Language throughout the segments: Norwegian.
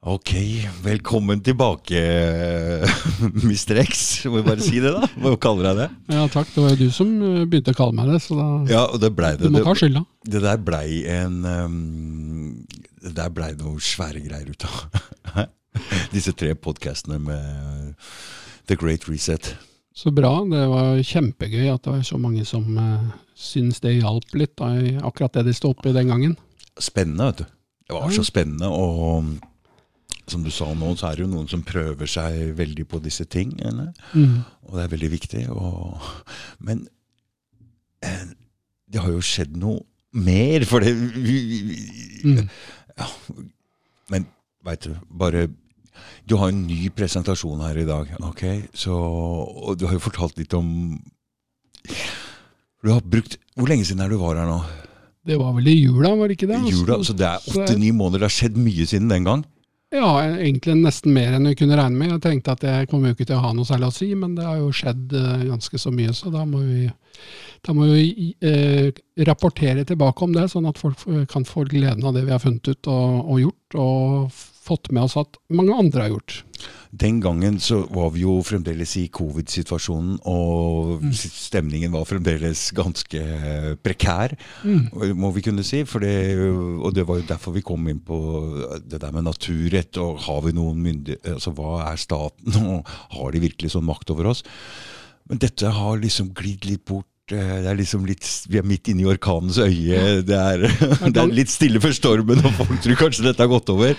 Ok, velkommen tilbake, Mr. X. Må jeg bare si det, da? Hva kaller jeg det? Ja takk, det var jo du som eh, begynte å kalle meg det, så da Ja, det det. du må ta skylda. det der blei en um, Det der blei noe svære greier ut av. Disse tre podkastene med The Great Reset. Så bra. Det var kjempegøy at det var så mange som uh, syns det hjalp litt, da, akkurat det de sto i den gangen. Spennende, vet du. Det var så spennende. Og som du sa nå, så er det jo noen som prøver seg veldig på disse tingene. Mm. Og det er veldig viktig. Og, men eh, det har jo skjedd noe mer, for det Mm. ja, Men veit du, bare Du har en ny presentasjon her i dag, ok? Så, og du har jo fortalt litt om Du har brukt Hvor lenge siden er du var her nå? Det var vel i jula, var det ikke det? Jula, så det er åtte-ni måneder. Det har skjedd mye siden den gang. Ja, egentlig nesten mer enn vi kunne regne med. Jeg tenkte at jeg kommer jo ikke til å ha noe særlig å si, men det har jo skjedd eh, ganske så mye, så da må vi, da må vi eh, rapportere tilbake om det, sånn at folk kan få gleden av det vi har funnet ut og, og gjort, og fått med oss at mange andre har gjort. Den gangen så var vi jo fremdeles i covid-situasjonen, og Mm. stemningen var fremdeles ganske prekær, Mm. må vi kunne si. For det, og det var jo derfor vi kom inn på det der med naturrett, og har vi noen myndigheter Altså hva er staten, og har de virkelig sånn makt over oss? Men dette har liksom glidd litt bort. eh, Det er liksom litt, Vi er midt inne i orkanens øye. Det er, det er litt stille før stormen, og folk tror kanskje dette har gått over.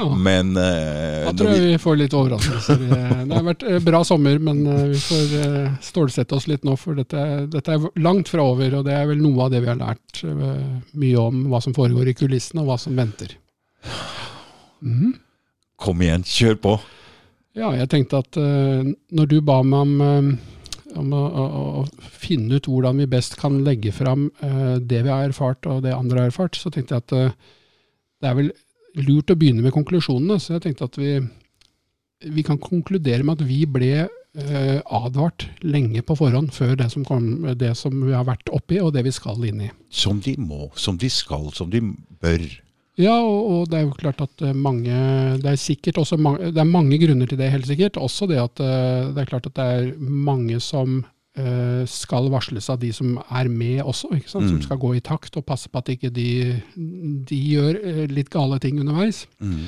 Ja. Men uh, Da tror jeg vi får litt overraskelser. Det har vært eh, bra sommer, men eh, vi får stålsette oss litt nå, for dette, dette er langt fra over. Og det er vel noe av det vi har lært mye om hva som foregår i kulissene, og hva som venter. Mm. Kom igjen, kjør på. Ja, jeg tenkte at når du ba meg om, om å, å, å finne ut hvordan vi best kan legge fram eh, det vi har erfart og det andre har erfart, så tenkte jeg at eh, det er vel lurt å begynne med konklusjonene. Så jeg tenkte at vi, vi kan konkludere med at vi ble eh, advart lenge på forhånd før det som, kom, det som vi har vært oppi og det vi skal inn i. Som de må, som de skal, som de bør. Ja, og, og det er jo klart at eh, mange Det er sikkert også mange, det er mange grunner til det, helt sikkert. Også det at eh, det er klart at det er mange som skal varsles av de som er med også, sant? Mm. som skal gå i takt og passe på at ikke de, de gjør eh, litt gale ting underveis. Mm.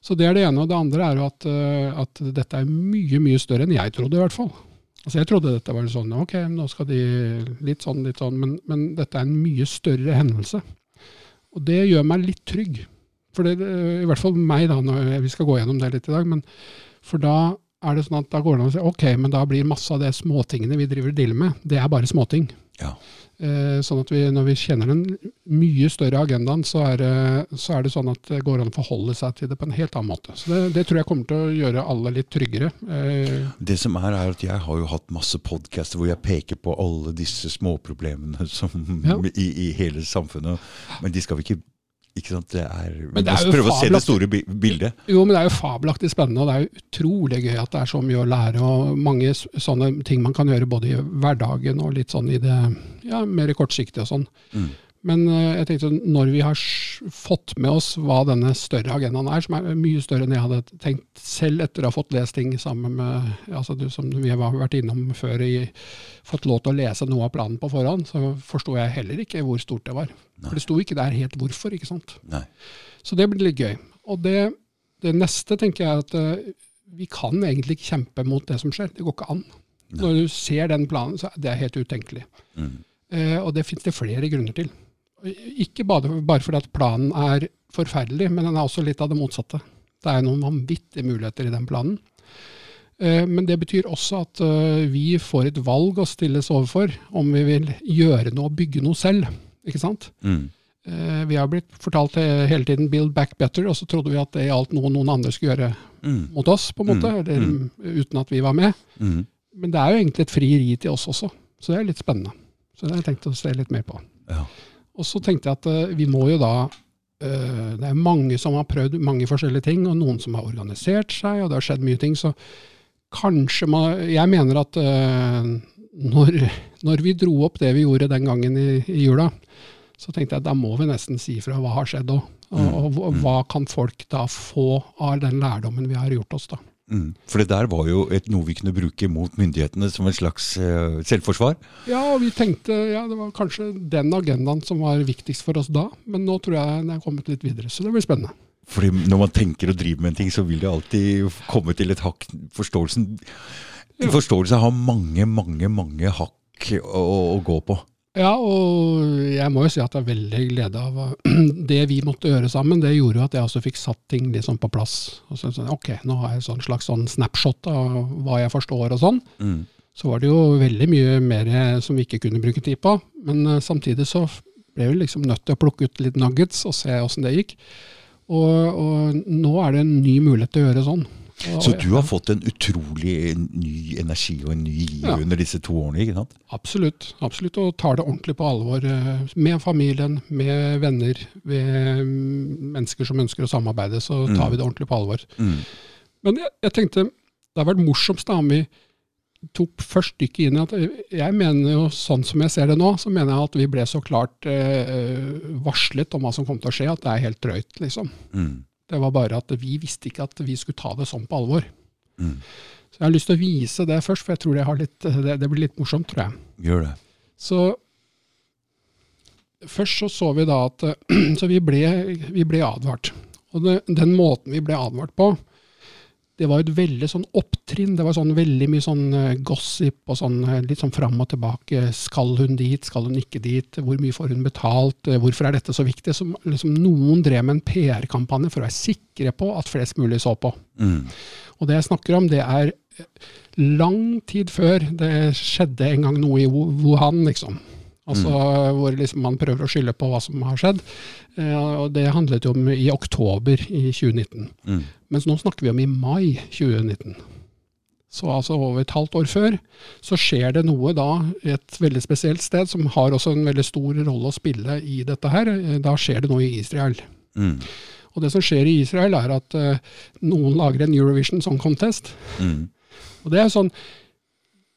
Så det er det ene. Og det andre er jo at, eh, at dette er mye, mye større enn jeg trodde, i hvert fall. Altså Jeg trodde dette var sånn, ok, nå skal de litt sånn, litt sånn, men, men dette er en mye større hendelse. Og det gjør meg litt trygg. For det, I hvert fall meg, da, når vi skal gå gjennom det litt i dag. Men for da er det sånn at da går det an å si ok, men da blir masse av det småtingene vi driver og dealer med, det er bare småting. Ja. Eh, sånn at vi, når vi kjenner den mye større agendaen, så er, det, så er det sånn at det går an å forholde seg til det på en helt annen måte. Så det, det tror jeg kommer til å gjøre alle litt tryggere. Eh, Det som er, er at jeg har jo hatt masse podcaster hvor jeg peker på alle disse småproblemene som, Ja. i, i hele samfunnet. Men de skal vi ikke ikke sant? Det er, Men det er jo prøve å se det store bildet. Jo, men det er jo fabelaktig spennende, og det er jo utrolig gøy at det er så mye å lære, og mange sånne ting man kan gjøre både i hverdagen og litt sånn i det ja, mer kortsiktige og sånn. Mm. Men eh, jeg tenkte når vi har fått med oss hva denne større agendaen er, som er mye større enn jeg hadde tenkt selv etter å ha fått lest ting sammen med altså du, som vi har vært innom før, i, fått lov til å lese noe av planen på forhånd, så forsto jeg heller ikke hvor stort det var. For det sto ikke der helt hvorfor, ikke sant. Nei. Så det blir litt gøy. Og det, det neste tenker jeg at eh, vi kan egentlig ikke kjempe mot det som skjer. Det går ikke an. Nei. Når du ser den planen, så er det helt utenkelig. Mm. Eh, og det finnes det flere grunner til. Ikke bare, bare fordi at planen er forferdelig, men den er også litt av det motsatte. Det er noen vanvittige muligheter i den planen. Eh, Men det betyr også at eh, vi får et valg å stilles overfor om vi vil gjøre noe og bygge noe selv. Ikke sant? Mm. Eh, Vi har blitt fortalt hele tiden 'build back better', og så trodde vi at det gjaldt noe noen andre skulle gjøre Mm. mot oss, på en måte, Mm, eller mm. uten at vi var med. Mm. Men det er jo egentlig et frieri til oss også, så det er litt spennende. Så det har jeg tenkt å se litt mer på. Ja. Og så tenkte jeg at eh, vi må jo da eh, Det er mange som har prøvd mange forskjellige ting, og noen som har organisert seg, og det har skjedd mye ting. Så kanskje man Jeg mener at eh, når, når vi dro opp det vi gjorde den gangen i, i jula, så tenkte jeg at da må vi nesten si fra hva har skjedd òg. Og, og og, hva kan folk da få av den lærdommen vi har gjort oss, da. Mm. For det der var jo et, noe vi kunne bruke mot myndighetene som en slags uh, selvforsvar. Ja, og vi tenkte ja, det var kanskje den agendaen som var viktigst for oss da, men nå tror jeg den er kommet litt videre, så det blir spennende. Fordi når man tenker og driver med en ting, så vil det alltid komme til et hakk Forståelsen Ja. forståelsen har mange, mange, mange hakk å, å gå på. Ja, og jeg må jo si at jeg er veldig glede av det vi måtte gjøre sammen. Det gjorde jo at jeg også fikk satt ting liksom på plass. Og så, sånn, ok, nå har jeg sånn slags sånn snapshot av hva jeg forstår og sånn. Mm. Så var det jo veldig mye mer som vi ikke kunne bruke tid på. Men uh, samtidig så ble vi liksom nødt til å plukke ut litt nuggets og se åssen det gikk. Og, og nå er det en ny mulighet til å gjøre sånn. Og, Så du har fått en utrolig ny energi og en ny giv Ja. under disse to årene, ikke sant? Absolutt. absolutt, Og tar det ordentlig på alvor. eh, Med familien, med venner, med mm, mennesker som ønsker å samarbeide, så tar Mm. vi det ordentlig på alvor. Mm. Men jeg, jeg tenkte det har vært morsomst da om vi tok først dykket inn i at eh, jeg mener jo sånn som jeg ser det nå, så mener jeg at vi ble så klart eh, varslet om hva som kom til å skje, at det er helt drøyt, liksom. Mm. Det var bare at vi visste ikke at vi skulle ta det sånn på alvor. Mm. Så jeg har lyst til å vise det først, for jeg tror det, har litt, det, det blir litt morsomt, tror jeg. Gjør det. Så først så så vi da at Så vi ble, vi ble advart. Og det, den måten vi ble advart på, det var et veldig sånn opptrinn. Det var sånn veldig mye sånn eh, gossip og sånn eh, litt sånn fram og tilbake. Skal hun dit, skal hun ikke dit? Hvor mye får hun betalt? Eh, Hvorfor er dette så viktig? Som liksom noen drev med en PR-kampanje for å være sikre på at flest mulig så på. Mm. Og det jeg snakker om, det er lang tid før det skjedde en gang noe i Wuhan, liksom. Altså hvor liksom man prøver å skylde på hva som har skjedd. Eh, og det handlet jo om i oktober i 2019. Mm. Mens nå snakker vi om i mai 2019. Så altså over et halvt år før så skjer det noe da et veldig spesielt sted, som har også en veldig stor rolle å spille i dette her. Eh, Da skjer det noe i Israel. Mm. Og det som skjer i Israel, er at uh, noen lager en Eurovision Song Contest. Mm. Og det er sånn,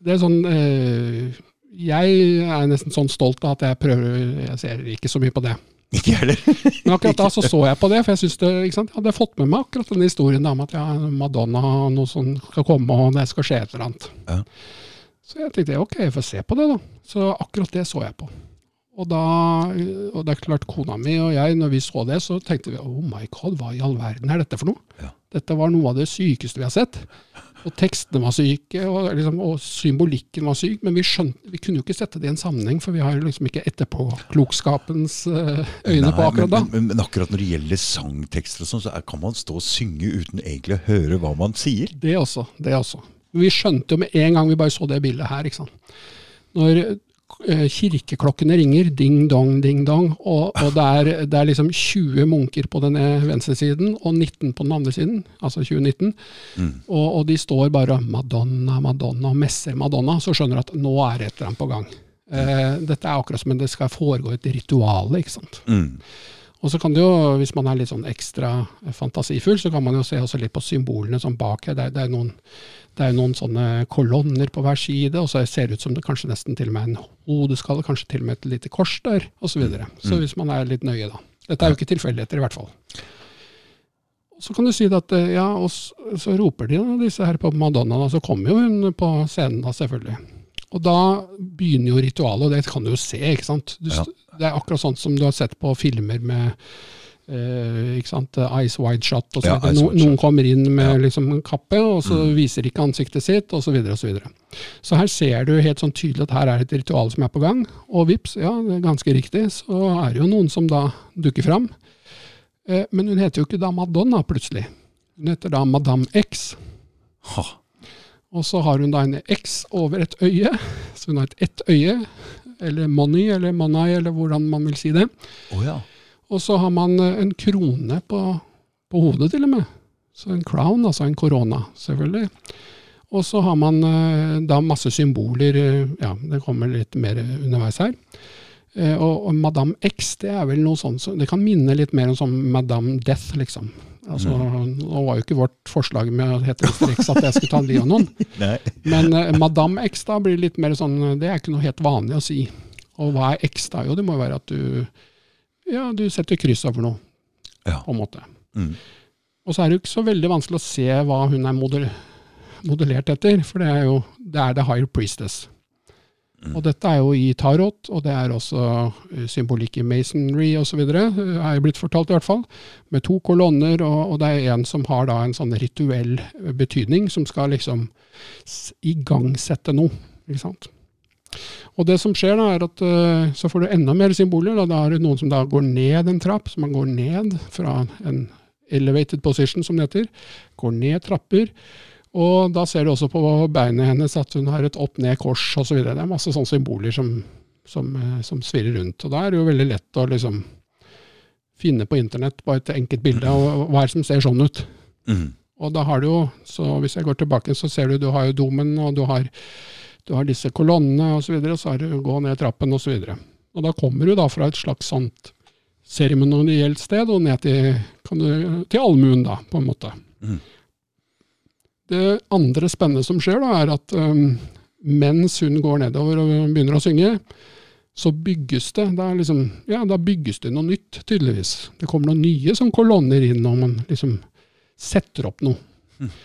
det er sånn eh, Jeg er nesten sånn stolt av at jeg prøver Jeg ser ikke så mye på det. Ikke heller. Men akkurat da så så jeg på det, for jeg synes det, sant? jeg hadde fått med meg akkurat den historien da, om at ja, Madonna og noe som skal komme, og det skal skje et eller annet. Ja. Så jeg tenkte ok, jeg får se på det, da. Så akkurat det så jeg på. Og, da, og det er klart, kona mi og jeg, når vi så det, så tenkte vi oh my god, hva i all verden er dette for noe? Ja. Dette var noe av det sykeste vi har sett. Og tekstene var syke, og, liksom, og symbolikken var syk, men vi, skjønte, vi kunne jo ikke sette det i en sammenheng, for vi har jo liksom ikke etterpåklokskapens eh, øyne Nei, på akkurat da. men, men, men akkurat når det gjelder sangtekster og sånn, så kan man stå og synge uten egentlig å høre hva man sier. Det også. det også. Vi skjønte jo med en gang vi bare så det bildet her. ikke sant? Når kirkeklokkene ringer, ding dong, ding dong, og, og det, er, det er liksom 20 munker på den venstre siden og 19 på den andre siden, altså 2019, Mm. og, og de står bare Madonna, Madonna, og messer Madonna, så skjønner du at nå er det et eller annet på gang. Eh, dette er akkurat som om det skal foregå et ritual, ikke sant. Mm. Og så kan det jo, hvis man er litt sånn ekstra fantasifull, så kan man jo se også litt på symbolene som bak her. Det er, det er, noen, det er jo noen sånne kolonner på hver side, og så ser det ut som det kanskje nesten til og med er en hodeskalle, kanskje til og med et lite kors der, osv. Så, videre. så hvis man er litt nøye, da. Dette er jo ikke tilfeldigheter, i hvert fall. Så kan du si at eh, ja, og så roper de da, disse her på Madonna, og så kommer jo hun på scenen da, selvfølgelig. Og da begynner jo ritualet, og det kan du jo se, ikke sant. Du, Ja. Det er akkurat sånn som du har sett på filmer med sant, Ice Wide Shot. Og så Ja, no, noen kommer inn med Ja. liksom, en kappe, og så Mm. viser ikke ansiktet sitt, osv. Så, videre, og så, videre. så her ser du helt sånn tydelig at her er et ritual som er på gang. Og vips, ja, det er ganske riktig, så er det jo noen som da dukker fram. Uh, men hun heter jo ikke da Madonna, plutselig. Hun heter da Madame X. Ha. Og så har hun da en X over et øye, så hun har et ett øye, eller money, eller monai, eller hvordan man vil si det. Oh, ja. Og så har man eh, en krone på, på hodet, til og med. Så en crown, altså en korona, selvfølgelig. Og så har man eh, da masse symboler, eh, ja, det kommer litt mer underveis her. Og, og Madame X, det er vel noe sånt, som, det kan minne litt mer om sånn Madame Death, liksom. Altså, Nå var jo ikke vårt forslag med å hete Mr. X at jeg skulle ta livet av noen. Men eh, Madame X da blir litt mer sånn, det er ikke noe helt vanlig å si. Og hva er X da? Jo, det må jo være at du, ja, du setter kryss over noe. Ja. på en måte. Mm. Og så er det jo ikke så veldig vanskelig å se hva hun er modell, modellert etter, for det er jo det er The Higher Priestess. Mm. Og dette er jo i tarot, og det er også eh, symbolikk i masonry osv., er jo blitt fortalt i hvert fall. Med to kolonner, og, og det er en som har da en sånn rituell eh, betydning, som skal liksom igangsette noe. Ikke sant? Og det som skjer da, er at uh, så får du enda mer symboler. Da, da er det noen som da går ned en trapp, så man går ned fra en elevated position, som det heter. Går ned trapper. Og da ser du også på beinet hennes at hun har et opp-ned-kors osv. Det er masse sånne symboler som, som, eh, som svirrer rundt. Og da er det jo veldig lett å liksom finne på internett på et enkelt bilde, og hva er det som ser sånn ut. Mm. Og da har du jo, så hvis jeg går tilbake, så ser du du har jo domen, og du har, du har disse kolonnene osv., og, så og så er det å gå ned trappen osv. Og, så og da kommer du da fra et slags sånt seremonielt sted og ned til, kan du, til allmuen, da, på en måte. Mm. Det andre spennende som skjer, da, er at um, mens hun går nedover og begynner å synge, så bygges det da, liksom, ja, da bygges det noe nytt, tydeligvis. Det kommer noen nye sånn kolonner inn, og man liksom setter opp noe. Eh,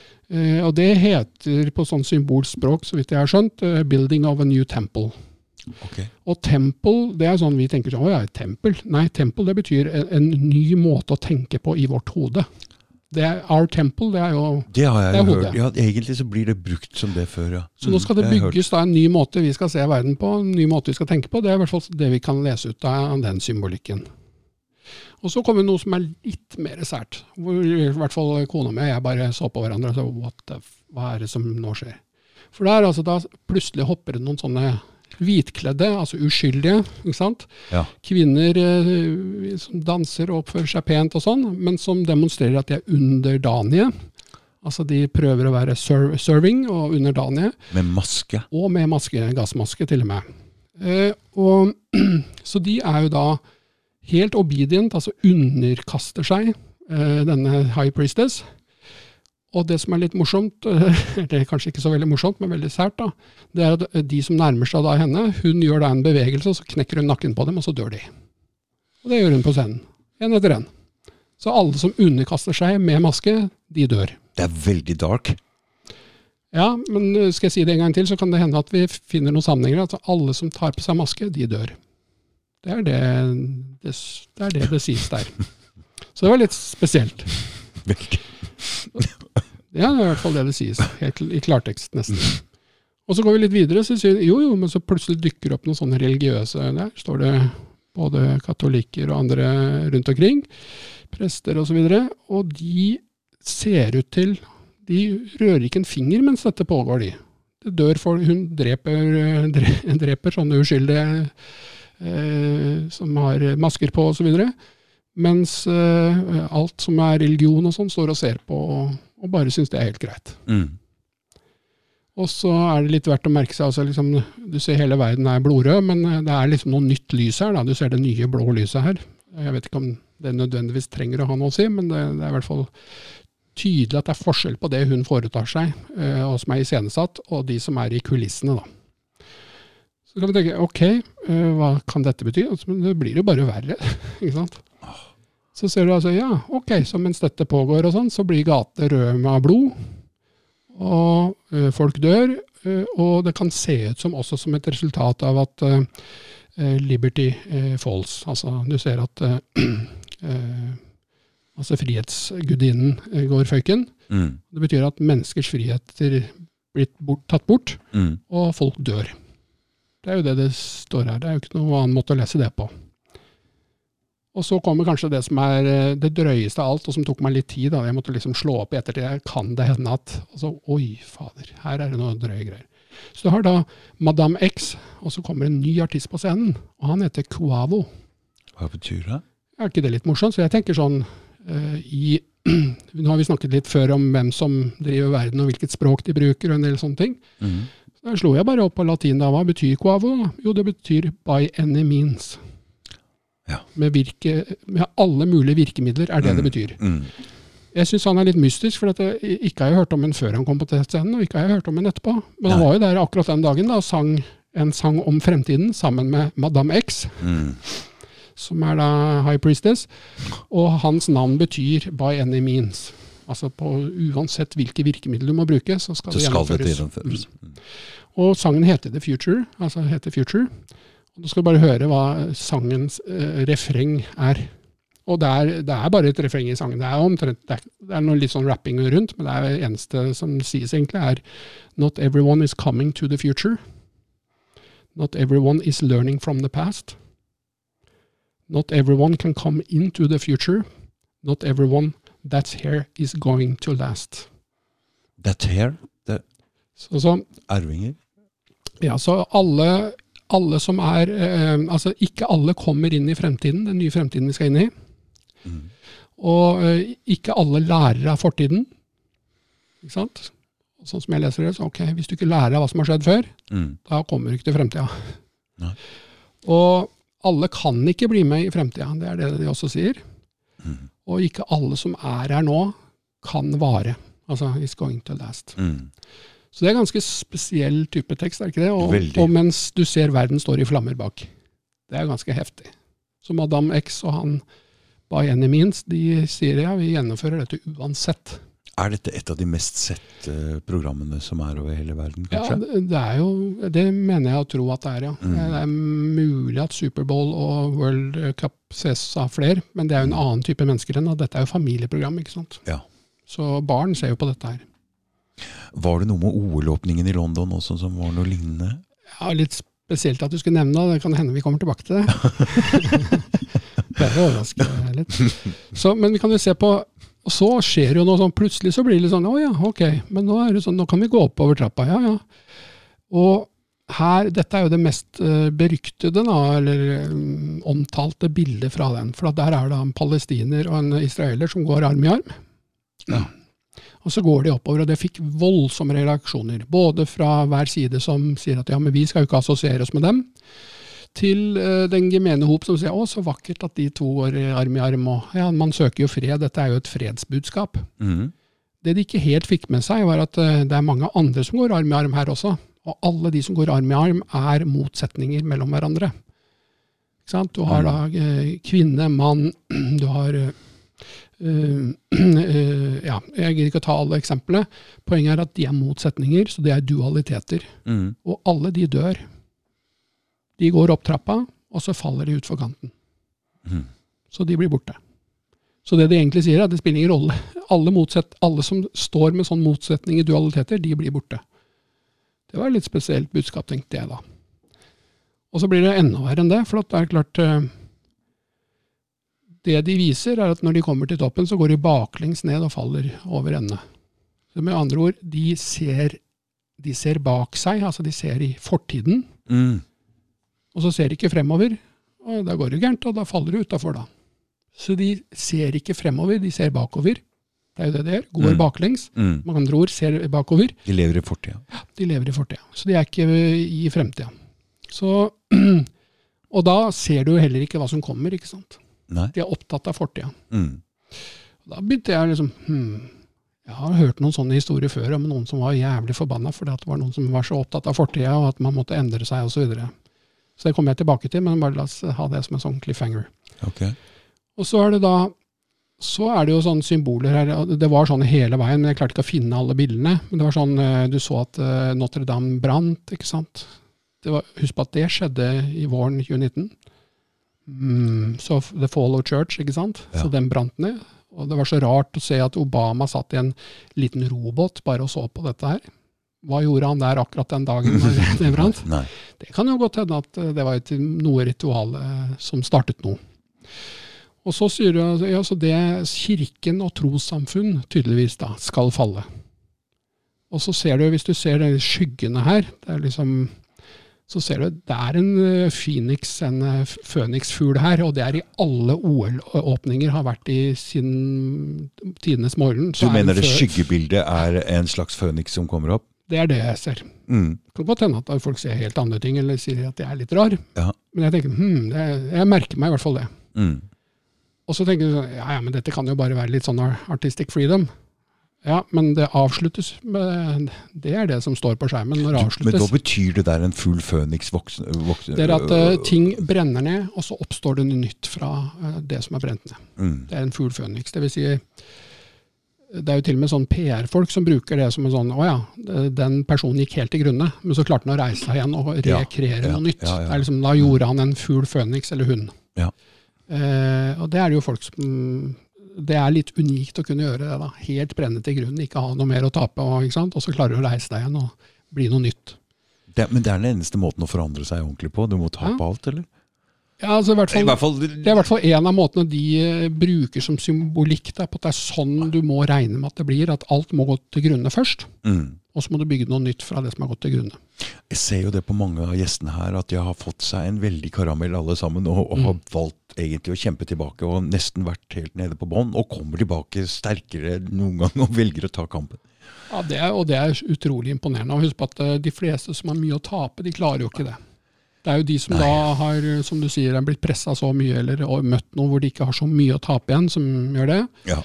og det heter på sånn symbolspråk, så vidt jeg har skjønt, eh, 'building of a new temple'. Okay. Og temple, det er sånn vi tenker sånn, å ja, et tempel. Nei, temple det betyr en, en ny måte å tenke på i vårt hode. Det er, our temple, det er jo Det har jeg Det jo hørt. Ja, egentlig så blir det brukt som det før, ja. Så nå skal det Mm, bygges da en ny måte vi skal se verden på, en ny måte vi skal tenke på. Det er i hvert fall det vi kan lese ut av den symbolikken. Og så kommer noe som er litt mer sært. Hvor i hvert fall kona mi og jeg bare så på hverandre og sa what the hva er det som nå skjer? For da er altså da plutselig hopper det noen sånne hvitkledde, altså uskyldige, ikke sant? Ja. Kvinner eh, som danser og oppfører seg pent og sånn, men som demonstrerer at de er underdanige. Altså de prøver å være ser serving og underdanige. Med maske. Og med maske, gassmaske til og med. Eh, og, så de er jo da helt obedient, altså underkaster seg eh, denne high priestess. Og det som er litt morsomt, eh, eller kanskje ikke så veldig morsomt, men veldig sært, da, det er at de som nærmer seg da henne, hun gjør da en bevegelse, og så knekker hun nakken på dem, og så dør de. Og det gjør hun på scenen. En etter en. Så alle som underkaster seg med maske, de dør. Det er veldig dark. Ja, men uh, skal jeg si det en gang til, så kan det hende at vi finner noen sammenhenger. At alle som tar på seg maske, de dør. Det er det det, det, er det, det sies der. Så det var litt spesielt. Det er i hvert fall det det sies. Helt i klartekst, nesten. Og så går vi litt videre, så sier jo jo, men så plutselig dukker opp noen sånne religiøse Der står det både katolikker og andre rundt omkring. Prester osv. Og, så og de ser ut til De rører ikke en finger mens dette pågår, de. Det dør folk, Hun dreper, eh, dreper sånne uskyldige som har masker på osv. Mens eh, alt som er religion og sånn, står og ser på og, og bare syns det er helt greit. Mm. Og så er det litt verdt å merke seg altså liksom, Du ser hele verden er blodrød, men eh, det er liksom noe nytt lys her. Da. Du ser det nye blå lyset her. Jeg vet ikke om det nødvendigvis trenger å ha noe å si, men det, det er i hvert fall tydelig at det er forskjell på det hun foretar seg, eh, og som er iscenesatt, og de som er i kulissene. da. Så kan vi tenke ok, eh, hva kan dette bety? Men det blir jo bare verre. ikke sant? Så ser du altså, ja, ok, så mens dette pågår og sånn, så blir gater røde med blod og folk dør. og det kan se ut som også som et resultat av at Liberty falls. Altså du ser at altså frihetsgudinnen går føyken. Mm. Det betyr at menneskers friheter blir bort, tatt bort, Mm. og folk dør. Det er jo det det står her. Det er jo ikke noen annen måte å lese det på. Og så kommer kanskje det som er eh, det drøyeste av alt, og som tok meg litt tid. da. Jeg måtte liksom slå opp i ettertid. Kan det hende at altså, Oi, fader, her er det noen drøye greier. Så du har da Madame X, og så kommer en ny artist på scenen. Og han heter Kuavo. Hva betyr det? Er ikke det litt morsomt? Så jeg tenker sånn uh, i Nå har vi snakket litt før om hvem som driver verden, og hvilket språk de bruker, og en del sånne ting. Mm. Da slo jeg bare opp på latin. da. Hva betyr quavo? da? Jo, det betyr by any means. Ja. Med, virke, med alle mulige virkemidler, er det det Mm. betyr. Mm. Jeg syns han er litt mystisk, for jeg, ikke har jeg hørt om ham før han kom på scenen, og ikke har jeg hørt om ham etterpå. Men han var jo der akkurat den dagen da, og sang en sang om fremtiden sammen med Madame X. Mm. som er da High Priestess. Og hans navn betyr 'by any means'. Altså på uansett hvilke virkemidler du må bruke, så skal Så det skal det gjennomføres. gjennomføres. Mm. Og sangen heter The Future. altså heter Future. Og Du skal bare høre hva sangens eh, refreng er. Og det er, det er bare et refreng i sangen. Det er, omtrent, det er, det er noe litt sånn rapping rundt, men det er det eneste som sies egentlig, er Not everyone is coming to the future. Not everyone is learning from the past. Not everyone can come into the future. Not everyone that's here is going to last. That hair, det Så, så arvinger. Ja, så alle, alle som er eh, Altså, ikke alle kommer inn i fremtiden, den nye fremtiden vi skal inn i. Mm. Og eh, ikke alle lærer av fortiden. Ikke sant? Sånn som jeg leser det, så ok, hvis du ikke lærer av hva som har skjedd før, Mm. da kommer du ikke til fremtida. Nei. Og alle kan ikke bli med i fremtida, det er det de også sier. Mm. Og ikke alle som er her nå, kan vare. Altså, it's going to last. Mm. Så det er en ganske spesiell type tekst, er det ikke det? Og, og mens du ser verden står i flammer bak. Det er ganske heftig. Så Madame X og han by any means, de sier ja, vi gjennomfører dette uansett. Er dette et av de mest sette programmene som er over hele verden, kanskje? Ja, det er jo, det mener jeg å tro at det er, ja. Mm. Det er mulig at Superbowl og World Cup ses av flere, men det er jo en annen type mennesker enn, at dette er jo familieprogram, ikke sant. Ja. Så barn ser jo på dette her. Var det noe med OL-åpningen i London også som var noe lignende? Ja, litt spesielt at du skulle nevne det, det kan hende vi kommer tilbake til det. det er overraske litt. Så, men vi kan jo se på Og så skjer det jo noe sånn, plutselig så blir det litt sånn Å ja, ok, men nå er det sånn, nå kan vi gå oppover trappa. Ja, ja. Og her, dette er jo det mest eh, beryktede, da, eller mm, omtalte bildet fra den. For der er det en palestiner og en israeler som går arm i arm. Ja. Og så går de oppover, og det fikk voldsomme reaksjoner. Både fra hver side som sier at ja, men vi skal jo ikke assosiere oss med dem, til eh, den gemene hop som sier å, så vakkert at de to går arm i arm, og ja, man søker jo fred, dette er jo et fredsbudskap. Mm. Det de ikke helt fikk med seg, var at eh, det er mange andre som går arm i arm her også. Og alle de som går arm i arm, er motsetninger mellom hverandre. Ikke sant? Du har da eh, kvinne, mann, du har eh, eh, Ja, jeg gidder ikke å ta alle eksemplene. Poenget er at de er motsetninger, så det er dualiteter. Mm. Og alle de dør. De går opp trappa, og så faller de utfor kanten. Mm. Så de blir borte. Så det de egentlig sier, er at det spiller ingen rolle. Alle, motsett, alle som står med sånn motsetning i dualiteter, de blir borte. Det var et litt spesielt budskap, tenkte jeg da. Og så blir det enda verre enn det, for det er klart eh, Det de viser, er at når de kommer til toppen, så går de baklengs ned og faller over ende. Så med andre ord, de ser, de ser bak seg, altså de ser i fortiden, Mm. Og så ser de ikke fremover. Og da går det gærent, og da faller du utafor, da. Så de ser ikke fremover, de ser bakover. Det er jo det de gjør. Går Mm. baklengs. Mm. Med andre ord ser bakover. De lever i fortida. De lever i fortida. Så de er ikke i fremtida. Så, og da ser du jo heller ikke hva som kommer, ikke sant. Nei. De er opptatt av fortida. Mm. Da begynte jeg liksom hmm, Jeg har hørt noen sånne historier før om noen som var jævlig forbanna fordi at det var noen som var så opptatt av fortida, og at man måtte endre seg osv. Så, det kommer jeg tilbake til, men bare la oss ha det som en sånn cliffhanger. Okay. Og så er det da så er det jo sånne symboler her. Det var sånn hele veien, men jeg klarte ikke å finne alle bildene. Men det var sånn, eh, du så at eh, Notre-Dame brant, ikke sant. Det var, husk på at det skjedde i våren 2019. Mm, så The Fall of Church, ikke sant. Ja. Så den brant ned. Og det var så rart å se at Obama satt i en liten robåt bare og så på dette her. Hva gjorde han der akkurat den dagen det brant? Nei. Det kan jo godt hende at eh, det var et, noe ritual eh, som startet noe. Og så sier du at ja, så det kirken og trossamfunn tydeligvis da skal falle. Og så ser du, hvis du ser de skyggene her, det er liksom så ser du det er en eh, Phoenix, en føniksfugl her, og det er i alle OL-åpninger, har vært i siden tidenes morgen. Du er mener det det skyggebildet er en slags føniks som kommer opp? Det er det jeg ser. Mm. Det kan godt hende at folk ser helt andre ting, eller sier at jeg er litt rar. Ja. Men jeg tenker, hmm, det, jeg merker meg i hvert fall det. Mm. Og så tenker jeg sånn, ja, ja, men dette kan jo bare være litt sånn artistic freedom. Ja, men det avsluttes med Det er det som står på skjermen når det avsluttes. Men da hva betyr det der en full føniks voksen, voksen Det er at uh, ting brenner ned, og så oppstår det noe nytt fra uh, det som er brent ned. mm, Det er en full føniks. Det vil si, det er jo til og med sånn PR-folk som bruker det som en sånn Å ja, den personen gikk helt til grunne, men så klarte han å reise seg igjen og rekreere ja, noe nytt. ja, ja. Det er liksom, da gjorde han en fugl føniks, eller hund. Ja. Eh, og det er det jo folk som Det er litt unikt å kunne gjøre det. da. Helt brenne til grunnen, ikke ha noe mer å tape, og, og så klarer du å reise deg igjen og bli noe nytt. det, men det er den eneste måten å forandre seg ordentlig på? Du må tape Ja. alt, eller? Ja, altså i hvert I hvert fall Det er i hvert fall en av måtene de eh, bruker som symbolikk. der, på at det er sånn du må regne med at det blir. At alt må gå til grunne først. mm. Og så må du bygge noe nytt fra det som har gått til grunne. Jeg ser jo det på mange av gjestene her, at de har fått seg en veldig karamell alle sammen, og, og Mm. har valgt egentlig å kjempe tilbake og nesten vært helt nede på bånn, og kommer tilbake sterkere noen gang og velger å ta kampen. Ja, det er, Og det er utrolig imponerende. Og Husk på at eh, de fleste som har mye å tape, de klarer jo ikke det. Det er jo de som Nei. da har som du sier, er blitt pressa så mye eller møtt noe hvor de ikke har så mye å tape igjen, som gjør det. Ja.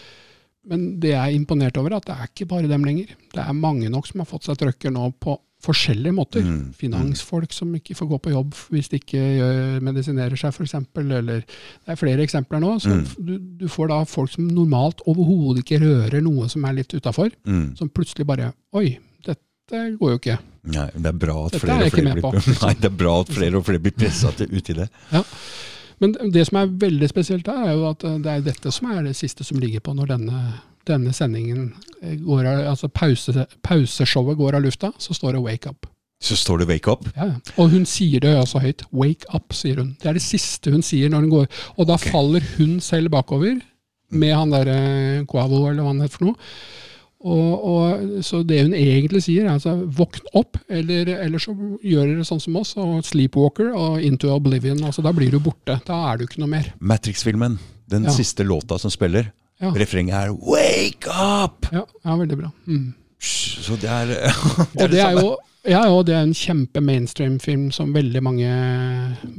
Men det jeg er imponert over, at det er ikke bare dem lenger. Det er mange nok som har fått seg trøkker nå på forskjellige måter. Mm, Finansfolk som ikke får gå på jobb hvis de ikke medisinerer seg, f.eks. Eller det er flere eksempler nå. Så Mm. du, du får da folk som normalt overhodet ikke rører noe som er litt utafor, Mm. som plutselig bare Oi, dette går jo ikke. Nei, det er bra at flere er og flere blir. Nei, det er bra at flere og flere blir pressa ut i det. Men det som er veldig spesielt her, er jo at eh, det er dette som er det siste som ligger på når denne, denne sendingen eh, går av, altså pause, pauseshowet går av lufta, så står det 'wake up'. Så står det 'wake up'. Ja, ja. Og hun sier det også høyt. 'Wake up', sier hun. Det er det siste hun sier når hun går. Og da faller hun selv bakover med han derre Guavo, eller hva han heter for noe. Og, og, så det hun egentlig sier, er altså våkn opp, eller, eller så gjør dere sånn som oss, og sleepwalker og into oblivion. altså Da blir du borte. Da er du ikke noe mer. Matrix-filmen, den Ja. siste låta som spiller, Ja, refrenget er 'wake up'! ja, ja veldig bra. Mm. Så det er det, Og det er jo ja, og det er en kjempe mainstream-film som veldig mange,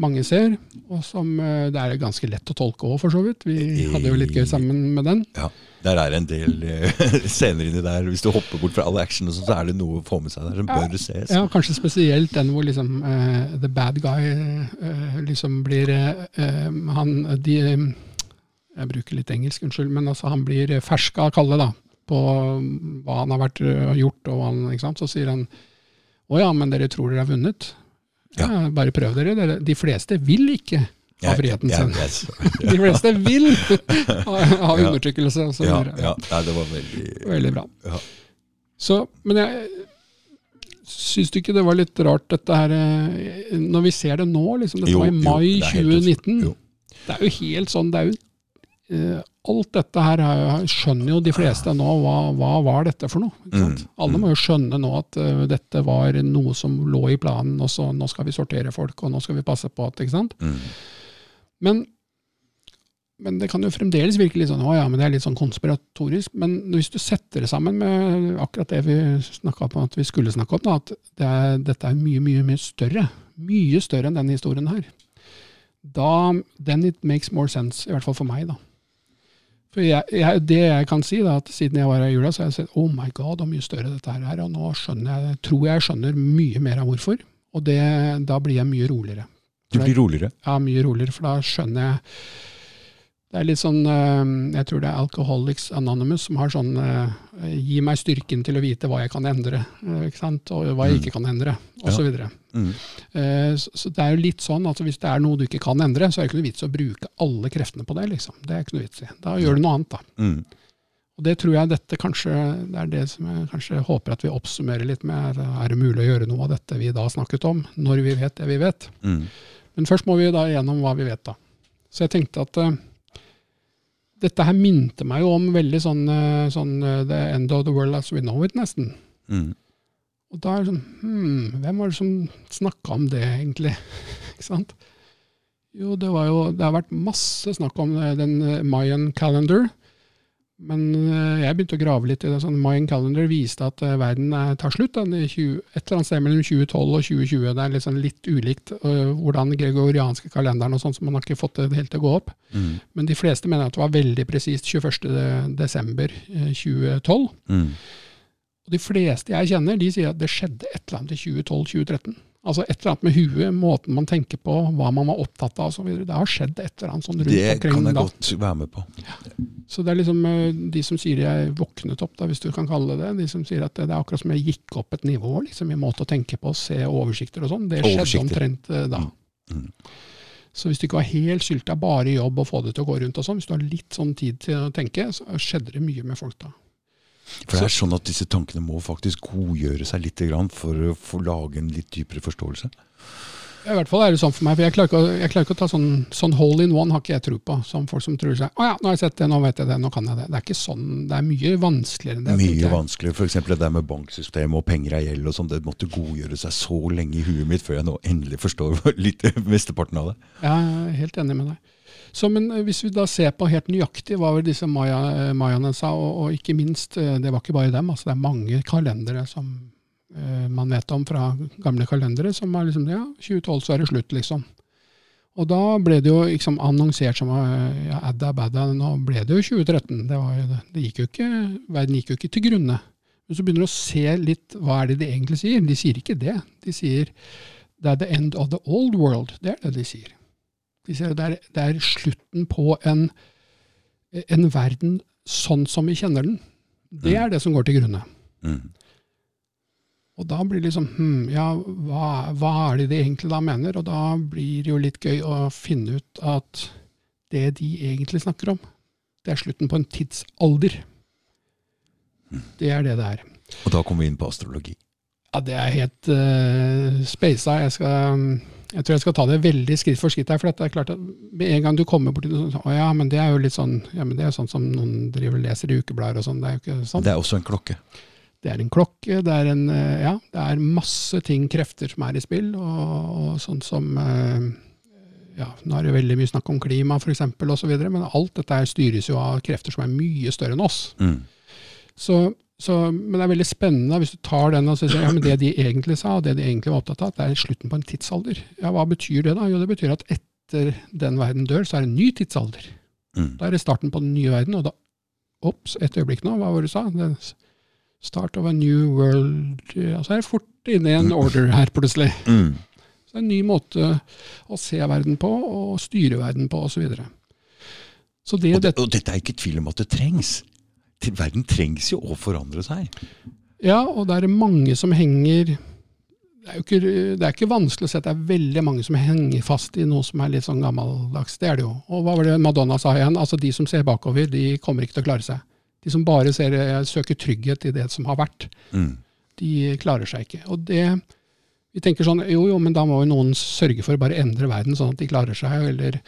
mange ser. Og som eh, det er ganske lett å tolke òg, for så vidt. Vi hadde jo litt gøy sammen med den. Ja, der er en del eh, scener inni der. Hvis du hopper bort fra all action, sånn, så er det noe å få med seg der som Ja. bør ses. Ja, Kanskje spesielt den hvor liksom uh, the bad guy uh, liksom blir eh, Han de Jeg bruker litt engelsk, unnskyld, men altså han blir ferska av Kalle da, på hva han har vært gjort. og hva han, ikke sant? Så sier han å ja, men dere tror dere har vunnet? Ja, Bare prøv dere. De fleste vil ikke ha friheten ja, sin. yes. De fleste vil ha, undertrykkelse. så ja, ja, ja, det var veldig Veldig bra. Ja. Så, men jeg syns du ikke det var litt rart dette her eh, Når vi ser det nå, liksom, dette Jo, var i jo, mai det er 2019. jo. Det er jo helt sånn det er jo, eh, Alt dette her er- skjønner jo de fleste nå. Hva, hva var dette for noe? Mm, Alle mm. må jo skjønne nå at uh, dette var noe som lå i planen, og så nå skal vi sortere folk, og nå skal vi passe på at ikke sant? Mm. Men, men det kan jo fremdeles virke litt sånn å ja, men det er litt sånn konspiratorisk. Men hvis du setter det sammen med akkurat det vi snakka om at vi skulle snakke om, da, at det er, dette er mye, mye mye større. Mye større enn denne historien her. Da, then it makes more sense, i hvert fall for meg, da. For jeg, jeg, det jeg kan si, da, at siden jeg var her i jula, så har jeg sett oh my god, hvor mye større dette her er. Og nå jeg, tror jeg skjønner mye mer av hvorfor. Og det, da blir jeg mye roligere. Du blir roligere. Ja, mye roligere, for da skjønner jeg Det er litt sånn eh, Jeg tror det er Alcoholics Anonymous som har sånn eh, Gi meg styrken til å vite hva jeg kan endre, eh, ikke sant? og hva jeg Mm. ikke kan endre, Ja. osv. videre Mm. Så det er jo litt sånn at hvis det er noe du ikke kan endre, så er det ikke noe vits å bruke alle kreftene på det. liksom. Det er ikke noe vits i. Da gjør du noe annet, da. Mm. Og det tror jeg dette kanskje det er det som jeg kanskje håper at vi oppsummerer litt med. Er, det mulig å gjøre noe av dette vi da snakket om, når vi vet det vi vet? Mm. Men først må vi da gjennom hva vi vet, da. Så jeg tenkte at dette her minte meg jo om veldig sånn, eh, sånn eh, The End of the World As We Know It, nesten. Mm. Og da er det sånn hmm, Hvem var det som snakka om det, egentlig? Ikke sant? Jo, det var jo Det har vært masse snakk om eh, den Mayan calendar. Men eh, jeg begynte å grave litt i det. sånn Mayan Calendar viste at eh, verden er, tar slutt den, i 20, et eller annet sted mellom 2012 og 2020. Det er liksom litt ulikt hvordan gregorianske kalenderen og sånn, så man har ikke fått det helt til å gå opp. Mm. Men de fleste mener at det var veldig presist 21.12.2012. Mm. Og de fleste jeg kjenner, de sier at det skjedde et eller annet i 2012-2013. Altså et eller annet med huet, måten man tenker på, hva man var opptatt av osv. Det har skjedd et eller annet sånn rundt Det omkring kan jeg da. godt være med på. Så det er liksom eh, de som sier jeg våknet opp, da, hvis du kan kalle det det. De som sier at det er akkurat som jeg gikk opp et nivå liksom, i måte å tenke på, se oversikter og sånn. Det skjedde omtrent eh, da. Mm. Mm. Så hvis du ikke var helt sylta, bare i jobb og få det til å gå rundt og sånn, hvis du har litt sånn tid til å tenke, så skjedde det mye med folk da. For det er sånn at disse tankene må faktisk godgjøre seg litt for å få lage en litt dypere forståelse. I hvert fall er det sånn for meg, for jeg klarer ikke å, klarer ikke å ta sånn, sånn hole in one, har ikke jeg tro på. Som folk som tror seg å ja, nå har jeg sett det, nå vet jeg det, nå kan jeg det. Det er ikke sånn, det er mye vanskeligere enn det. Mye vanskeligere. F.eks. det der med banksystemet og penger er gjeld og sånn. Det måtte godgjøre seg så lenge i huet mitt før jeg nå endelig forstår litt mesteparten av det. Jeg er helt enig med deg. Så, men eh, hvis vi da ser på helt nøyaktig hva var disse maya, eh, mayaene sa, og, og ikke minst, eh, det var ikke bare dem, altså det er mange kalendere som uh, man vet om fra gamle kalendere, som er liksom, ja, 2012 så er det slutt, liksom. Og da ble det jo liksom annonsert som ja, adda badda, nå ble det jo 2013. Det, jo, det gikk jo ikke, verden gikk jo ikke til grunne. Men så begynner du å se litt, hva er det de egentlig sier? De sier ikke det. De sier det er the end of the old world. Det er det de sier. Det er, det er slutten på en, en verden sånn som vi kjenner den. Det er det som går til grunne. Mm. Og da blir det liksom hm, ja, hva, hva er det de egentlig da mener? Og da blir det jo litt gøy å finne ut at det de egentlig snakker om, det er slutten på en tidsalder. Det er det det er. Og da kommer vi inn på astrologi. Ja, det er helt uh, speisa. Jeg, skal, jeg tror jeg skal ta det veldig skritt for skritt her. For det er klart at med en gang du kommer borti det sånn Å ja, men det er jo litt sånn ja, men det er sånn som noen driver og leser i ukeblader og sånn. Det er jo ikke sånn. Det er også en klokke. Det er en klokke, det er en eh, Ja, det er masse ting, krefter, som er i spill. Og, og sånn som eh, Ja, nå er det veldig mye snakk om klima, f.eks., osv. Men alt dette styres jo av krefter som er mye større enn oss. Mm. Så, så, men det er veldig spennende hvis du tar den og sier ja, men det de egentlig sa, og det de egentlig var opptatt av, det er slutten på en tidsalder. Ja, Hva betyr det da? Jo, det betyr at etter den verden dør, så er det en ny tidsalder. Mm. Da er det starten på den nye verden, og da Ops, et øyeblikk nå, hva var det du sa? Det, start of a new world ja, Så er jeg fort inne i en order her, plutselig. Mm. Så det er en ny måte å se verden på, og styre verden på, osv. Så, videre. så det, Og, det, og dette er ikke tvil om at det trengs. Verden trengs jo å forandre seg. Ja, og det er mange som henger det er ikke, det er ikke vanskelig å se at det er veldig mange som henger fast i noe som er litt sånn gammeldags. Det er det jo. Og hva var det Madonna sa igjen? Altså De som ser bakover, de kommer ikke til å klare seg. De som bare ser, søker trygghet i det som har vært, Mm. de klarer seg ikke. Og det Vi tenker sånn jo jo, men da må jo noen sørge for å bare endre verden sånn at de klarer seg, eller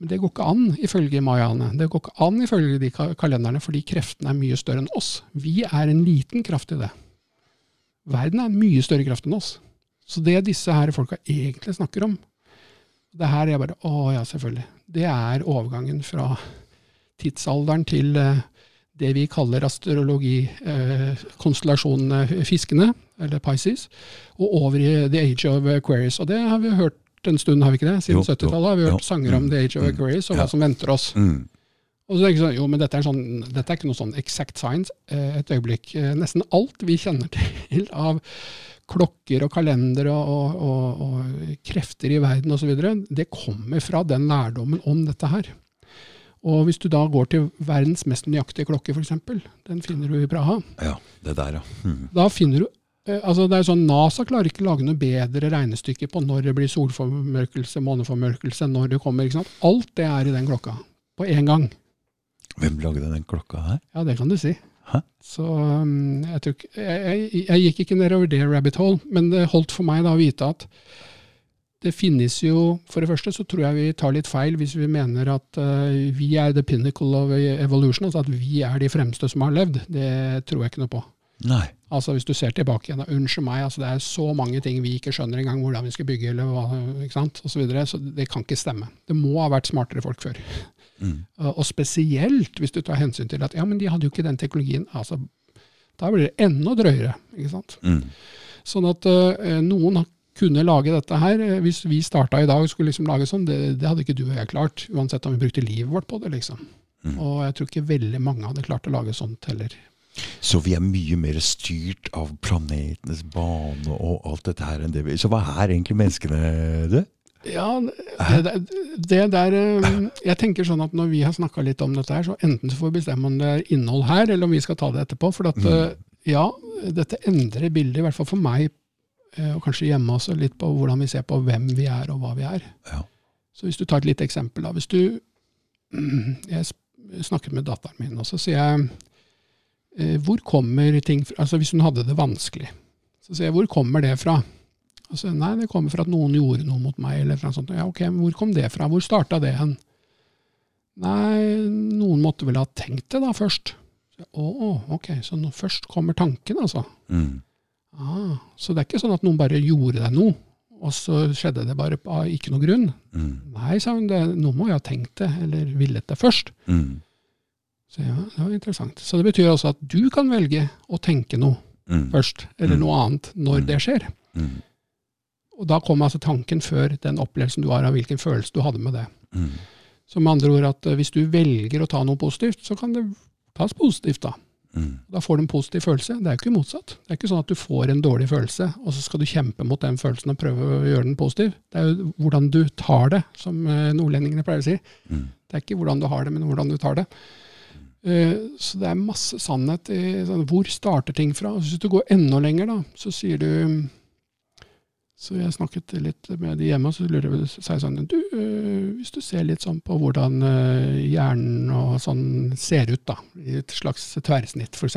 Men det går ikke an, ifølge mayaene. Det går ikke an ifølge de ka- kalenderne, fordi kreftene er mye større enn oss. Vi er en liten kraft i det. Verden er en mye større kraft enn oss. Så det disse her folka egentlig snakker om, det her er bare Å ja, selvfølgelig. Det er overgangen fra tidsalderen til eh, det vi kaller astrologikonstellasjonene eh, Fiskene, eller Pisces, og over i The Age of Aquarius. Og det har vi hørt en stund, har vi ikke det? Siden Jo, jo, 70-tallet har vi hørt jo. sanger om Mm, The Age of mm, Aquarius og ja. hva som venter oss. Mm. Og så tenker jeg sånn, jo, men dette er, sånn, dette er ikke noe sånn exact science. Eh, Et øyeblikk. Eh, Nesten alt vi kjenner til av klokker og kalender og, og, og, og krefter i verden osv., det kommer fra den lærdommen om dette her. Og hvis du da går til verdens mest nøyaktige klokke, f.eks., den finner du i Praha, Ja, det der, ja. Mm. da finner du altså det er sånn, NASA klarer ikke å lage noe bedre regnestykke på når det blir solformørkelse, måneformørkelse, når det kommer. ikke sant? Alt det er i den klokka. På én gang. Hvem lagde den klokka her? Ja, det kan du si. Hæ? Så um, jeg, tok, jeg, jeg, jeg gikk ikke nedover det rabbit hole, men det holdt for meg da å vite at det finnes jo For det første så tror jeg vi tar litt feil hvis vi mener at uh, vi er the pinnacle of evolution, altså at vi er de fremste som har levd. Det tror jeg ikke noe på. Nei. Altså Hvis du ser tilbake igjen, unnskyld meg, altså det er så mange ting vi ikke skjønner engang hvordan vi skal bygge, eller hva, ikke sant, og så, videre, så det kan ikke stemme. Det må ha vært smartere folk før. Mm. Og og spesielt hvis du tar hensyn til at ja, men de hadde jo ikke den teknologien. altså Da blir det enda drøyere. ikke sant? Mm. Sånn at uh, noen kunne lage dette her. Eh, Hvis vi starta i dag og skulle liksom lage sånn, det, det hadde ikke du og jeg klart. Uansett om vi brukte livet vårt på det. liksom. Mm. Og jeg tror ikke veldig mange hadde klart å lage sånt heller. Så vi er mye mer styrt av planetenes bane og alt dette her enn det vi Så hva er egentlig menneskene, du? Ja, det, det, der eh, Jeg tenker sånn at når vi har snakka litt om dette her, så enten så får vi bestemme om det er innhold her, eller om vi skal ta det etterpå. For at, eh, ja, dette endrer bildet, i hvert fall for meg, eh, og kanskje hjemme også, litt på hvordan vi ser på hvem vi er og hva vi er. Ja. Så hvis du tar et lite eksempel, da. Hvis du Jeg snakket med datteren min, og så sier jeg Hvor kommer ting fra Altså hvis hun hadde det vanskelig, så sier jeg hvor kommer det fra? Altså, nei, det kommer fra at noen gjorde noe mot meg. eller noe sånt. Ja, ok, men Hvor kom det fra? Hvor starta det hen? Nei, noen måtte vel ha tenkt det da først. Å, oh, ok, så nå, først kommer tanken, altså. Mm. Ah, så det er ikke sånn at noen bare gjorde deg noe, og så skjedde det bare av ikke noe grunn. Mm. Nei, sa hun, det, noen må jo ha tenkt det, eller villet det først. Mm. Så ja, det var interessant. Så det betyr altså at du kan velge å tenke noe Mm. først, eller Mm. noe annet, når Mm. det skjer. Mm. Og da kommer altså tanken før den opplevelsen du har av hvilken følelse du hadde med det. Mm. Så med andre ord at eh, hvis du velger å ta noe positivt, så kan det tas positivt da. Mm. Da får du en positiv følelse. Det er jo ikke motsatt. Det er ikke sånn at du får en dårlig følelse, og så skal du kjempe mot den følelsen og prøve å gjøre den positiv. Det er jo hvordan du tar det, som eh, nordlendingene pleier å si. Mm. Det er ikke hvordan du har det, men hvordan du tar det. Eh, Så det er masse sannhet i sånn, hvor starter ting fra. Hvis du går enda lenger, da, så sier du Så jeg snakket litt med de hjemme, og så lurer jeg, på sånn Du, eh, hvis du ser litt sånn på hvordan eh, hjernen og sånn ser ut, da, i et slags tverrsnitt, f.eks.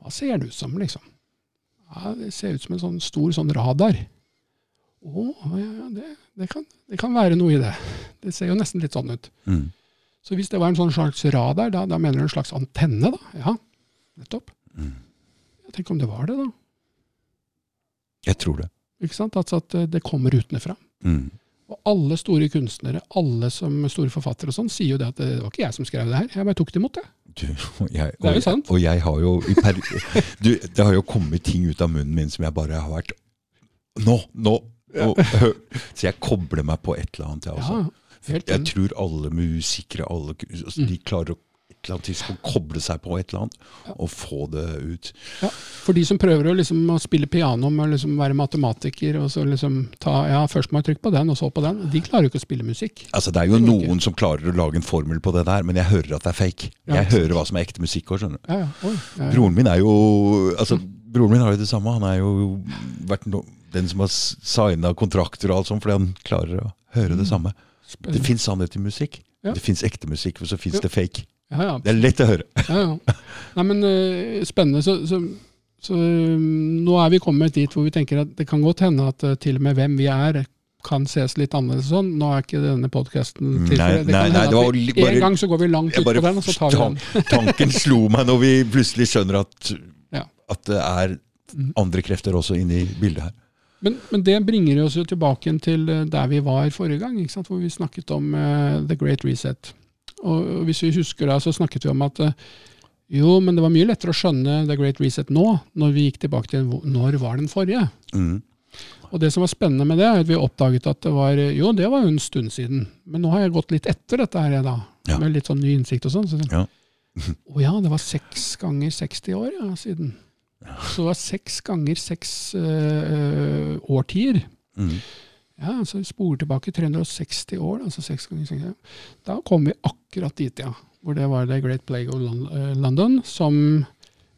Hva ser det ut som, liksom? Ja, Det ser ut som en sånn stor sånn radar. Å, ja, det, det, kan, det kan være noe i det. Det ser jo nesten litt sånn ut. Mm. Så hvis det var en sånn slags radar, da, da mener du en slags antenne, da? Ja, nettopp. Mm. Tenker om det var det, da. Jeg tror det. Ikke sant? Altså at eh, det kommer utenfra. Mm. Og alle store kunstnere, alle som store forfattere og sånn, sier jo det at det var ikke jeg som skrev det her, jeg bare tok det imot, det. Du, og jeg, Det er jo og- sant. Og jeg har jo per, du, Det har jo kommet ting ut av munnen min som jeg bare har vært Nå! Nå! Og, så jeg kobler meg på et eller annet, jeg også. Ja, Jeg tror alle musikere alle, altså, Mm. de klarer å et eller annet tidspunkt koble seg på et eller annet og få det ut. Ja, for de som prøver å, liksom, å spille piano med å liksom være matematiker, og så liksom ta Ja, først må jeg trykke på den, og så på den. De klarer jo ikke å spille musikk. Altså Det er jo noen som klarer å lage en formel på det der, men jeg hører at det er fake. Jeg hører hva som er ekte musikk òg, skjønner du. Ja. Oi. Broren min er jo altså, Broren min har jo det samme. Han er jo vært no, den som har signa kontrakter og alt sånt, fordi han klarer å høre det samme. Det Spennende. fins sannhet i musikk. Ja. Det fins ekte musikk, og så fins det fake. Ja, ja. Det er lett å høre. Ja, ja. Nei, men uh, spennende. Så, så, så um, nå er vi kommet dit hvor vi tenker at det kan godt hende at uh, til og med hvem vi er, kan ses litt annerledes sånn. Nå er ikke denne podkasten tilfellet. Det. Det kan nei, hende at vi, bare- En gang så går vi langt ut på den, og så tar vi den. Tanken slo meg når vi plutselig skjønner at, Ja. at det er Mhm. andre krefter også inne i bildet her. Men, men det bringer oss jo tilbake til eh, der vi var forrige gang, hvor vi snakket om uh, The Great Reset. Og hvis vi husker da, så snakket vi om at uh, jo, men det var mye lettere å skjønne The Great Reset nå, når vi gikk tilbake til når var den forrige. Mm. Og det som var spennende med det, er at vi oppdaget at det var Jo, det var jo en stund siden, men nå har jeg gått litt etter dette her, da. Ja. Med litt sånn ny innsikt og sånn. Så, Ja. Å ja, det var seks ganger 60 år ja, siden. Så det var seks ganger seks øh, årtier. Mm. Ja, så vi spoler tilbake 360 år, altså seks ganger 60. Da kom vi akkurat dit, ja. Hvor det var The Great Plague of eh, London, som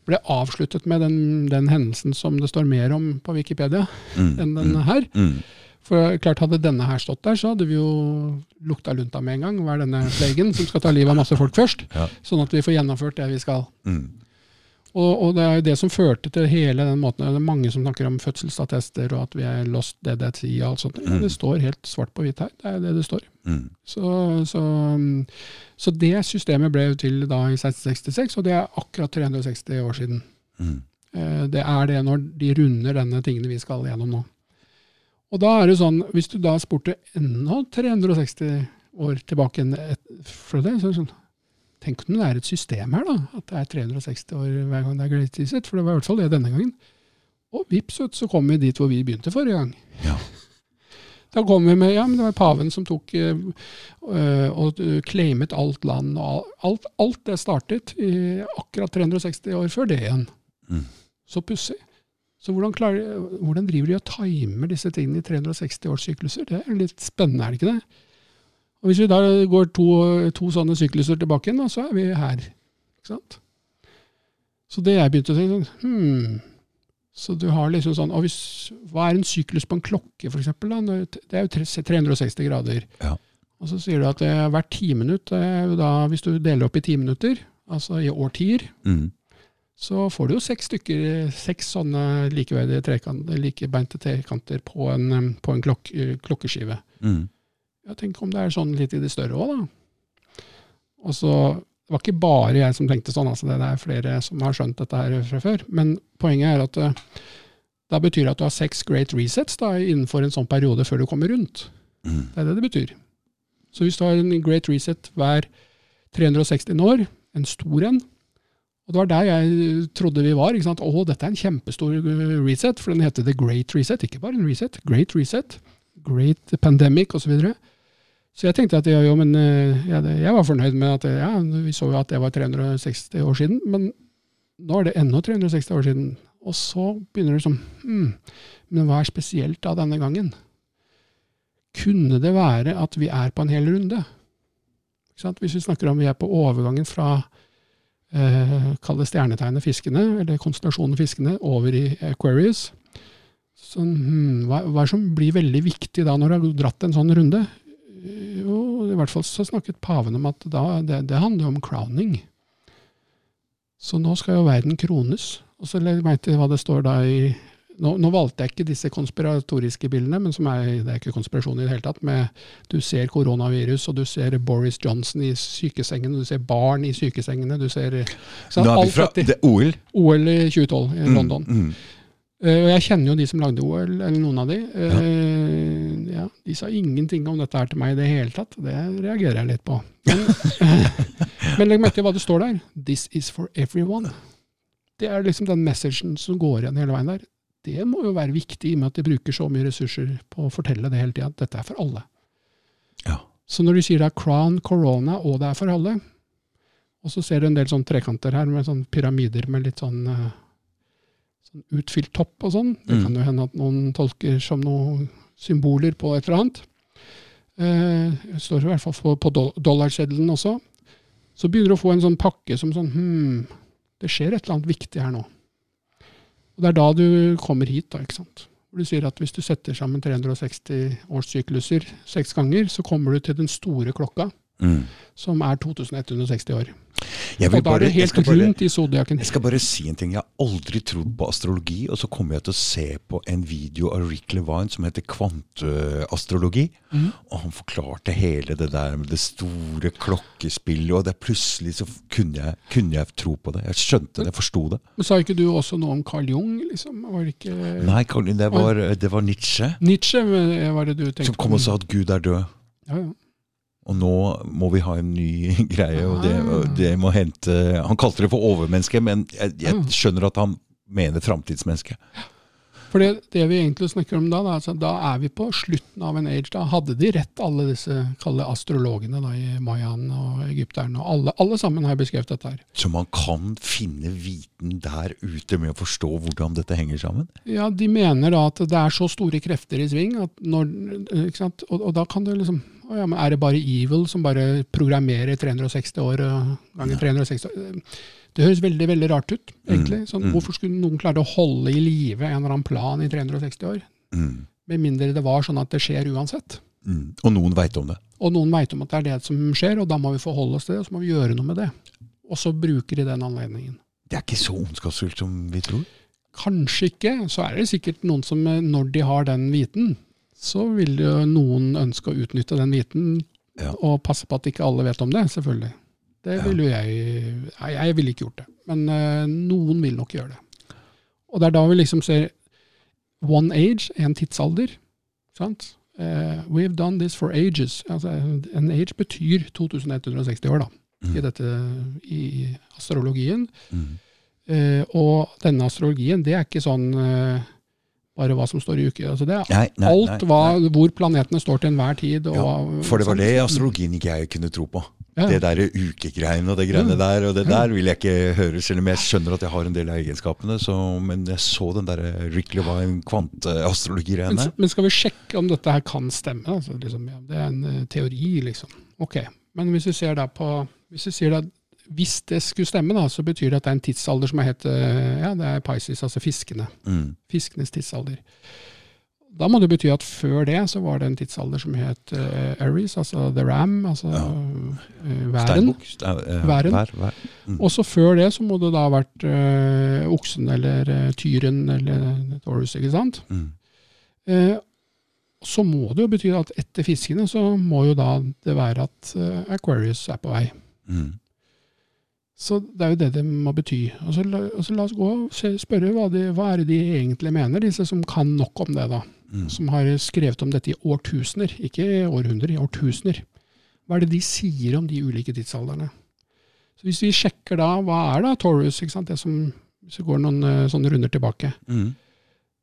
ble avsluttet med den, den hendelsen som det står mer om på Wikipedia Mm. enn denne her. Mm. For klart Hadde denne her stått der, så hadde vi jo lukta lunta med en gang. Hva er denne plagen som skal ta livet av masse folk først? Ja. Sånn at vi får gjennomført det vi skal. Mm. Og, og det er jo det som førte til hele den måten. Det er mange som snakker om fødselsattester og at vi er lost sea og alt sånt. Men Mm. det står helt svart på hvitt her. Det er det det står. Mm. Så, så, så det systemet ble til da i 1666, og det er akkurat 360 år siden. Mm. Eh, det er det når de runder denne tingene vi skal gjennom nå. Og da er det sånn, hvis du da spurte enda 360 år tilbake fra det, så er det sånn Tenk om det er et system her, da. At det er 360 år hver gang det er Great Reset. For det var i hvert fall det denne gangen. Og vips, så kom vi dit hvor vi begynte forrige gang. Ja. Da kom vi med Ja, men det var paven som tok øh, og claimet alt land. og alt, alt det startet i akkurat 360 år før det igjen. Mm. Så pussig. Så hvordan, klarer, hvordan, driver de og timer disse tingene i 360-årssykluser? Det er litt spennende, er det ikke det? Og Hvis vi da går to, to sånne sykluser tilbake, da, så er vi her. Ikke sant? Så det jeg begynte å tenke sånn hmm, Så du har liksom sånn og hvis, Hva er en syklus på en klokke, f.eks.? Det er jo 360 grader. Ja. Og så sier du at det er hvert timinutt, hvis du deler opp i ti minutter, altså i årtier, mm. så får du jo seks stykker, seks sånne likeverdige trekanter, likebeinte trekanter på en, på en klok klokkeskive. Mm. Jeg tenk om det er sånn litt i det større òg, da. Og så, Det var ikke bare jeg som tenkte sånn, altså det er flere som har skjønt dette her fra før. Men poenget er at eh, da betyr det at du har seks great resets da, innenfor en sånn periode før du kommer rundt. Mm. Det er det det betyr. Så hvis du har en great reset hver 360 år, en stor en Og det var der jeg trodde vi var. ikke sant? Å, dette er en kjempestor reset, for den heter The Great Reset. Ikke bare en reset, Great Reset. Great Pandemic osv. Så, videre. Så jeg tenkte at ja, jo, men eh, ja, det, jeg var fornøyd med at ja, vi så jo at det var 360 år siden. Men nå er det ennå 360 år siden. Og så begynner du sånn hmm, Men hva er spesielt da denne gangen? Kunne det være at vi er på en hel runde? Hvis vi snakker om vi er på overgangen fra eh, kall det stjernetegnet fiskene, eller konstellasjonen fiskene, over i Aquarius, Sånn, hmm, hva, hva er det som blir veldig viktig da, når du har dratt en sånn runde? Jo, i hvert fall så snakket paven om at da, det, det handler om crowning. Så nå skal jo verden krones. Og så legg jeg til hva det står da i nå, nå, valgte jeg ikke disse konspiratoriske bildene, men som er, det er ikke konspirasjon i det hele tatt. Med, du ser koronavirus, og du ser Boris Johnson i sykesengen, og du ser barn i sykesengene. du ser... Så, Nå er vi fra det, OL. OL i 2012 i London. Mm, mm. Uh, og jeg kjenner jo de som lagde OL, eller noen av de. Uh, ja. De sa ingenting om dette her til meg i det hele tatt. Det reagerer jeg litt på. Men, men legg merke til hva det står der. 'This is for everyone'. Det er liksom den messagen som går igjen hele veien der. Det må jo være viktig, i og med at de bruker så mye ressurser på å fortelle det hele tida. Dette er for alle. Ja. Så når du sier det er crown, corona, og det er for alle, og så ser du en del sånn trekanter her med sånn pyramider med litt sånn uh, sånn utfylt topp og sånn. Det mm. kan jo hende at noen tolker som noen symboler på et eller annet. Eh, det står i hvert fall på dollarseddelen også. Så begynner du å få en sånn pakke som sånn Hm, det skjer et eller annet viktig her nå. Og Det er da du kommer hit, da, ikke sant. Hvor du sier at hvis du setter sammen 360 årssykluser seks ganger, så kommer du til den store klokka, mm. som er 2160 år. Jeg og da er det helt rundt i zodiaken. Jeg skal bare si en ting. Jeg har aldri trodd på astrologi, og så kommer jeg til å se på en video av Rick Levine som heter Kvanteastrologi. Mm. Og han forklarte hele det der med det store klokkespillet, og det plutselig så kunne jeg, kunne jeg tro på det. Jeg skjønte det, jeg forsto det. Men Sa ikke du også noe om Carl Jung? liksom? Var det ikke... Nei, Carl, det, var, det var Nietzsche. Nietzsche var det du tenkte på? Som kom og sa at Gud er død. Ja, ja. Og nå må vi ha en ny greie, og det, og det må hente Han kalte det for overmenneske, men jeg, jeg skjønner at han mener framtidsmenneske. For det, det, vi egentlig snakker om da, da, altså, da, er vi på slutten av en age. Da hadde de rett, alle disse kalle astrologene da, i mayaen og egypterne. og alle, alle, sammen har beskrevet dette her. Så man kan finne viten der ute med å forstå hvordan dette henger sammen? Ja, de mener da at det er så store krefter i sving, når, og, og, da kan det liksom ja, men Er det bare evil som bare programmerer 360 år ganger 360 år? Det høres veldig veldig rart ut. egentlig. Mm, sånn, mm. Hvorfor skulle noen klare å holde i live en eller annen plan i 360 år? Mm. Med mindre det var sånn at det skjer uansett. Mm. Og noen veit om det. Og noen veit om at det er det som skjer, og da må vi forholde oss til det, og så må vi gjøre noe med det. Og så bruker de den anledningen. Det er ikke så ondskapsfullt som vi tror? Kanskje ikke. Så er det sikkert noen som, når de har den viten, så vil jo noen ønske å utnytte den viten, ja. og passe på at ikke alle vet om det, selvfølgelig. Det vil jo jeg Nei, jeg ville ikke gjort det. Men uh, noen vil nok gjøre det. Og det er da vi liksom ser one age, en tidsalder. Sant? Uh, we've done this for ages. Altså, en age betyr 2160 år, da, i, Mm. dette, i astrologien. Mm. Uh, og denne astrologien, det er ikke sånn eh, bare hva som står i uke. Altså, det er Nei, nei, alt hva, hvor planetene står til enhver tid. Og, Ja, for det var det astrologien ikke jeg kunne tro på. Ja. Det derre ukegreiene og det greiene mm. der, og det der vil jeg ikke høre, selv om jeg skjønner at jeg har en del av egenskapene. Så, men jeg så den derre Rick Levine kvanteastrologi-greiene. men skal vi sjekke om dette her kan stemme? Altså, liksom, ja, det er en uh, teori, liksom. Ok, Men hvis vi ser da på Hvis vi sier da, hvis det skulle stemme, da, så betyr det at det er en tidsalder som er het eh, ja, det er Pisces, altså fiskene. Mm. Fiskenes tidsalder. Da må det bety at før det så var det en tidsalder som het uh, Aries, altså The Ram, altså Ja. uh, væren. Uh, Væren. Vær, vær. Mm. Også før det så må det da ha vært uh, oksen eller uh, tyren eller Taurus, ikke sant? Mm. Så må det jo bety at etter fiskene så må jo da det være at Aquarius er på vei. Mm. Så det er jo det det må bety. Og så, og så la oss gå og se, spørre hva, de, hva er det de egentlig mener, disse som kan nok om det, da. Mm. Som har skrevet om dette i årtusener, ikke århundrer, i årtusener. Hva er det de sier om de ulike tidsalderne? Så Hvis vi sjekker da, hva er da Taurus, ikke sant? det som hvis vi går noen eh, sånne runder tilbake, Mm.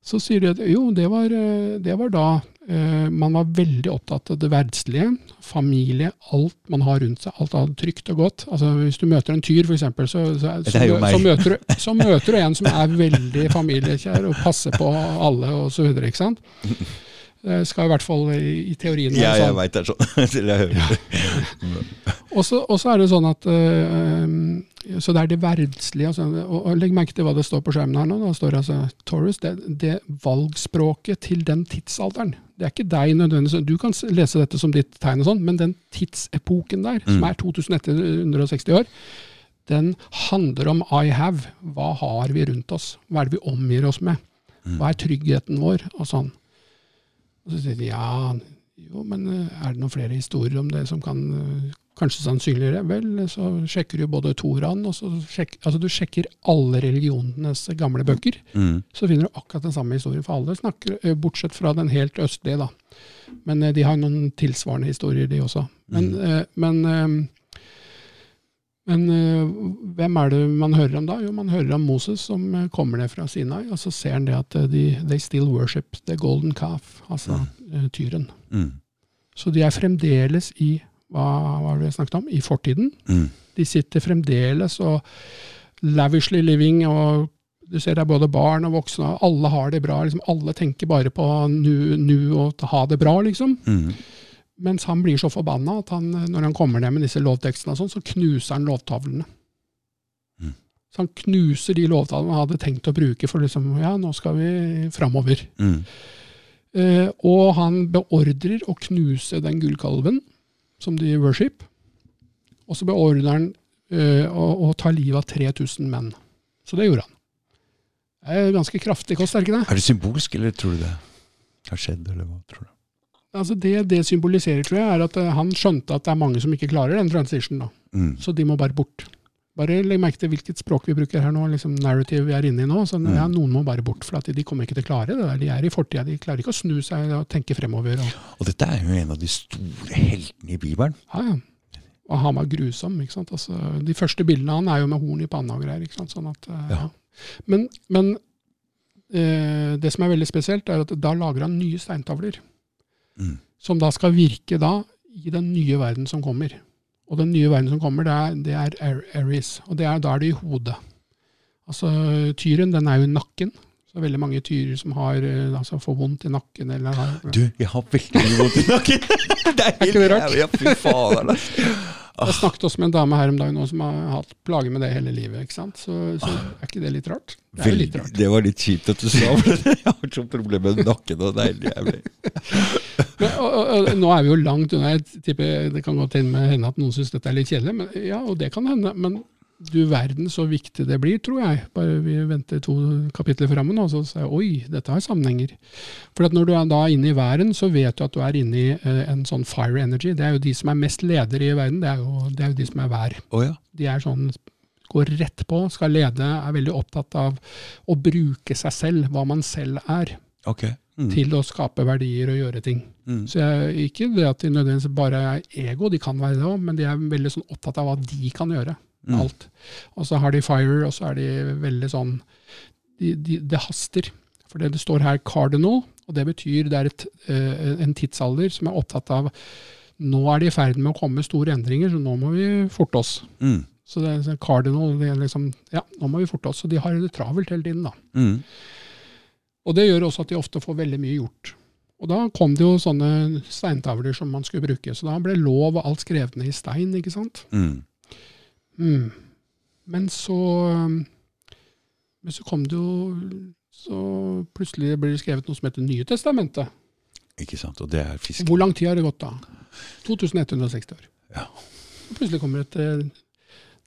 så sier de at jo, det var, eh, det var da man var veldig opptatt av det verdslige, familie, alt man har rundt seg, alt er trygt og godt. Altså Hvis du møter en tyr, f.eks., så, så, så, så, møter du, så møter du en som er veldig familiekjær og passer på alle og Det skal i hvert fall i, i teorien Ja, være jeg sånn. veit det er sånn. Til jeg hører det. Og så er det sånn at uh, Så det er det verdslige. Altså, og, og Legg merke til hva det står på skjermen her nå. Da står det altså Taurus, det, det valgspråket til den tidsalderen. Det er ikke deg nødvendigvis. Du kan lese dette som ditt tegn, og sånn, men den tidsepoken der, som Mm. er 2160 år, den handler om I have. Hva har vi rundt oss? Hva er det vi omgir oss med? Mm. Hva er tryggheten vår? Og sånn. Og så sier de ja, jo, men eh, er det noen flere historier om det som kan eh, kanskje sannsynligere? Vel, så sjekker du både Toraen, og så sjekker, altså du sjekker alle religionenes gamle bøker. Mm. Så finner du akkurat den samme historien, for alle snakker, eh, bortsett fra den helt østlige, da. Men de har noen tilsvarende historier, de også. Men, Mm. men, men eh, hvem er det man hører om da? Jo, man hører om Moses som eh, kommer ned fra Sinai, og så ser han det at eh, de they still worship the golden calf, altså eh, tyren. Mm. Så de er fremdeles i hva hva var det vi snakket om? I fortiden. Mm. De sitter fremdeles og lavishly living, og du ser det er både barn og voksne, og alle har det bra. Liksom, alle tenker bare på nu, nu og ha det bra, liksom. Mm. Mens han blir så forbanna at han, når han kommer ned med disse lovtekstene, og sånn, så knuser han lovtavlene. Mm. Så han knuser de lovtavlene han hadde tenkt å bruke for liksom, ja, nå skal vi framover. Mm. Eh, og han beordrer å knuse den gullkalven som de worship. Og så beordrer han eh, å, å ta livet av 3000 menn. Så det gjorde han. Det er ganske kraftig kost, er det ikke det? Er det symbolsk, eller tror du det har skjedd, eller hva tror du? Altså det det symboliserer, tror jeg, er at eh, han skjønte at det er mange som ikke klarer den transition. da. Mm. Så de må bare bort. Bare legg merke til hvilket språk vi bruker her nå, liksom narrative vi er inne i nå. Så Mm. ja, Noen må bare bort, for de kommer ikke til å klare det. der. De er i fortida, de klarer ikke å snu seg og tenke fremover. Og, Og dette er jo en av de store heltene i Bibelen. ja, ja. og han var grusom. ikke sant? Altså, de første bildene han er jo med horn i panna og greier. ikke sant? Sånn at, eh, Ja. ja. Men, men eh, det som er veldig spesielt, er at da lager han nye steintavler. Mm. som da skal virke da i den nye verden som kommer. Og den nye verden som kommer, det er, det er Aries, og det er, da er det i hodet. Altså, Tyren den er jo i nakken. Så veldig mange tyrer som har, eh, altså, får vondt i nakken. Eller Du, jeg har veldig mye vondt i nakken! det er, ikke det rart? jævlig, Ja, fy fader. Jeg snakket også med en dame her om dagen som har hatt plager med det hele livet. ikke sant? Så, så er ikke det litt rart? Det er litt rart. det var litt kjipt at du sa det. Jeg har sånn problem med nakken, og er og, nå er vi jo langt unna. Jeg tipper Det kan godt hende hende at noen syns dette er litt kjedelig, men, ja, og det kan hende. Men du verden så viktig det blir, tror jeg. Bare vi venter to kapitler framme nå, så sier jeg oi, dette har sammenhenger. For når du er da inne i væren, så vet du at du er inne i eh, en sånn fire energy. Det er jo de som er mest ledere i verden, det er jo, det er jo de som er vær. Oh, ja. De er sånn går rett på, skal lede, er veldig opptatt av å bruke seg selv, hva man selv er, Okay. Mm. til å skape verdier og gjøre ting. Mm. Så jeg, ikke det at de nødvendigvis bare er ego, de kan være det òg, men de er veldig sånn opptatt av hva de kan gjøre. Mm. Alt. Og så har de fire, og så er de veldig sånn de, de, Det haster. For det, det står her cardinal, og det betyr det er et, eh, en tidsalder som er opptatt av Nå er det i ferd med å komme store endringer, så nå må vi forte oss. Mm. Så det er cardinal, det er liksom Ja, nå må vi forte oss. Så de har det travelt hele tiden, da. Mm. Og det gjør også at de ofte får veldig mye gjort. Og da kom det jo sånne steintavler som man skulle bruke. Så da ble lov og alt skrevet ned i stein, ikke sant. Mm. Mm. Men så Men så kom det jo Så plutselig ble det skrevet noe som heter Nye testamentet. Ikke sant. Og det er fisk. Hvor lang tid har det gått da? 2160 år. Ja. Og plutselig kommer det et eh,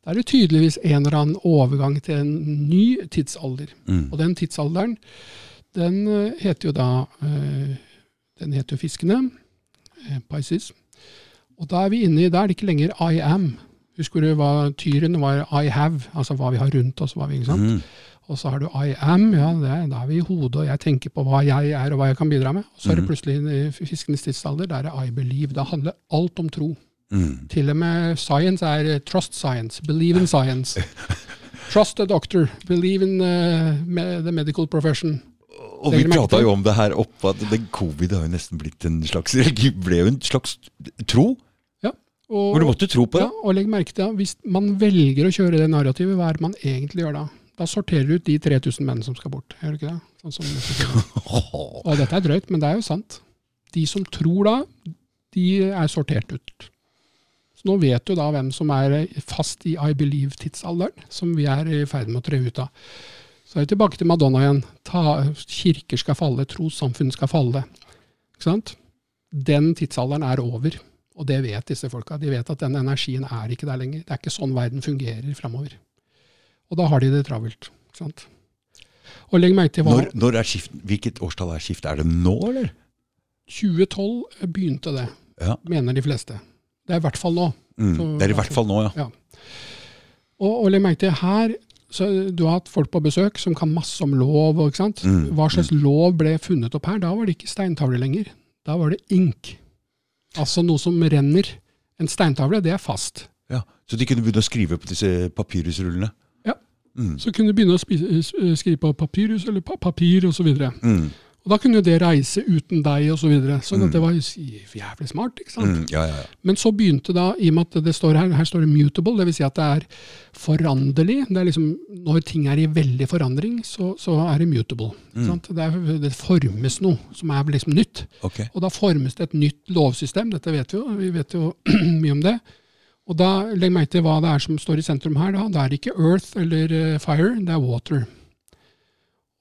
Da er det tydeligvis en eller annen overgang til en ny tidsalder. Mm. Og den tidsalderen, den eh, heter jo da eh, Den heter jo Fiskene, Pisces. Og da er vi inne i Da er det ikke lenger I am. Husker du hva tyren var I have, altså hva vi har rundt oss. vi? Mm. Og så har du I am, ja, det, da er vi i hodet, og jeg tenker på hva jeg er og hva jeg kan bidra med. Og så er det Mhm. plutselig i fiskenes tidsalder, der er I believe. Da handler alt om tro. Mm. Til og med science er eh, trust science, believe in science. Trust a doctor, believe in uh, the medical profession. Og vi prata jo om det her oppe, at det, covid har jo nesten blitt en slags ble jo en slags tro. Og, Hvor du måtte tro på det? ja, og legg merke til, at hvis man velger å kjøre det narrativet, hva er det man egentlig gjør da? Da sorterer du ut de 3000 menn som skal bort. Gjør du ikke det? Sånn som, og dette er drøyt, men det er jo sant. De som tror da, de er sortert ut. Så nå vet du da hvem som er fast i I believe-tidsalderen, som vi er i ferd med å tre ut av. Så er vi tilbake til Madonna igjen. Ta, kirker skal falle, trossamfunn skal falle. Ikke sant? Den tidsalderen er over. Og det vet disse folka. De vet at den energien er ikke der lenger. Det er ikke sånn verden fungerer framover. Og da har de det travelt. Ikke sant? Og legg merke til hva Når, når er skift, hvilket årstall er skiftet? Er det nå, eller? 2012 begynte det, Ja. mener de fleste. Det er i hvert fall nå. Mm. Så- Det er i hvert fall nå, ja. Og, og legg merke til her så Du har hatt folk på besøk som kan masse om lov. ikke sant? Mm, Hva slags lov ble funnet opp her? Da var det ikke steintavle lenger. Da var det ink. Altså noe som renner. En steintavle, det er fast. ja. Så de kunne begynne å skrive på disse papyrusrullene? Ja. Mm. Så kunne de begynne å skrive på papyrus eller pa papir osv. Mm. Og da kunne jo det reise uten deg osv. Så videre. sånn Mm. at det var jævlig smart. ikke sant? Mm. Ja, ja, ja. Men så begynte da, i og med at det står her, her står det mutable, dvs. Si at det er foranderlig. Det er liksom, når ting er i veldig forandring, så, så er det mutable. Mm. sant? Det, er, det formes noe som er liksom nytt. Okay. Og da formes det et nytt lovsystem, dette vet vi jo, vi vet jo mye om det. Og da legg merke til hva det er som står i sentrum her. da. Det er ikke earth eller eh, fire, det er water.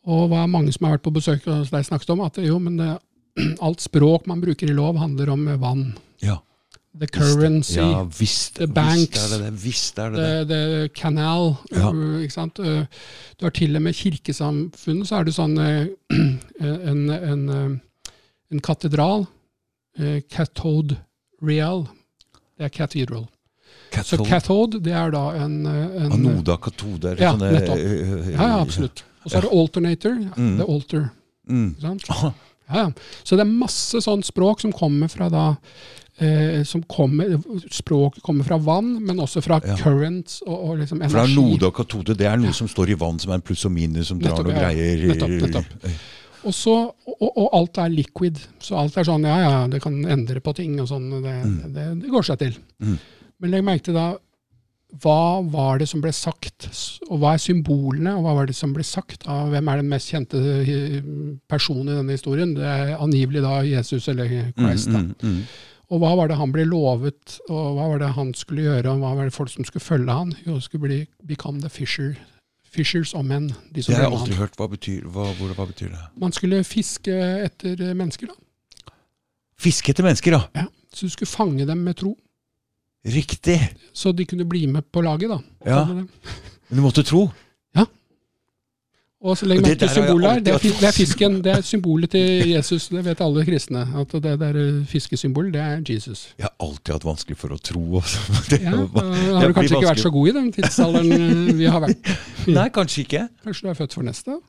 Og hva mange som har vært på besøk hos deg snakket om, at jo, men det, alt språk man bruker i lov handler om vann. Ja. The Visst currency, Ja, visst, the visst banks, er det det. Visst er det the, the canal. Ja. uh, ikke sant? Uh, Du har til og med kirkesamfunnet, så er det sånn uh, en, en, en katedral. Cathode real. Det er cathedral. Så Cathode. cathode, det er da en, en Anoda, katode eller Ja, sånne nettopp. Ja, ja, absolutt. Og så er det alternator. Mm. The alter. Mm. Sant? Ja, ja. Så det er masse sånn språk som kommer fra da eh, som kommer, Språket kommer fra vann, men også fra Ja. currents og, og liksom energi. Fra node og katode, det er noe som står i vann, som er en pluss og minus, som drar noen greier Nettopp, nettopp. Og, så, og, og alt er liquid. Så alt er sånn, ja ja, det kan endre på ting og sånn. Det, Mm. det, det går seg til. Mm. Men legg merke til da, hva var det som ble sagt, og hva er symbolene, og hva var det som ble sagt? av hvem er den mest kjente eh, personen i denne historien? Det er angivelig da Jesus eller Christ. da. Mm, mm, mm. Og hva var det han ble lovet, og hva var det han skulle gjøre, og hva var det folk som skulle følge han? Jo, det skulle bli become the fisher, fishers og men. De som Det har jeg aldri han. hørt. Hva betyr, hva, hvor, hva betyr det? Man skulle fiske etter mennesker, da. Fiske etter mennesker, da? Ja. Så du skulle fange dem med tro, Riktig. så de kunne bli med på laget, da. Ja. Men du måtte tro. Og så legg Og det merke til symbolet her. Det er, det er fisken. Det er symbolet til Jesus. Det vet alle kristne. At det der fiskesymbolet, det er Jesus. Jeg har alltid hatt vanskelig for å tro. Også. Det, Ja, har du kanskje ikke vært så god i den tidsalderen eh, vi har vært. Nei, kanskje ikke. Kanskje du er født for neste?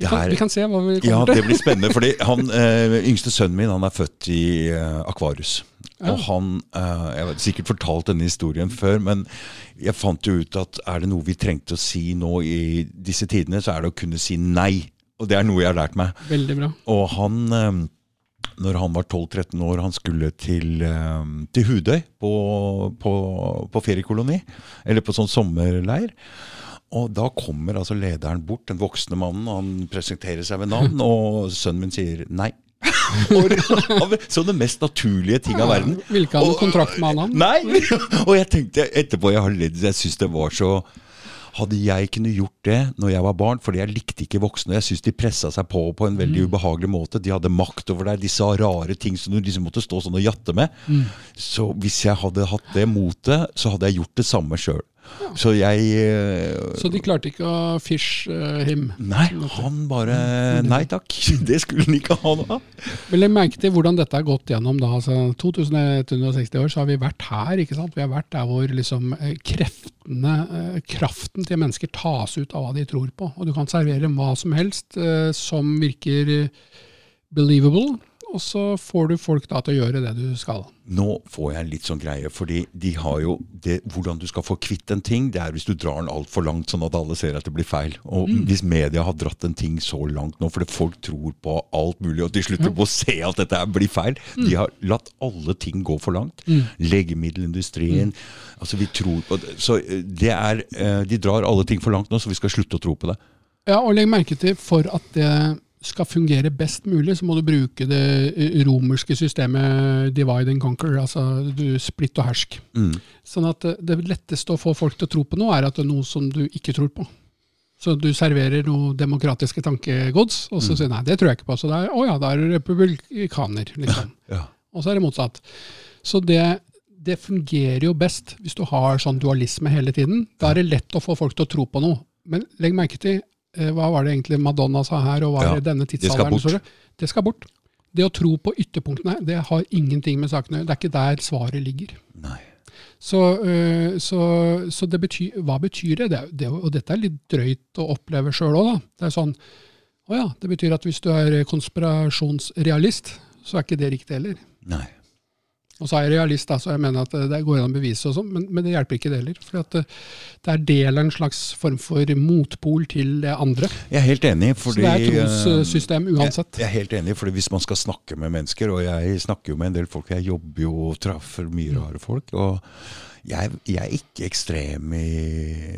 Vi kan, vi kan se hva vi Ja, kommer det blir spennende. fordi han, eh, Yngste sønnen min han er født i eh, akvarius. Ja. Og han, uh, Jeg har sikkert fortalt denne historien før, men jeg fant jo ut at er det noe vi trengte å si nå i disse tidene, så er det å kunne si nei. Og det er noe jeg har lært meg. Veldig bra. Og han, uh, når han var 12-13 år, han skulle til, uh, til Hudøy på, på, på feriekoloni. Eller på sånn sommerleir. Og da kommer altså lederen bort, den voksne mannen, han presenterer seg ved navn, og sønnen min sier nei. Så det mest naturlige ting av verden. Vil ikke ha noen kontrakt med han. Nei! Og jeg tenkte etterpå, jeg har ledd, jeg syns det var så hadde jeg kunne gjort det når jeg var barn, fordi jeg likte ikke voksne. Jeg syns de pressa seg på på en veldig ubehagelig måte. De hadde makt over deg. De sa rare ting som du liksom måtte stå sånn og jatte med. Så hvis jeg hadde hatt det motet, så hadde jeg gjort det samme sjøl. Så jeg eh, Så de klarte ikke å fish uh, him. Nei, han bare Nei takk. Det skulle han ikke ha noe av. Men legg merke til hvordan dette har gått gjennom. da, altså 2160 år så har vi vært her. ikke sant? Vi har vært der hvor liksom eh, kreftene, kraften til mennesker tas ut av hva de tror på. Og du kan servere hva som helst som virker believable, og så får du folk da til å gjøre det du skal. Nå får jeg en litt sånn greie, fordi de har jo det, Hvordan du skal få kvitt en ting, det er hvis du drar den altfor langt, sånn at alle ser at det blir feil. Og hvis media har dratt en ting så langt nå, fordi folk tror på alt mulig, og de slutter på å se at dette blir feil De har latt alle ting gå for langt. Legemiddelindustrien altså vi tror på det. Så eh, det er eh, De drar alle ting for langt nå, så vi skal slutte å tro på det. Ja, og legg merke til, for at det skal fungere best mulig, så må du bruke det eh, romerske systemet divide and conquer, altså du splitt og hersk. Mm. Sånn at det, det letteste å få folk til å tro på noe, er at det er noe som du ikke tror på. Så du serverer noe demokratiske tankegods, og så sier du nei, det tror jeg ikke på. Så det er, å ja, da er du republikaner, liksom. Ja. Og så er det motsatt. Så det, det fungerer jo best hvis du har sånn dualisme hele tiden. Da er det lett å få folk til å tro på noe. Men legg merke til, eh, hva var det egentlig Madonna sa her, og hva Ja, er det denne det skal tidsalderen bort. står det? Det skal bort. Det å tro på ytterpunktene, det har ingenting med saken å gjøre. Det er ikke der svaret ligger. Nei. Så, øh, så, så det betyr, hva betyr det? det, det og dette er litt drøyt å oppleve sjøl òg, da. Det er sånn Å ja, det betyr at hvis du er konspirasjonsrealist, så er ikke det riktig heller. Nei. Og så er jeg realist, da, så jeg mener at det går an å bevise og sånn, men, men det hjelper ikke det heller. For det, det er del av en slags form for motpol til det andre. Jeg er helt enig, Så det er eh, trossystem uansett. Jeg, jeg er helt enig, fordi hvis man skal snakke med mennesker, og jeg snakker jo med en del folk, jeg jobber jo og treffer mye rare folk, og jeg, jeg er ikke ekstrem i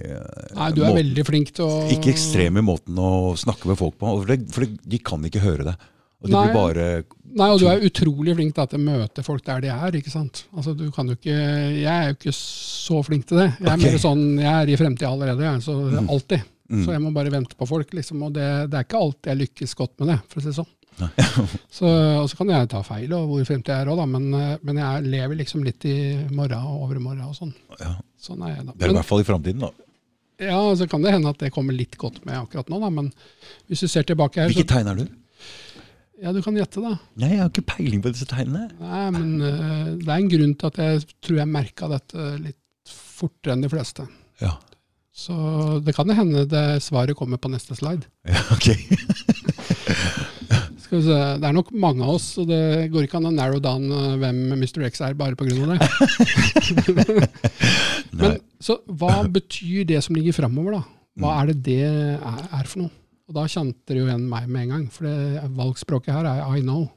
eh, Nei, du er måten- veldig flink til å Ikke ekstrem i måten å snakke med folk på, for, det, for det, de kan ikke høre det. Og det Nei. blir bare Nei, og du er utrolig flink da, til å møte folk der de er. ikke sant? Altså, du kan jo ikke, Jeg er jo ikke så flink til det. Jeg er okay. mer sånn, jeg er i fremtida allerede, jeg, så Mm. alltid. Så jeg må bare vente på folk. liksom, Og det, det er ikke alltid jeg lykkes godt med det, for å si det sånn. Så, og så kan jeg ta feil og hvor fremtid jeg er òg, da, men, eh, men jeg lever liksom litt i morgen og overmorgen og sånn. ja, Sånn er jeg da. Det er i hvert fall i framtiden, da. ja, så kan det hende at det kommer litt godt med akkurat nå, da, men hvis du ser tilbake her, Hvilke tegn er du? Ja, du kan gjette, da. Nei, jeg har ikke peiling på disse tegnene. Nei, men uh, det er en grunn til at jeg tror jeg merka dette litt fortere enn de fleste. Ja, Så det kan jo hende det svaret kommer på neste slide. ja ok. Skal vi se, Det er nok mange av oss, så det går ikke an å narrow down eh, hvem Mr. X er bare pga. det. Men, så hva betyr det som ligger framover, da? Hva er det det er, er for noe? Og Da kjente de jo igjen meg med en gang, for det valgspråket her er I know.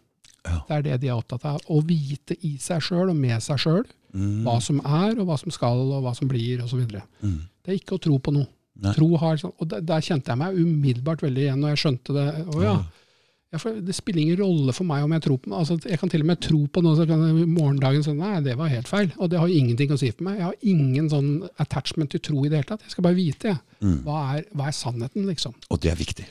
Ja. Det er det de er opptatt av. Å vite i seg sjøl og med seg sjøl Mm, hva som er, og hva som skal, og hva som blir, osv. mm. Det er ikke å tro på noe. Tro har, sånn- og der, der kjente jeg meg umiddelbart veldig igjen når jeg skjønte det. Å ja, ja, for Det spiller ingen rolle for meg om jeg tror på noe. Altså, jeg kan til og med tro på noe, så kan morgendagen si nei, det var helt feil. Og det har ingenting å si for meg. Jeg har ingen sånn attachment til tro i det hele tatt. Jeg skal bare vite jeg. Mm. Hva, er, hva er sannheten, liksom. Og det er viktig.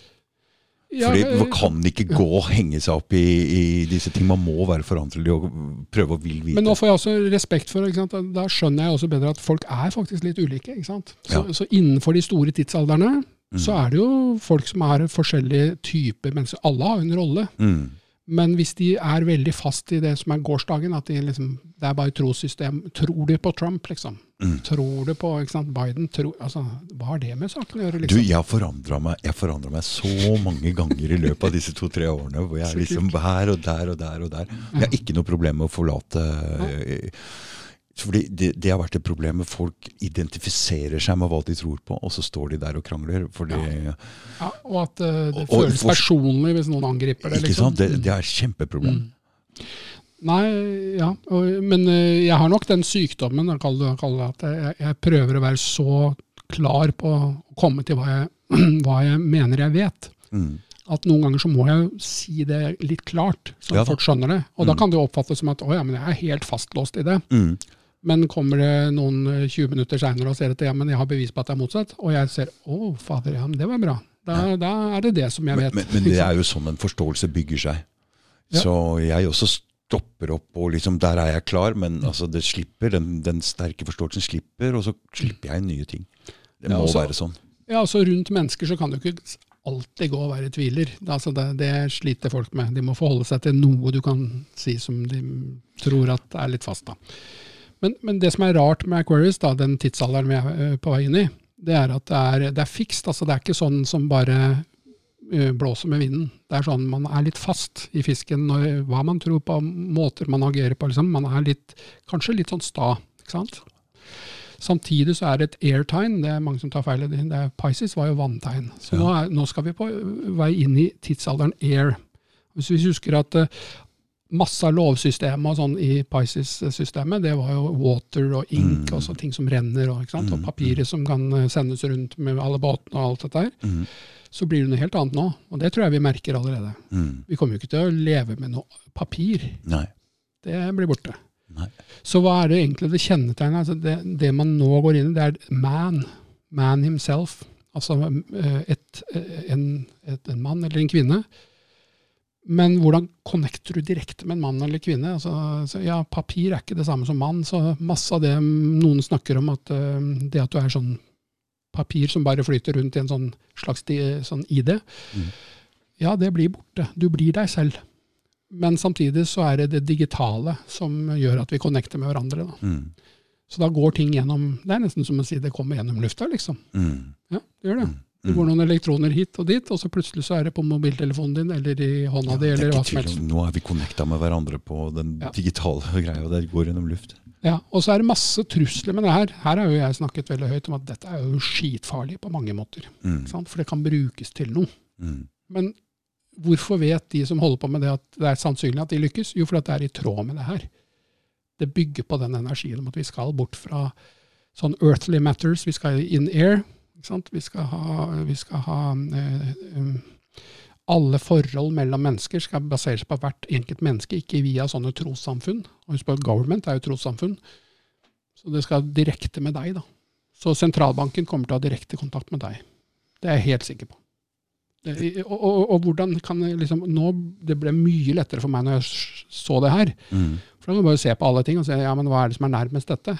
Ja, Fordi Man kan ikke gå og henge seg opp i, i disse ting. Man må være foranderlig og prøve å vil vite. Men nå får jeg også respekt for sant? Da skjønner jeg også bedre at folk er faktisk litt ulike. ikke sant? Så, Ja. så innenfor de store tidsalderne så er det jo folk som er forskjellige typer mennesker. Alle har en rolle. Mm. Men hvis de er veldig fast i det som er gårsdagen, at de liksom, det er bare trossystem Tror de på Trump, liksom? Mm. Tror du på Biden? Tror, altså, hva har det med saken å gjøre? Du, liksom? jeg har forandra meg, jeg meg så mange ganger i løpet av disse to-tre årene. Hvor jeg er liksom her og der og der og der. Jeg har ikke noe problem med å forlate eh, fordi det, det har vært et problem med folk identifiserer seg med hva de tror på, og så står de der og krangler. Fordi, ja, og at uh, det Og- føles og, personlig hvis noen angriper det. Ikke liksom. sant? Det, det er et kjempeproblem. Mm. Nei, ja. Og, men eh, jeg har nok den sykdommen, jeg kaller kaller det at jeg, jeg prøver å være så klar på å komme til hva jeg, hva jeg mener jeg vet. Mm. At noen ganger så må jeg jo si det litt klart, så Ja folk skjønner det. Og da Mm. kan det jo oppfattes som at å ja, men jeg er helt fastlåst i det. Mm. Men kommer det noen eh, 20 minutter seinere og ser at ja, men jeg har bevis på at det er motsatt, og jeg ser å fader, ja, men det var bra. Da, da er det det som jeg Men, vet. men, men det er jo sånn en forståelse bygger seg. Ja. Så jeg også stopper opp, og liksom der er jeg klar, men altså det slipper, den, den sterke forståelsen slipper, og så slipper jeg nye ting. Det Ja, må også- være sånn. Ja, altså Rundt mennesker så kan du ikke alltid gå og være tviler. Altså det, det sliter folk med. De må forholde seg til noe du kan si som de tror at er litt fast. da. Men, men det som er rart med Aquarius, da, den tidsalderen vi er eh, på vei inn i, det er at det er, det er fikst. altså Det er ikke sånn som bare eh, blåser med vinden. Det er sånn Man er litt fast i fisken når, hva man tror på, måter man agerer på. liksom. Man er litt, kanskje litt sånn sta. ikke sant? Samtidig så er det et airtime, Det er mange som tar feil i det. det. er- Pisces var jo vanntegn. Så Ja. nå, er, nå skal vi på vei inn i tidsalderen air. Hvis vi husker at eh, masse av lovsystemet og sånn i Pisces-systemet, det var jo water og ink Mm. sånne ting som renner, og, og Mm, papiret som kan eh, sendes rundt med alle båtene og alt dette her. Mm. Så blir det noe helt annet nå, og det tror jeg vi merker allerede. Mm. Vi kommer jo ikke til å leve med noe papir. Nei. Det blir borte. Nei. Så hva er det egentlig det kjennetegnet? Altså det, det man nå går inn i, det er man. Man himself. Altså eh, et, eh, en, et, en mann eller en kvinne. Men hvordan connecter du direkte med en mann eller kvinne? Altså, så ja, Papir er ikke det samme som mann, så masse av det noen snakker om, at eh, det at du er sånn papir som bare flyter rundt i en sånn slags sånn ID, Mm. ja, det blir borte. Du blir deg selv. Men samtidig så er det det digitale som gjør at vi connecter med hverandre. Da. Mm. Så da går ting gjennom Det er nesten som å si det kommer gjennom lufta, liksom. Mm. Ja, det gjør det. Mm. Det går noen elektroner hit og dit, og så plutselig så er det på mobiltelefonen din eller i hånda Ja, di er eller hva som helst. Nå er vi connecta med hverandre på den Ja. digitale greia, og det går gjennom luft. Ja, og så er det masse trusler med det her. Her har jo jeg snakket veldig høyt om at dette er jo skitfarlig på mange måter. Mm. Sant? For det kan brukes til noe. Mm. Men hvorfor vet de som holder på med det at det er sannsynlig at de lykkes? Jo, fordi det er i tråd med det her. Det bygger på den energien om at vi skal bort fra sånn earthly matters, vi skal in air. Vi skal ha, vi skal ha eh, um, Alle forhold mellom mennesker skal basere seg på hvert enkelt menneske, ikke via sånne trossamfunn. Og Husk på government er jo trossamfunn. Så det skal direkte med deg, da. Så sentralbanken kommer til å ha direkte kontakt med deg. Det er jeg helt sikker på. Det, og, og, og hvordan kan jeg liksom nå, Det ble mye lettere for meg når jeg så det her. Mm. For da kan du bare se på alle ting og se ja, men hva er det som er nærmest dette.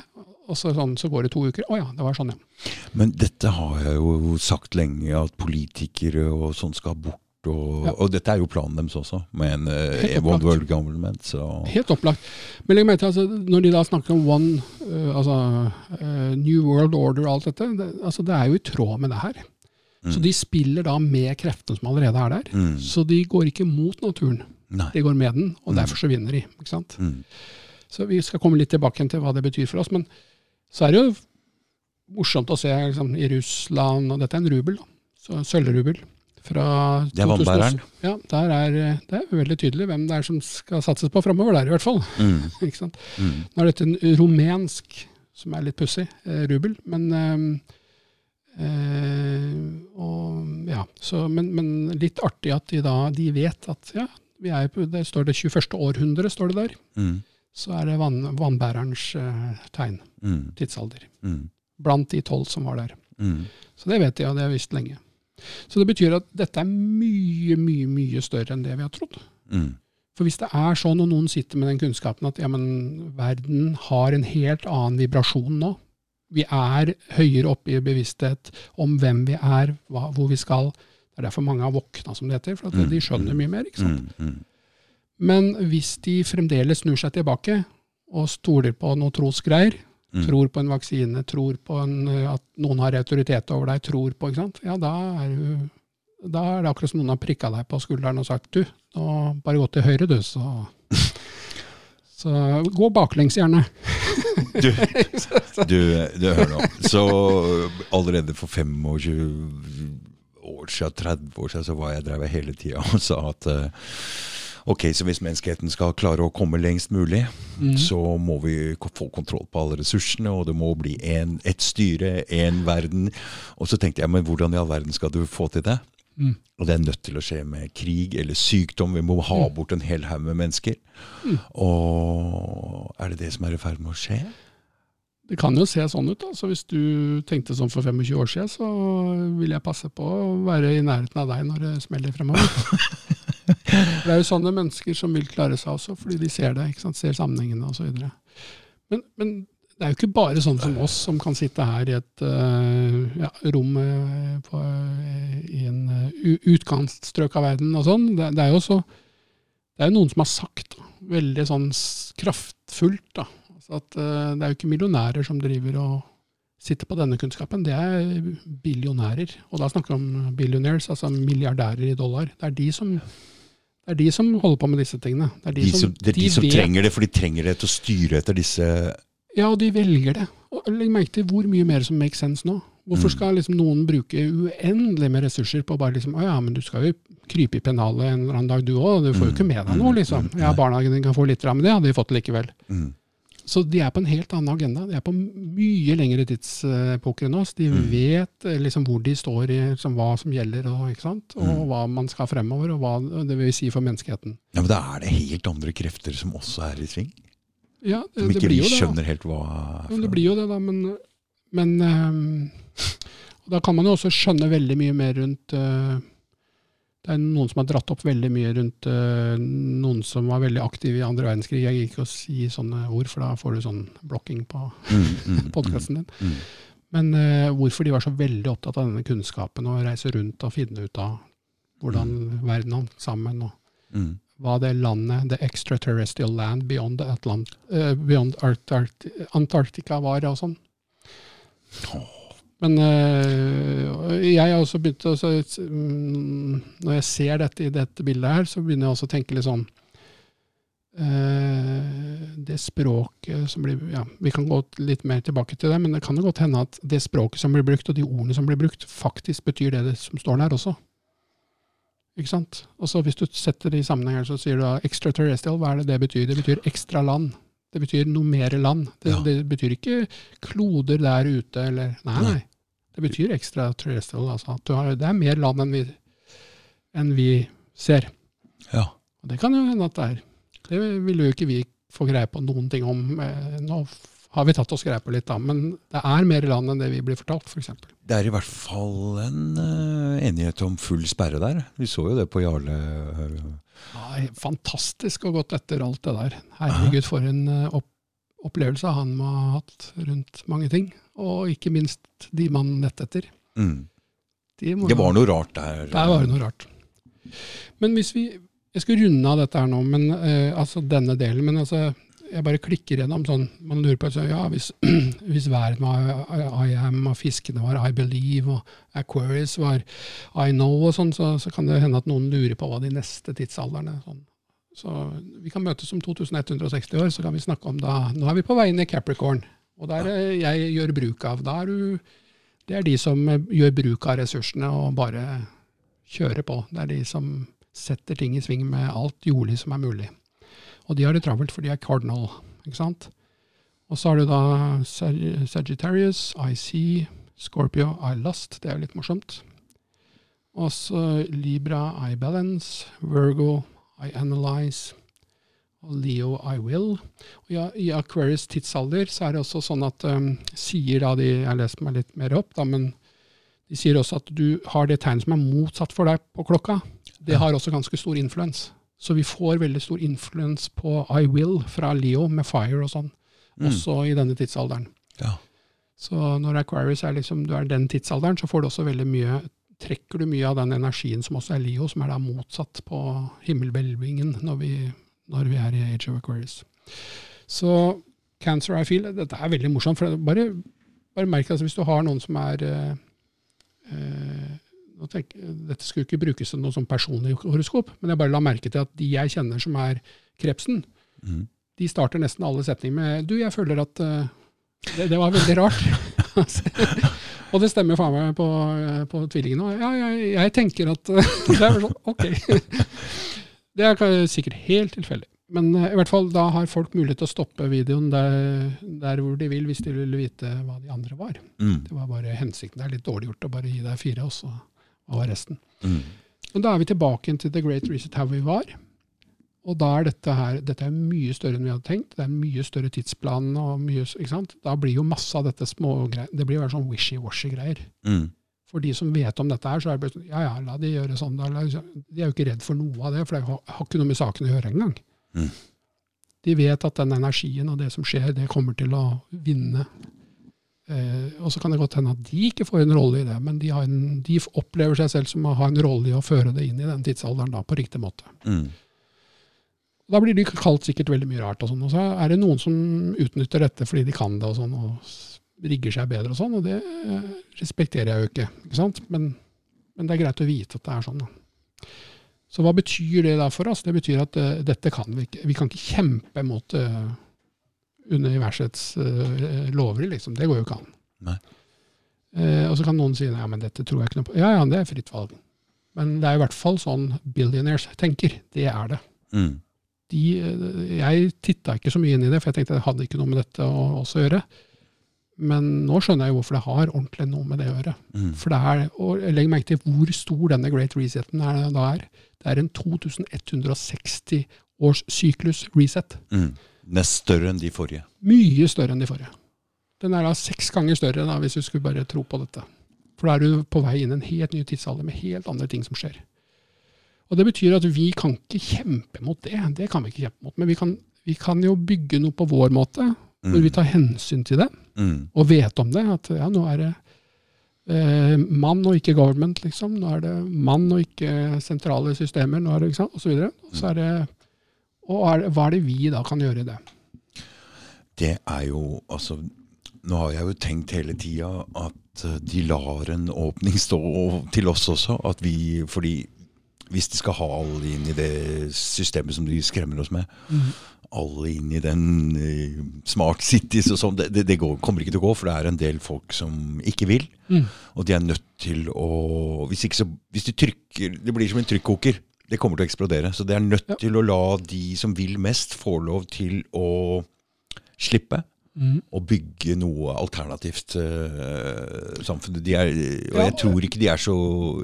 Og så, sånn, så går det to uker. Å ja, det var sånn, ja. Men dette har jeg jo sagt lenge, at politikere og sånn skal bort. Og, Ja. og dette er jo planen deres også, med en uh, One. World Government. Så. Helt opplagt. Men legg merke til, altså, når de da snakker om one, uh, altså uh, New World Order og alt dette, det, altså, det er jo i tråd med det her. Så Mm. de spiller da med kreftene som allerede er der. Mm. Så de går ikke mot naturen, Nei. de går med den, og Mm. derfor så vinner de. ikke sant? Mm. Så vi skal komme litt tilbake til hva det betyr for oss. Men så er det jo morsomt å se liksom, i Russland, og dette er en rubel, da. så sølvrubel. Fra Det er vannbæreren. Ja, der er det er veldig tydelig hvem det er som skal satses på framover der, i hvert fall. Mm. Mm. Nå er dette en rumensk, som er litt pussig, eh, rubel. Men, eh, og, ja, så, men, men litt artig at de da de vet at ja, vi er på, det står det 21. århundre, står det der. Mm. Så er det vann, vannbærerens eh, tegn, Mm. tidsalder. Mm. Blant de tolv som var der. Mm. Så det vet de, og det har jeg visst lenge. Så det betyr at dette er mye, mye, mye større enn det vi har trodd. Mm. For hvis det er sånn, og noen sitter med den kunnskapen at ja, men, verden har en helt annen vibrasjon nå, Vi er høyere oppe i bevissthet om hvem vi er, hva, hvor vi skal. Det er derfor mange har våkna, som det heter. For at Mm, de skjønner mm. mye mer. ikke sant? Men hvis de fremdeles snur seg tilbake og stoler på noe trosgreier, Mm. tror på en vaksine, tror på en, eh, at noen har autoritet over deg, tror på, ja, da er, du, da er det akkurat som noen har prikka deg på skulderen og sagt du, nå bare gå til høyre, du, så Så gå baklengs, gjerne. Du, du, du hør nå. Så allerede for 25 år siden, 30 år siden, så var jeg drev hele tida og sa at eh, ok, så hvis menneskeheten skal klare å komme lengst mulig, Mm. så må vi få kontroll på alle ressursene, og det må bli en, ett styre, én verden. Og så tenkte jeg, men hvordan i all verden skal du få til det? Mm. Og det er nødt til å skje med krig eller sykdom. Vi må ha bort en hel haug med mennesker. Og er det det som er i ferd med å skje? Det kan jo se sånn ut. da. Så Hvis du tenkte sånn for 25 år siden, så vil jeg passe på å være i nærheten av deg når det smeller fremover. Det er jo sånne mennesker som vil klare seg også, fordi de ser det, ser sammenhengene osv. Men, men det er jo ikke bare sånn som oss som kan sitte her i et uh, ja, rom eh, på, uh, i en utkantstrøk av verden og sånn. Det, det er jo også det er jo noen som har sagt veldig sånn kraftfullt da, altså at det er jo ikke millionærer som driver og sitter på denne kunnskapen, det er billionærer. Og da snakker vi om billionaires, altså milliardærer i dollar. Det er de som, det er de som holder på med disse tingene. Det er De som, det er de, som trenger det, for de trenger det til å styre etter disse Ja, og de velger det. Og Legg merke til hvor mye mer som makes sense nå. Hvorfor Mm. skal liksom noen bruke uendelig med ressurser på bare liksom, å ja, men du skal jo krype i pennalet en eller annen dag du òg, du får jo ikke med deg noe, liksom. Ja, barnehagen din kan få litt, men det hadde de fått likevel. mm, Så de er på en helt annen agenda. De er på mye lengre tidsepoker enn oss. De Mm. vet eh, liksom hvor de står i liksom, hva som gjelder, og, og Mm. hva man skal fremover, og hva det vil si for menneskeheten. Ja, men Da er det helt andre krefter som også er i sving? Ja, det, Som ikke blir vi skjønner helt hva er Ja, det blir jo det, da, men, men um, Da kan man jo også skjønne veldig mye mer rundt eh, Det er noen som har dratt opp veldig mye rundt uh, noen som var veldig aktive i andre verdenskrig. Jeg gir ikke å si sånne ord, for da får du sånn blokking på mm, mm, podkasten din. Mm, Men uh, hvorfor de var så veldig opptatt av denne kunnskapen, og reise rundt og finne ut av hvordan verden hang sammen, og mm, hva det landet, the extraterrestrial land beyond, the Atlant, uh, beyond Antarctica var, og sånn. Men øh, jeg har også begynt å mm, Når jeg ser dette i dette bildet her, så begynner jeg også å tenke litt sånn øh, Det språket som blir ja, Vi kan gå litt mer tilbake til det, men det kan jo godt hende at det språket som blir brukt, og de ordene som blir brukt, faktisk betyr det, det som står der også. Ikke sant? Og så Hvis du setter det i sammenheng, her, så sier du da extraterrestrial. Hva er det det betyr? Det betyr ekstra land. Det betyr noe mer land. Det, Ja. det betyr ikke kloder der ute, eller Nei, Nei. Det betyr extraterrestrial. Altså at du har, det er mer land enn vi, enn vi ser. ja. Og det kan jo hende at det er. Det ville jo ikke vi få greie på noen ting om. Eh, Nå har vi tatt oss greie på litt, da, men det er mer land enn det vi blir fortalt, f.eks. Det er i hvert fall en uh, enighet om full sperre der. Vi så jo det på Jarle. Nei, fantastisk og gått etter alt det der. Herregud, for en eh, opp opplevelse han må ha hatt rundt mange ting. Og ikke minst de man lette etter. Mm. De Det var noe rart der. Der var det noe rart. Men hvis vi Jeg skulle runde av dette her nå, men uh, altså denne delen. Men altså, jeg bare klikker gjennom sånn Man lurer på så, ja, hvis, hvis verden var I, am, og fiskene var I believe, og Aquarius var I know, og sånn, så, så kan det hende at noen lurer på hva de neste tidsalderne sånn. Så vi kan møtes om 2160 år, så kan vi snakke om da Nå er vi på vei inn i Capricorn, og det er det jeg gjør bruk av. Da er du Det er de som eh, gjør bruk av ressursene og bare kjører på. Det er de som setter ting i sving med alt jordlig som er mulig. Og de har det travelt, for de er cardinal, ikke sant? Og så har du da Sag- Sagittarius, I see, Scorpio, I lust. Det er jo litt morsomt. Og så Libra, I balance, Virgo, I analyze, og Leo, I will. Ja, I Aquarius tidsalder så er det også sånn at um, sier da de Jeg har lest meg litt mer opp, da, men de sier også at du har det tegnet som er motsatt for deg på klokka. Det har også ganske stor influens. Så vi får veldig stor influens på I will fra Leo med fire og sånn, Mm. også i denne tidsalderen. Ja. Så når Aquarius er liksom, du er den tidsalderen, så får du også veldig mye trekker du mye av den energien som også er Leo, som er da motsatt på himmelhvelvingen når vi, når vi er i Age of Aquarius. Så Cancer I feel, dette er veldig morsomt. for Bare, bare merk at hvis du har noen som er eh, eh, tenker, Dette skulle ikke brukes som noe sånn personlig horoskop, men jeg bare la merke til at de jeg kjenner som er krepsen, Mm. de starter nesten alle setninger med 'du, jeg føler at uh, det, det var veldig rart'. og det stemmer faen meg på, eh, på tvillingen òg. Ja, jeg, jeg tenker at Det er sånn, ok. det er sikkert helt tilfeldig. Men eh, i hvert fall da har folk mulighet til å stoppe videoen der, der hvor de vil, hvis de vil vite hva de andre var. Mm. Det var bare hensikten. Det er litt dårlig gjort å bare gi deg fire, og så var resten. Mm. Men da er vi tilbake til The Great Reset how vi var. Og da er dette her dette er mye større enn vi hadde tenkt. Det er mye større tidsplan. og mye, ikke sant? Da blir jo masse av dette smågreier Det blir jo sånn wishy-washy-greier. Mm. For de som vet om dette her, så er det bare sånn Ja ja, la de gjøre sånn. Da. De er jo ikke redd for noe av det, for det har har ikke noe med saken å gjøre engang. Mm. De vet at den energien og det som skjer, det kommer til å vinne. Eh, og så kan det godt hende at de ikke får en rolle i det, men de, har en, de opplever seg selv som å ha en rolle i å føre det inn i den tidsalderen da, på riktig måte. Mm. Da blir de kalt sikkert veldig mye rart, og sånn, og så er det noen som utnytter dette fordi de kan det og sånn, og rigger seg bedre og sånn, og det eh, respekterer jeg jo ikke. ikke sant? Men, men det er greit å vite at det er sånn. Da. Så hva betyr det da for oss? Det betyr at uh, dette kan vi ikke. Vi kan ikke kjempe mot eh, universets uh, lover, liksom. Det går jo ikke an. Eh, og så kan noen si ja, men dette tror jeg ikke noe på. Ja, ja, det er fritt valg. Men det er i hvert fall sånn billionaires tenker. Det er det Mm. de, eh, jeg titta ikke så mye inn i det, for jeg tenkte det hadde ikke noe med dette å også gjøre. Men nå skjønner jeg hvorfor det har ordentlig noe med det å gjøre. Mm. For det er, og Legg merke til hvor stor denne Great Reseten er, da er. Det er en 2160 års syklus reset. Mm. Nest større enn de forrige. Mye større enn de forrige. Den er da seks ganger større, da, hvis du skulle bare tro på dette. For da er du på vei inn i en helt ny tidsalder med helt andre ting som skjer. Og Det betyr at vi kan ikke kjempe mot det. Det kan vi ikke kjempe mot. Men vi kan, vi kan jo bygge noe på vår måte, hvor vi tar hensyn til det, Mm. og vet om det. At ja, nå er det eh, mann og ikke government, liksom. Nå er det mann og ikke sentrale systemer, nå er det, ikke sant? og så videre. Og så er det, og er hva er det vi da kan gjøre i det? Det er jo altså Nå har jeg jo tenkt hele tida at eh, de lar en åpning stå til oss også. At vi, fordi hvis de skal ha alle inn i det systemet som de skremmer oss med, alle inn i den uh, smart cities og sånn, det, det, det går, kommer ikke til å gå. For det er en del folk som ikke vil. Mm. Og de er nødt til å Hvis, ikke så, hvis de trykker Det blir som en trykkoker. Det kommer til å eksplodere. Så det er nødt Ja. til å la de som vil mest, få lov til å slippe. Mm. Og bygge noe alternativt uh, samfunn. Er, og Ja. jeg tror ikke de er så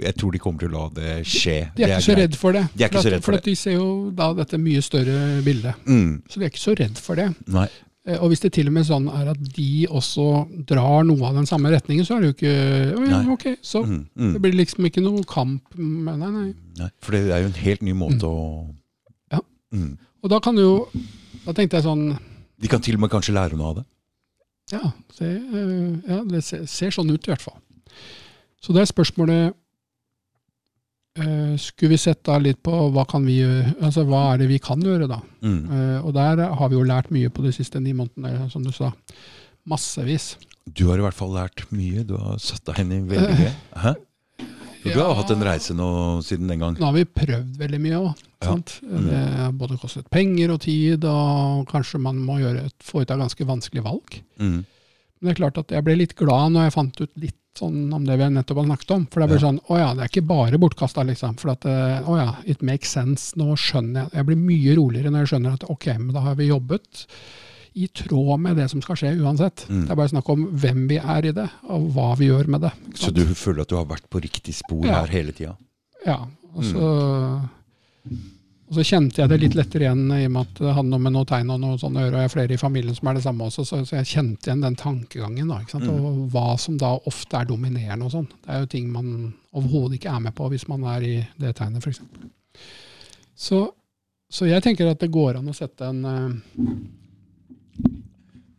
Jeg tror de kommer til å la det skje. De er ikke så redd for det. De er ikke for så redd for for at de ser jo da dette mye større bildet. Mm, Så de er ikke så redd for det. nei. Eh, Og hvis det til og med sånn er at de også drar noe av den samme retningen, så er det jo ikke oh, ja, ok, så Mm, mm, det blir liksom ikke noe kamp. Nei, nei. nei. For det er jo en helt ny måte å Ja. mm. Og da kan du jo Da tenkte jeg sånn De kan til og med kanskje lære noe av det. Ja, det, eh, ja, det ser, ser sånn ut i hvert fall. Så det er spørsmålet Skulle vi sett da litt på hva kan vi altså hva er det vi kan gjøre, da? Mm. Eh, og der har vi jo lært mye på de siste ni månedene, som du sa. Massevis. Du har i hvert fall lært mye. Du har satt deg inn i veldig mye. Hæ? For Du har hatt en reise nå siden den gang. Nå har vi prøvd veldig mye òg. Ja. Det har både kostet penger og tid, og kanskje man må gjøre et, foreta ganske vanskelige valg. Mm. Men det er klart at jeg ble litt glad når jeg fant ut litt sånn om det vi nettopp har snakket om. For det blir Ja. sånn Å ja, det er ikke bare bortkasta, liksom. For at eh, Å ja, it makes sense. Nå skjønner jeg. Jeg blir mye roligere når jeg skjønner at ok, men da har vi jobbet i tråd med det som skal skje uansett. Mm. Det er bare snakk om hvem vi er i det, og hva vi gjør med det. Så du føler at du har vært på riktig spor Ja. her hele tida? Ja, og så, og så kjente jeg det litt lettere igjen i og med at det hadde noe med noe tegn og noe sånt å gjøre, og jeg er flere i familien som er det samme også, så, så jeg kjente igjen den tankegangen, da? Mm. og hva som da ofte er dominerende og sånn. Det er jo ting man overhodet ikke er med på hvis man er i det tegnet, f.eks. Så, så jeg tenker at det går an å sette en uh...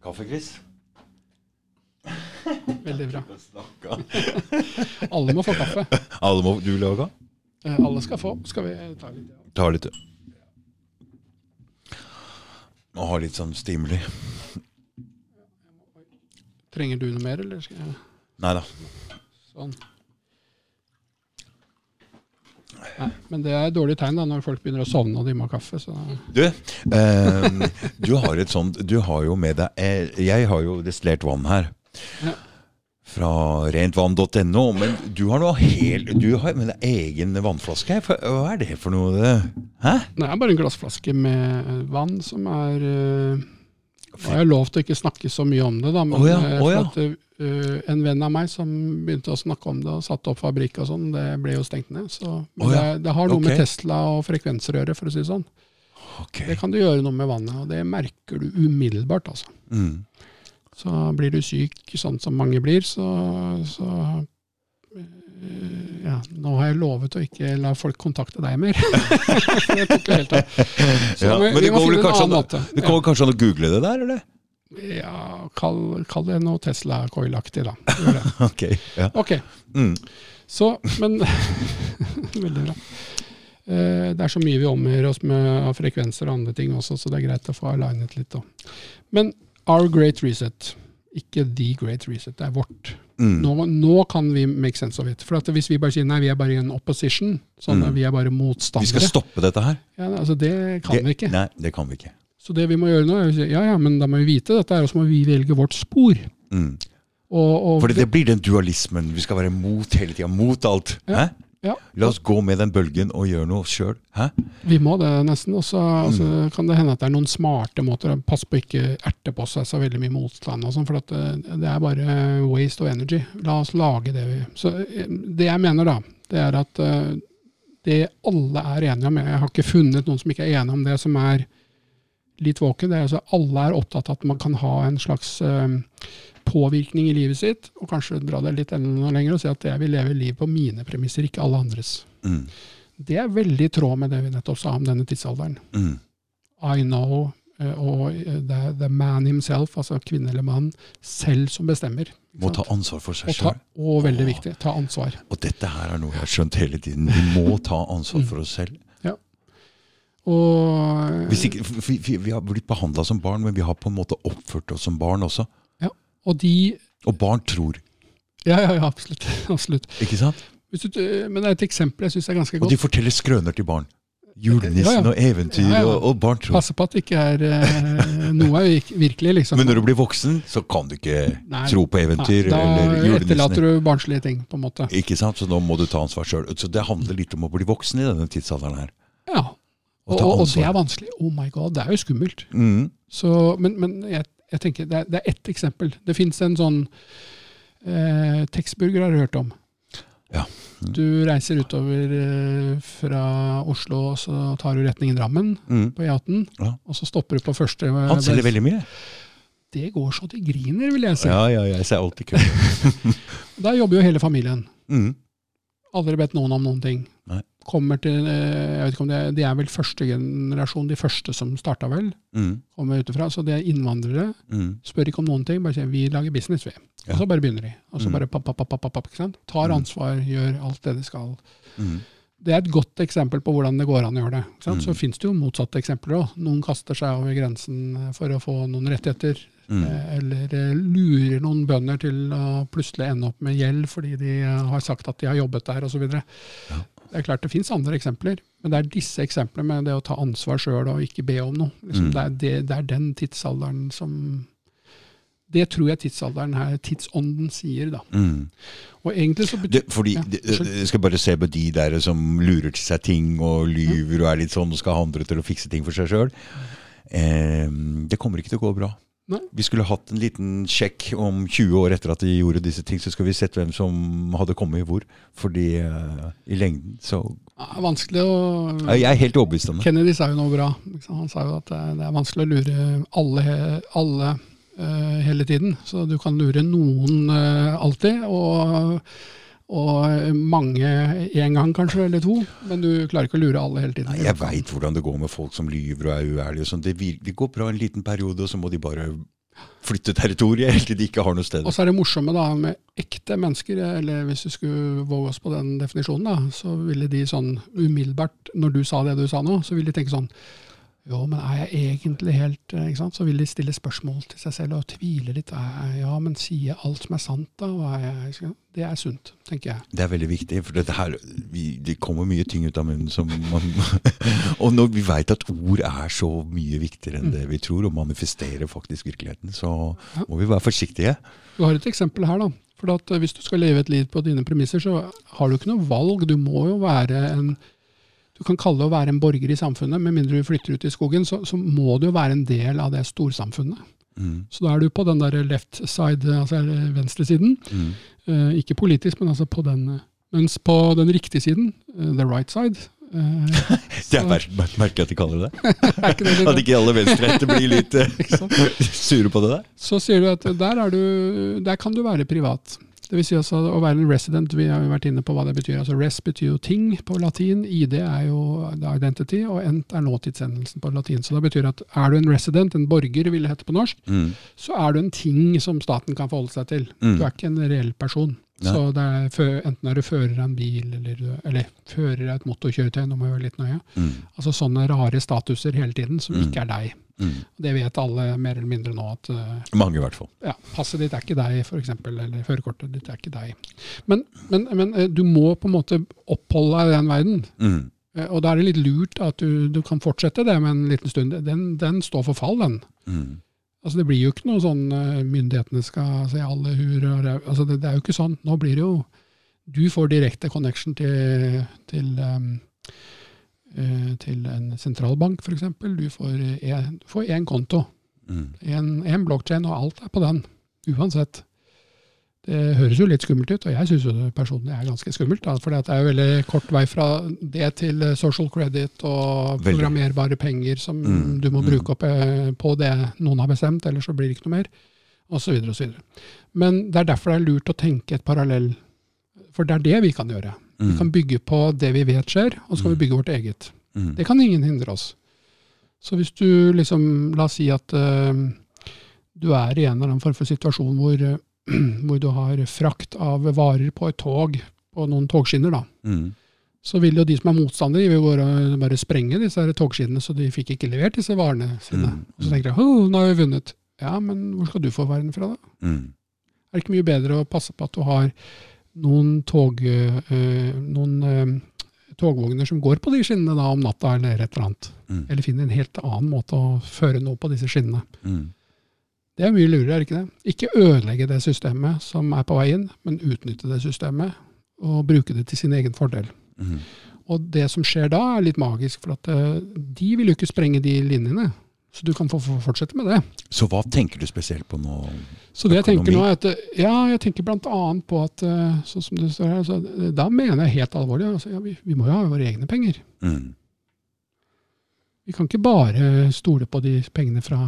Kaffekris? Veldig bra. Alle må få kaffe. Alle må du vil ha kaffe? Alle skal få. Skal vi ta litt? ja. Ta litt. Og ha litt sånn stimuli. Trenger du noe mer, eller skal jeg Nei da. Sånn. Nei, men det er et dårlig tegn da, når folk begynner å sovne og de må ha kaffe. Så. Du, eh, du har et sånt Du har jo med deg eh, Jeg har jo destillert vann her. Ja. Fra rentvann.no. Men du har noe helt Du har med deg egen vannflaske. her. Hva er det for noe? det? Hæ? Det er bare en glassflaske med vann som er øh, Nå har jeg lov til å ikke snakke så mye om det, da, men oh ja, oh ja. at, øh, en venn av meg som begynte å snakke om det og satte opp fabrikk og sånn, det ble jo stengt ned. Så oh ja, det, det har noe med. Tesla og gjøre, for å si det sånn. Okay. Det kan du gjøre noe med vannet, og det merker du umiddelbart. altså. Mm. Så blir du syk sånn som mange blir, så, så øh, ja, Nå har jeg lovet å ikke la folk kontakte deg mer. Det tok jo helt av. Så Ja, men det går vel kanskje an, det går kanskje an å google det der, eller? Ja, kall, kall det noe Tesla-coil-aktig, da. Ok. Ja. okay. Mm. så, men Veldig bra. Eh, Det er så mye vi omgjør oss med av frekvenser og andre ting også, så det er greit å få alignet litt. Da. Men Our Great Reset, ikke The Great Reset, det er vårt. Mm. Nå, nå kan vi make sense of it. For at hvis vi bare sier nei, vi er bare i en opposition, sånn Mm. vi er bare motstandere Vi skal stoppe dette her. ja, altså det kan Det- vi ikke. Nei, det kan vi ikke. Så det vi må gjøre nå, er å si ja ja, men da må vi vite dette, og så må vi velge vårt spor. Mm. Og, og, For det blir den dualismen. Vi skal være mot hele tida. Mot alt. Ja. Hæ? Ja. La oss gå med den bølgen og gjøre noe sjøl. Vi må det nesten. Og så Mm. altså, kan det hende at det er noen smarte måter å passe på ikke erte på seg så veldig mye motstand. og sånn, For det, det er bare waste of energy. La oss lage det vi Så eh, Det jeg mener, da, det er at eh, det alle er enige om Jeg har ikke funnet noen som ikke er enige om det som er litt våken. Det er altså Alle er opptatt av at man kan ha en slags eh, påvirkning i livet sitt, og kanskje dra det litt enda lenger og si at jeg vil leve livet på mine premisser, ikke alle andres. Mm. Det er veldig i tråd med det vi nettopp sa om denne tidsalderen. Mm. I know, eh, og the, er the man himself, altså kvinne eller mann, selv som bestemmer. ikke Må ta ansvar for seg og, sjøl. og veldig Åh. viktig, ta ansvar. Og dette her er noe jeg har skjønt hele tiden. Vi må ta ansvar for oss selv. Og, Hvis ikke, vi, vi, vi har blitt behandla som barn, men vi har på en måte oppført oss som barn også. Og de Og barn tror. Ja, ja, ja absolutt. absolutt. Ikke sant? Du, men det er et eksempel jeg syns er ganske godt. Og de forteller skrøner til barn. Julenissen Ja, ja. og eventyr, Ja. Og, og barn tror. Passe på at det ikke er eh, noe er virkelig, liksom. Men når du blir voksen, så kan du ikke Nei, tro på eventyr da eller etterlater du barnslige ting, på en måte. Ikke sant? Så nå må du ta ansvar sjøl. Så det handler litt om å bli voksen i denne tidsalderen her. Ja. Og, og, og det er vanskelig. Oh my god, det er jo skummelt. Mm. Så, men men jeg, jeg tenker, det er, det er ett eksempel. Det fins en sånn eh, Texburger har du hørt om. Ja. Mm. Du reiser utover eh, fra Oslo, og så tar du retningen Drammen Mm. på E18. Ja. Og så stopper du på første Han selger veldig mye. Det går så det griner, vil jeg si. Ja, ja, jeg ser alltid kø. Der jobber jo hele familien. Mm. Aldri bedt noen om noen ting. Nei. Kommer til, eh, jeg vet ikke om det, De er vel første generasjon, de første som starta vel. Mm. Kommer utenfra, Så det er innvandrere. Mm. Spør ikke om noen ting, bare sier vi lager business, vi. Ja. Og så bare begynner de. Og så Mm. bare papp, papp, papp, papp, ikke sant? Tar Mm. ansvar, gjør alt det de skal. Mm. Det er et godt eksempel på hvordan det går an å gjøre det. Ikke sant? Mm. Så finnes det jo motsatte eksempler òg. Noen kaster seg over grensen for å få noen rettigheter. Mm. eh, Eller eh, lurer noen bønder til å plutselig ende opp med gjeld fordi de har sagt at de har jobbet der osv. Ja. Det er klart det finnes andre eksempler, men det er disse eksemplene med det å ta ansvar sjøl og ikke be om noe. Liksom, Mm. det, er det, det er den tidsalderen som Det tror jeg tidsalderen her, tidsånden, sier, da. Mm. Og egentlig så betyr Det, fordi, Ja, det-. Jeg skal bare se på de der som lurer til seg ting og lyver og er litt sånn og skal ha andre til å fikse ting for seg sjøl. Eh, det kommer ikke til å gå bra. Nei. Vi skulle hatt en liten sjekk om 20 år etter at de gjorde disse ting, så skal vi sett hvem som hadde kommet hvor. Fordi uh, i lengden så ja, vanskelig å Jeg er helt overbevist om det. Kennedy sa jo noe bra. Han sa jo at det, det er vanskelig å lure alle, alle uh, hele tiden. Så du kan lure noen uh, alltid, og, og mange én gang kanskje, eller to. Men du klarer ikke å lure alle hele tiden. Nei, jeg veit hvordan det går med folk som lyver og er uærlige. Det, det går bra en liten periode, og så må de bare flytte territoriet helt til de ikke har noe sted. Og så er det morsomme da med ekte mennesker, eller hvis du skulle våge oss på den definisjonen, da, så ville de sånn umiddelbart, når du sa det du sa nå, så ville de tenke sånn jo, men er jeg egentlig helt eh, ikke sant? Så vil de stille spørsmål til seg selv og tvile litt. Ja, men sier jeg alt som er sant, da? Jeg, det er sunt, tenker jeg. Det er veldig viktig, for det, her, vi, det kommer mye ting ut av munnen som man Og når vi veit at ord er så mye viktigere enn det vi tror, og manifesterer faktisk virkeligheten, så må vi være forsiktige. Du har et eksempel her, da. For at hvis du skal leve et liv på dine premisser, så har du ikke noe valg. Du må jo være en du kan kalle det å være en borger i samfunnet, med mindre du flytter ut i skogen, så, så må du jo være en del av det storsamfunnet. Mm. Så da er du på den der left side, altså venstresiden. Mm. Eh, ikke politisk, men altså på den Mens på den riktige siden, uh, the right side uh, Det er mer merkelig at de kaller det det. at ikke alle venstrehendte blir litt sure på det der. Så sier du at der, du, der kan du være privat. Det vil si altså å være en resident, vi har jo vært inne på hva det betyr. altså Res betyr jo ting på latin, ID er jo identity, og ent er nåtidsendelsen på latin. Så det betyr at er du en resident, en borger vil det hete på norsk, mm. så er du en ting som staten kan forholde seg til. Mm. Du er ikke en reell person. Ja. Så er, enten er du fører av en bil, eller, eller fører av et motorkjøretøy, nå må jeg være litt nøye. Mm. Altså sånne rare statuser hele tiden som mm. ikke er deg. Mm. Det vet alle mer eller mindre nå. at uh, Mange i hvert fall. Ja, Passet ditt er ikke deg, f.eks., eller førerkortet ditt er ikke deg. Men, men, men, uh, du må på en måte oppholde deg i den verden. Mm. Uh, og da er det litt lurt at du, du, kan fortsette det med en liten stund. Den, den står for fall, den. Mm. Altså Det blir jo ikke noe sånn myndighetene skal se alle hur og altså det, det, er jo ikke sånn. Nå blir det jo Du får direkte connection til, til um, Eh, til en sentralbank, f.eks. Du får én konto, én mm. blokkjede, og alt er på den. Uansett. Det høres jo litt skummelt ut, og jeg syns det personlig er ganske skummelt. For det er jo veldig kort vei fra det til social credit og programmerbare penger som mm. du må mm. bruke opp eh, på det noen har bestemt, ellers så blir det ikke noe mer. Så videre. Men det er derfor det er lurt å tenke et parallell. For det er det vi kan gjøre. Vi mm. kan bygge på det vi vet skjer, og så kan vi mm. bygge vårt eget. Mm. Det kan ingen hindre oss. Så hvis du liksom, la oss si at uh, du er i en eller annen form for situasjon hvor, uh, hvor, du har frakt av varer på et tog, på noen togskinner, da. Mm. Så vil jo de som er motstandere, vil bare, sprenge disse togskinnene, så de fikk ikke levert disse varene sine. Mm. Og så tenker de oh, nå har vi vunnet. Ja, men hvor skal du få varene fra, da? Mm. Er det ikke mye bedre å passe på at du har noen, tog, øh, noen øh, togvogner som går på de skinnene da, om natta eller et eller annet. Mm. Eller finner en helt annen måte å føre noe på disse skinnene. Mm. Det er mye lurere, er det ikke det? Ikke ødelegge det systemet som er på vei inn, men utnytte det systemet og bruke det til sin egen fordel. Mm. Og det som skjer da, er litt magisk, for at de vil jo ikke sprenge de linjene. Så du kan få fortsette med det. Så hva tenker du spesielt på nå? Så det jeg tenker nå er at, Ja, jeg tenker bl.a. på at eh, sånn som det står her, så da mener jeg helt alvorlig altså, ja, vi, vi, må jo ha våre egne penger. Mm. Vi kan ikke bare stole på de pengene fra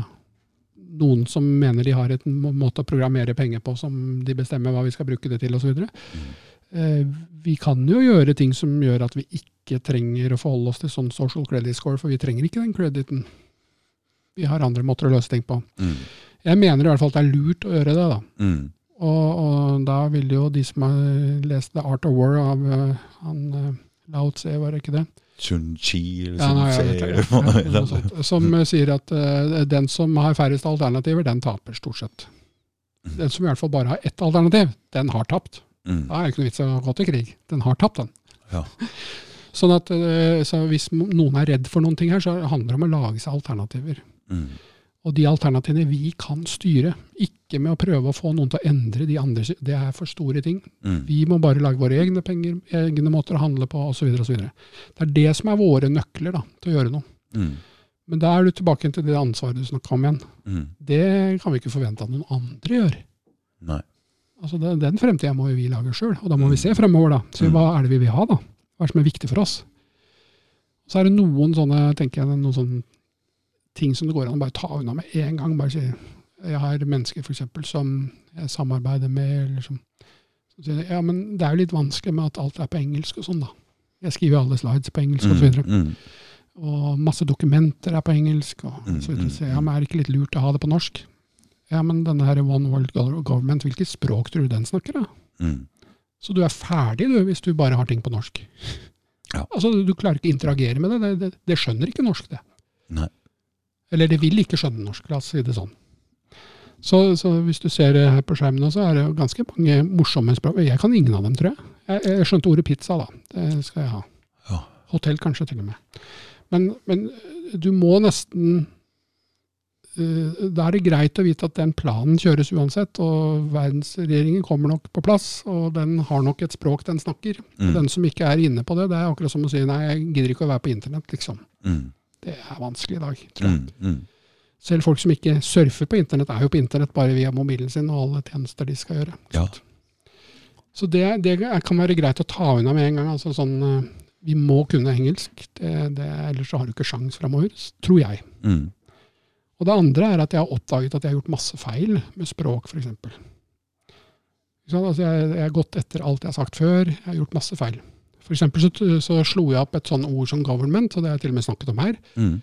noen som mener de har et måte å programmere penger på som de bestemmer hva vi skal bruke det til osv. Mm. Eh, vi kan jo gjøre ting som gjør at vi ikke trenger å forholde oss til sånn social credit score, for vi trenger ikke den crediten vi har andre måter å løse ting på. Mm. Jeg mener i hvert fall at det er lurt å gjøre det. da. Mm. Og, og, da vil jo de som har lest The Art of War av uh, han uh, Lao Tse, var det ikke det? Chun Chi eller ja, nei, ja, ja, Som uh, sier at den som har færrest alternativer, den taper stort sett. Mm. Den som i hvert fall bare har ett alternativ, den har tapt. Mm. Da er det ikke noe vits i å gå til krig. Den har tapt, den. Ja. Sånn at så Hvis noen er redd for noen ting her, så handler det om å lage seg alternativer. Mm. Og de alternativene vi kan styre, ikke med å prøve å få noen til å endre de andre, det er for store ting. Mm. Vi må bare lage våre egne penger, egne måter å handle på osv. Det er det som er våre nøkler da, til å gjøre noe. Mm. Men da er du tilbake til det ansvaret du snakka om igjen. Mm. Det kan vi ikke forvente at noen andre gjør. Nei. Altså det, Den fremtida må vi lage sjøl, og da må vi mm. se fremover. da. Se mm. hva er det vi vil ha, da? Hva er det som er viktig for oss? Så er det noen sånne tenker jeg, noen sånne ting som det går an å bare ta unna med en gang. Bare si Jeg har mennesker for eksempel, som jeg samarbeider med, eller som, som sier ja, men det er jo litt vanskelig med at alt er på engelsk og sånn, da. Jeg skriver alle slides på engelsk mm, osv. Mm. Og masse dokumenter er på engelsk. og mm, så videre. Så ja, men er det ikke litt lurt å ha det på norsk? Ja, men denne her One World Government, hvilket språk tror du den snakker, da? Mm. Så du er ferdig du, hvis du bare har ting på norsk. Ja. Altså, Du klarer ikke å interagere med det. Det, det. det skjønner ikke norsk, det. Nei. Eller det vil ikke skjønne norsk, la oss si det sånn. Så, så hvis du ser det her på skjermen, så er det jo ganske mange morsomme språk. Jeg kan ingen av dem, tror jeg. Jeg, jeg skjønte ordet pizza, da. Det skal jeg ha. Ja. Hotell kanskje, til og med. Men, men du må nesten eh, Da er det greit å vite at den planen kjøres uansett, og verdensregjeringen kommer nok på plass, og den har nok et språk den snakker. Mm. den som ikke er inne på det, det er akkurat som å si nei, jeg gidder ikke å være på internett, liksom. Mm. Det er vanskelig i dag, tror jeg. Mm. Mm. Selv folk som ikke surfer på internett, er jo på internett bare via mobilen sin og alle tjenester de skal gjøre. Ja. Så det, det kan være greit å ta unna med en gang. altså sånn, eh, Vi må kunne engelsk, det, det, ellers så har du ikke sjans framover, tror jeg. Mm. Og det andre er at jeg har oppdaget at jeg har gjort masse feil med språk, f.eks. Altså jeg, jeg har gått etter alt jeg har sagt før, jeg har gjort masse feil. For eksempel så, så slo jeg opp et sånn ord som government, og det har jeg til og med snakket om her. Mm.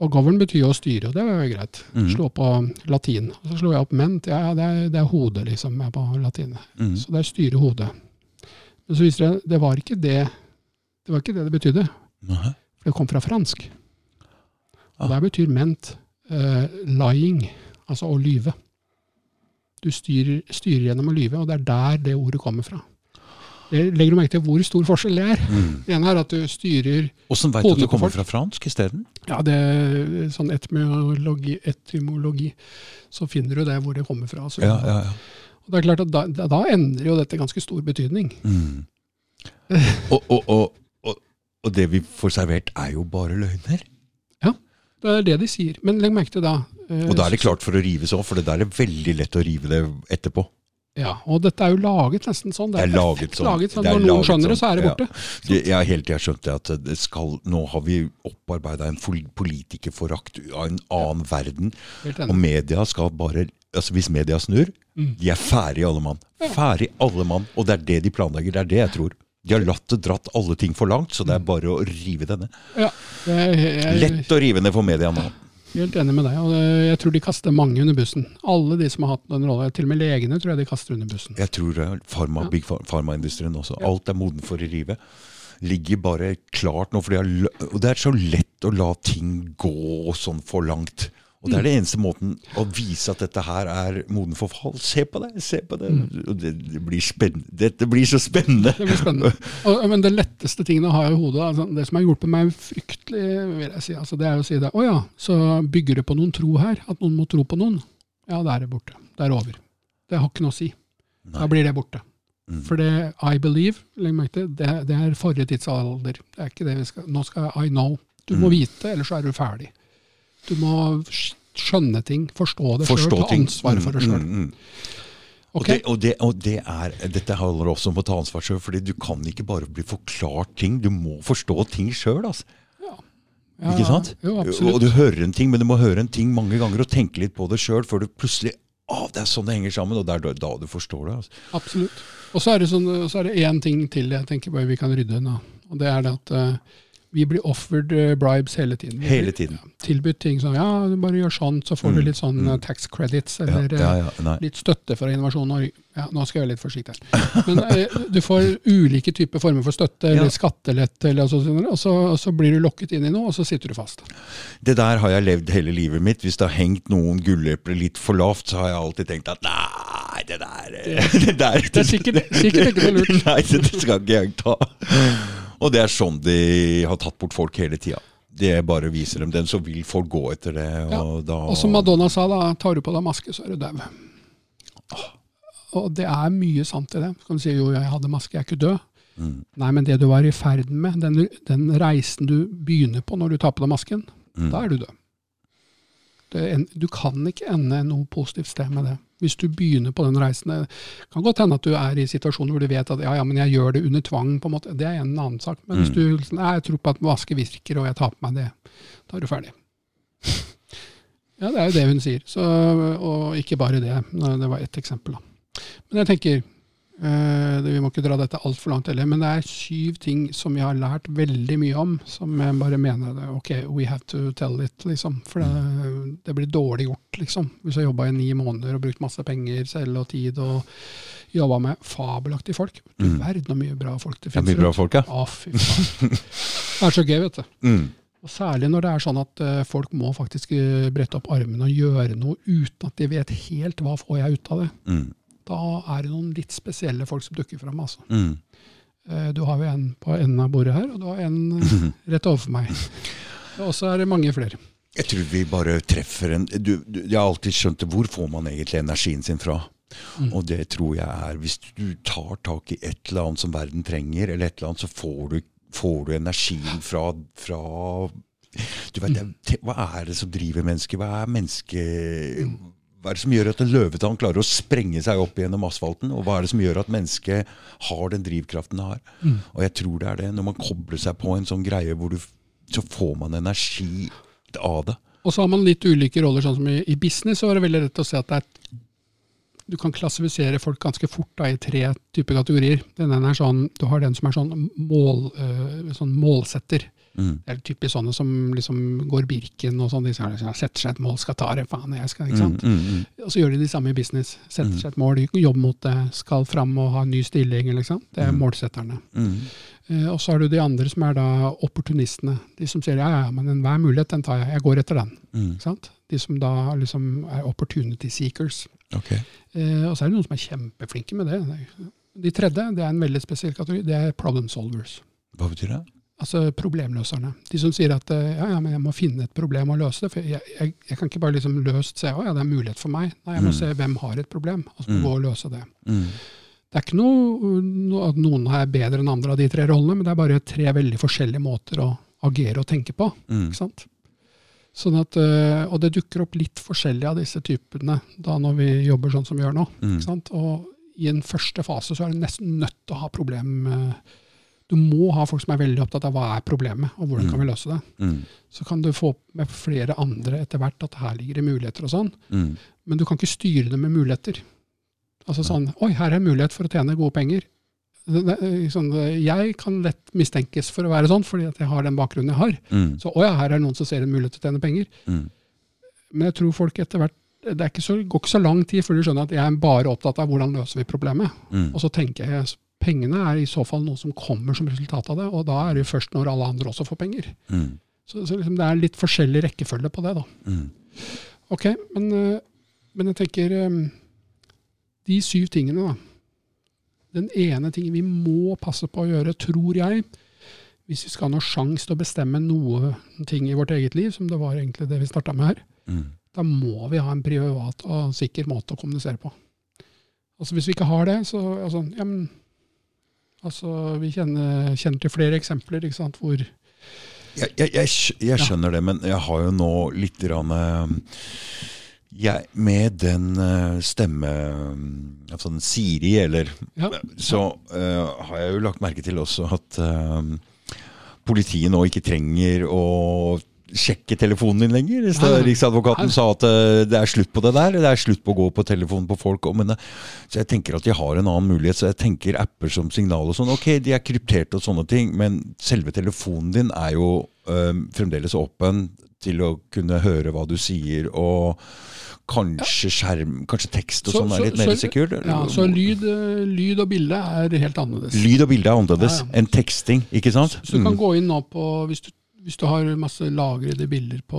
Og govern betyr jo å styre, og det var jo greit. Mhm. Slå på latin. Og så slo jeg opp ment, ja, det, er, det er hodet, liksom, er på latin. Mm. Så det er styre hodet. Men så viser det det var ikke det det var ikke det det betydde. Nei. For det kom fra fransk. Ah. Og der betyr ment uh, lying, altså å lyve. Du styrer, styrer gjennom å lyve, og det er der det ordet kommer fra. Det legger du merke til hvor stor forskjell det er? Mm. Det ene er at du styrer Åssen veit du at det kommer fra fransk isteden? Ja, det er sånn etymologi, etymologi, så finner du det hvor det kommer fra. Så, Ja, ja, ja. Og det er klart at da, da- endrer jo dette ganske stor betydning. Mm. Og, og, og, og, og det vi får servert, er jo bare løgner. Ja, Det er det de sier. Men legg merke til da eh, Og da er det klart for å rives òg, for det der er veldig lett å rive det etterpå. Ja, og dette er jo laget nesten sånn. Det er laget sånn. Laget sånn. Er Når noen skjønner det, så sånn, er det borte. Ja. jeg har hele tida skjønte det at det skal, nå har vi opparbeida en politikerforakt av en annen verden. Og media skal bare altså Hvis media snur, Mm. de er ferdig alle mann. Ferdig alle mann. Og det er det de planlegger. Det er det jeg tror. De har latt det dratt alle ting for langt, så det er bare å rive denne. Ja, det er, jeg jeg, Lett å rive ned for media nå. Helt enig med deg. og Jeg tror de kaster mange under bussen. Alle de som har hatt den rolla. Til og med legene tror jeg de kaster under bussen. Jeg tror det farma, Ja. big ph- farmaindustrien også. Ja. Alt er moden for å rive. Ligger bare klart nå. For de har, og det er så lett å la ting gå sånn for langt. Og det er det eneste måten å vise at dette her er moden for fall. Se på det! se på det. Og det, det blir spennende. Dette blir så spennende! Det blir spennende. Og, men det letteste tingene å ha i hodet, altså, det som har hjulpet meg fryktelig, vil jeg si, altså, det er å si det. Å ja, så bygger det på noen tro her. At noen må tro på noen. Ja, da er det borte. Det er over. Det har ikke noe å si. Da blir det borte. Mm. For det I believe, legg merke til, det, det er forrige tidsalder. Det er ikke det vi skal Nå skal I know. Du må Mm. vite, ellers så er du ferdig. Du må skjønne ting, forstå det sjøl, ta ansvar for det sjøl. Mm, mm, mm. Og, det, og, det, og det er, dette handler også om å ta ansvar sjøl, fordi du kan ikke bare bli forklart ting. Du må forstå ting sjøl. Altså. Ja, Ikke sant? Jo, Og du hører en ting, men du må høre en ting mange ganger og tenke litt på det sjøl før du plutselig Å, det er sånn det henger sammen, og det er da, du forstår det. Altså. Absolutt. Og så er det sånn, så er det én ting til jeg tenker bare vi kan rydde unna. Og det er det at eh, vi blir offered eh, bribes hele tiden. Hele tiden. tiden. Tilbudt ting som ja, du bare gjør sånn, så får du Mm, litt sånn mm. eh, tax credits, eller ja, eh, ja, litt støtte fra Innovasjon Norge. Ja, nå skal jeg være litt forsiktig. Men eh, du får ulike typer former for støtte, Ja. eller skattelette, eller altså, og, så, og så blir du lokket inn i noe, og så sitter du fast. Det der har jeg levd hele livet mitt. Hvis det har hengt noen gullepler litt for lavt, så har jeg alltid tenkt at nei, det der Det, der, Det er sikkert, sikkert ikke noe lurt. Nei, det, det skal ikke jeg ta. Og det er sånn de har tatt bort folk hele tida. Det bare viser dem den, så vil folk gå etter det. Og, da, Og som Madonna sa, da, tar du på deg maske, så er du dau. Og det er mye sant i det. Så kan du si jo, jeg hadde maske, jeg er ikke død. Mm. Nei, men det du var i ferd med, den, den reisen du begynner på når du tar på deg masken, Mm. da er du død. Det, du kan ikke ende noe positivt sted med det. Hvis du begynner på den reisen. Det kan godt hende at du er i situasjoner hvor du vet at ja, ja, men jeg gjør det under tvang. på en måte. Det er en annen sak. Men hvis Mm. du liksom, nei, jeg tror på at vaske virker, og jeg tar på meg det, da er du ferdig. Ja, det er jo det hun sier. Så, og ikke bare det. Det var ett eksempel. da. Men jeg tenker, vi må ikke dra dette altfor langt heller, men det er syv ting som vi har lært veldig mye om, som jeg bare mener det, ok, we have to tell it, liksom. For det, det blir dårlig gjort, liksom. Hvis jeg jobba i ni måneder og brukt masse penger selv og tid og jobba med fabelaktige folk. Du Mm. verden så mye bra folk det Det er mye bra folk, ja. Å, fy faen. Det er så gøy, vet du. Mm. Og Særlig når det er sånn at eh, folk må faktisk eh, brette opp armene og gjøre noe uten at de vet helt hva får jeg ut av det. Mm. Da er det noen litt spesielle folk som dukker fram. Altså. Mm. Eh, Du har jo en på enden av bordet her, og du har en eh, rett overfor meg. Og så er det mange flere. Jeg tror vi bare treffer en du, du, Jeg har alltid skjønt det. Hvor får man egentlig energien sin fra? Mm. Og det tror jeg er Hvis du tar tak i et eller annet som verden trenger, eller et eller annet, så får du, får du energien fra, fra du vet, det- Hva er det som driver mennesket? Hva er menneske... Hva er det som gjør at en løvetann klarer å sprenge seg opp gjennom asfalten? Og hva er det som gjør at mennesket har den drivkraften det har? Mm. Og jeg tror det er det. Når man kobler seg på en sånn greie, hvor du, så får man energi av det. Og så har man litt ulike roller. sånn som I, i business så er det veldig lett å se at det er du kan klassifisere folk ganske fort da, i tre typer kategorier. Den ene er sånn, Du har den som er sånn, mål, øh, sånn målsetter. Mm. Det er typisk sånne som liksom går Birken og sånn. De setter seg et mål, skal ta det, faen, jeg skal, ikke sant? Mm, mm, mm. Og så gjør de det samme i business. Setter Mm. seg et mål, jobber mot det, skal fram og ha en ny stilling. Liksom. Det er Mm. målsetterne. Mm. Eh, og så har du de andre som er da opportunistene. De som sier ja, ja, men enhver mulighet, den tar jeg. Jeg går etter den. Mm. Ikke sant? De som da liksom er opportunity seekers. Okay. Eh, og så er det noen som er kjempeflinke med det. De tredje det er en veldig spesiell kategori. Det er problem solvers. Hva betyr det? Altså problemløserne. De som sier at eh, ja, ja, men jeg må finne et problem og løse det. For jeg, jeg, jeg kan ikke bare liksom løst se å ja, det er mulighet for meg. Nei, jeg må Mm. se hvem har et problem, og så må Mm. gå og løse det. Mm. Det er ikke noe, noe at noen er bedre enn andre av de tre rollene, men det er bare tre veldig forskjellige måter å agere og tenke på. Mm. Ikke sant? Sånn at, eh, og det dukker opp litt forskjellig av disse typene da når vi jobber sånn som vi gjør nå. Mm. Ikke sant? Og i en første fase så er du nesten nødt til å ha problem eh, Du må ha folk som er veldig opptatt av hva er problemet, og hvordan Mm. kan vi løse det. Mm. Så kan du få med flere andre etter hvert at her ligger det muligheter og sånn, Mm. men du kan ikke styre det med muligheter. Altså sånn Oi, her er en mulighet for å tjene gode penger. Sånn, jeg kan lett mistenkes for å være sånn, fordi at jeg har den bakgrunnen jeg har. Mm. Så å ja, her er det noen som ser en mulighet til å tjene penger. Mm. Men jeg tror folk etter hvert det ikke så, går ikke så lang tid før du skjønner at jeg er bare opptatt av hvordan løser vi problemet. Mm. Og så tenker jeg pengene er i så fall noe som kommer som resultat av det, og da er det jo først når alle andre også får penger. Mm. Så, så liksom det er litt forskjellig rekkefølge på det, da. Mm. Ok, men, eh, men jeg tenker eh, De syv tingene, da. Den ene tingen vi må passe på å gjøre, tror jeg, hvis vi skal ha noe sjanse til å bestemme noe ting i vårt eget liv, som det var egentlig det vi starta med her, Mm. da må vi ha en privat og sikker måte å kommunisere på. Altså Hvis vi ikke har det, så altså, ja, men, altså, Vi kjenner, kjenner til flere eksempler ikke sant, hvor Jeg, jeg, jeg, jeg skjønner det, men jeg har jo nå litt grann, eh, jeg, Med den eh, stemme altså den Siri, eller ja, Så uh, har jeg jo lagt merke til også at uh, politiet nå ikke trenger å sjekke telefonen din lenger. Riksadvokaten sa at eh, det er slutt på det der. Det er slutt på å gå på telefonen på folk. Men, så jeg tenker at de har en annen mulighet. Så jeg tenker apper som signal og sånn. Ok, de er krypterte og sånne ting, men selve telefonen din er jo eh, fremdeles åpen til å kunne høre hva du sier. og Kanskje skjerm, kanskje tekst og Så- sånn er så- litt mer sikkert? ja, så lyd, lyd og bilde er helt annerledes. Lyd og bilde er annerledes Ja, ja. enn teksting, ikke sant? Så du kan Mm. gå inn nå på hvis du, hvis du har masse lagrede bilder på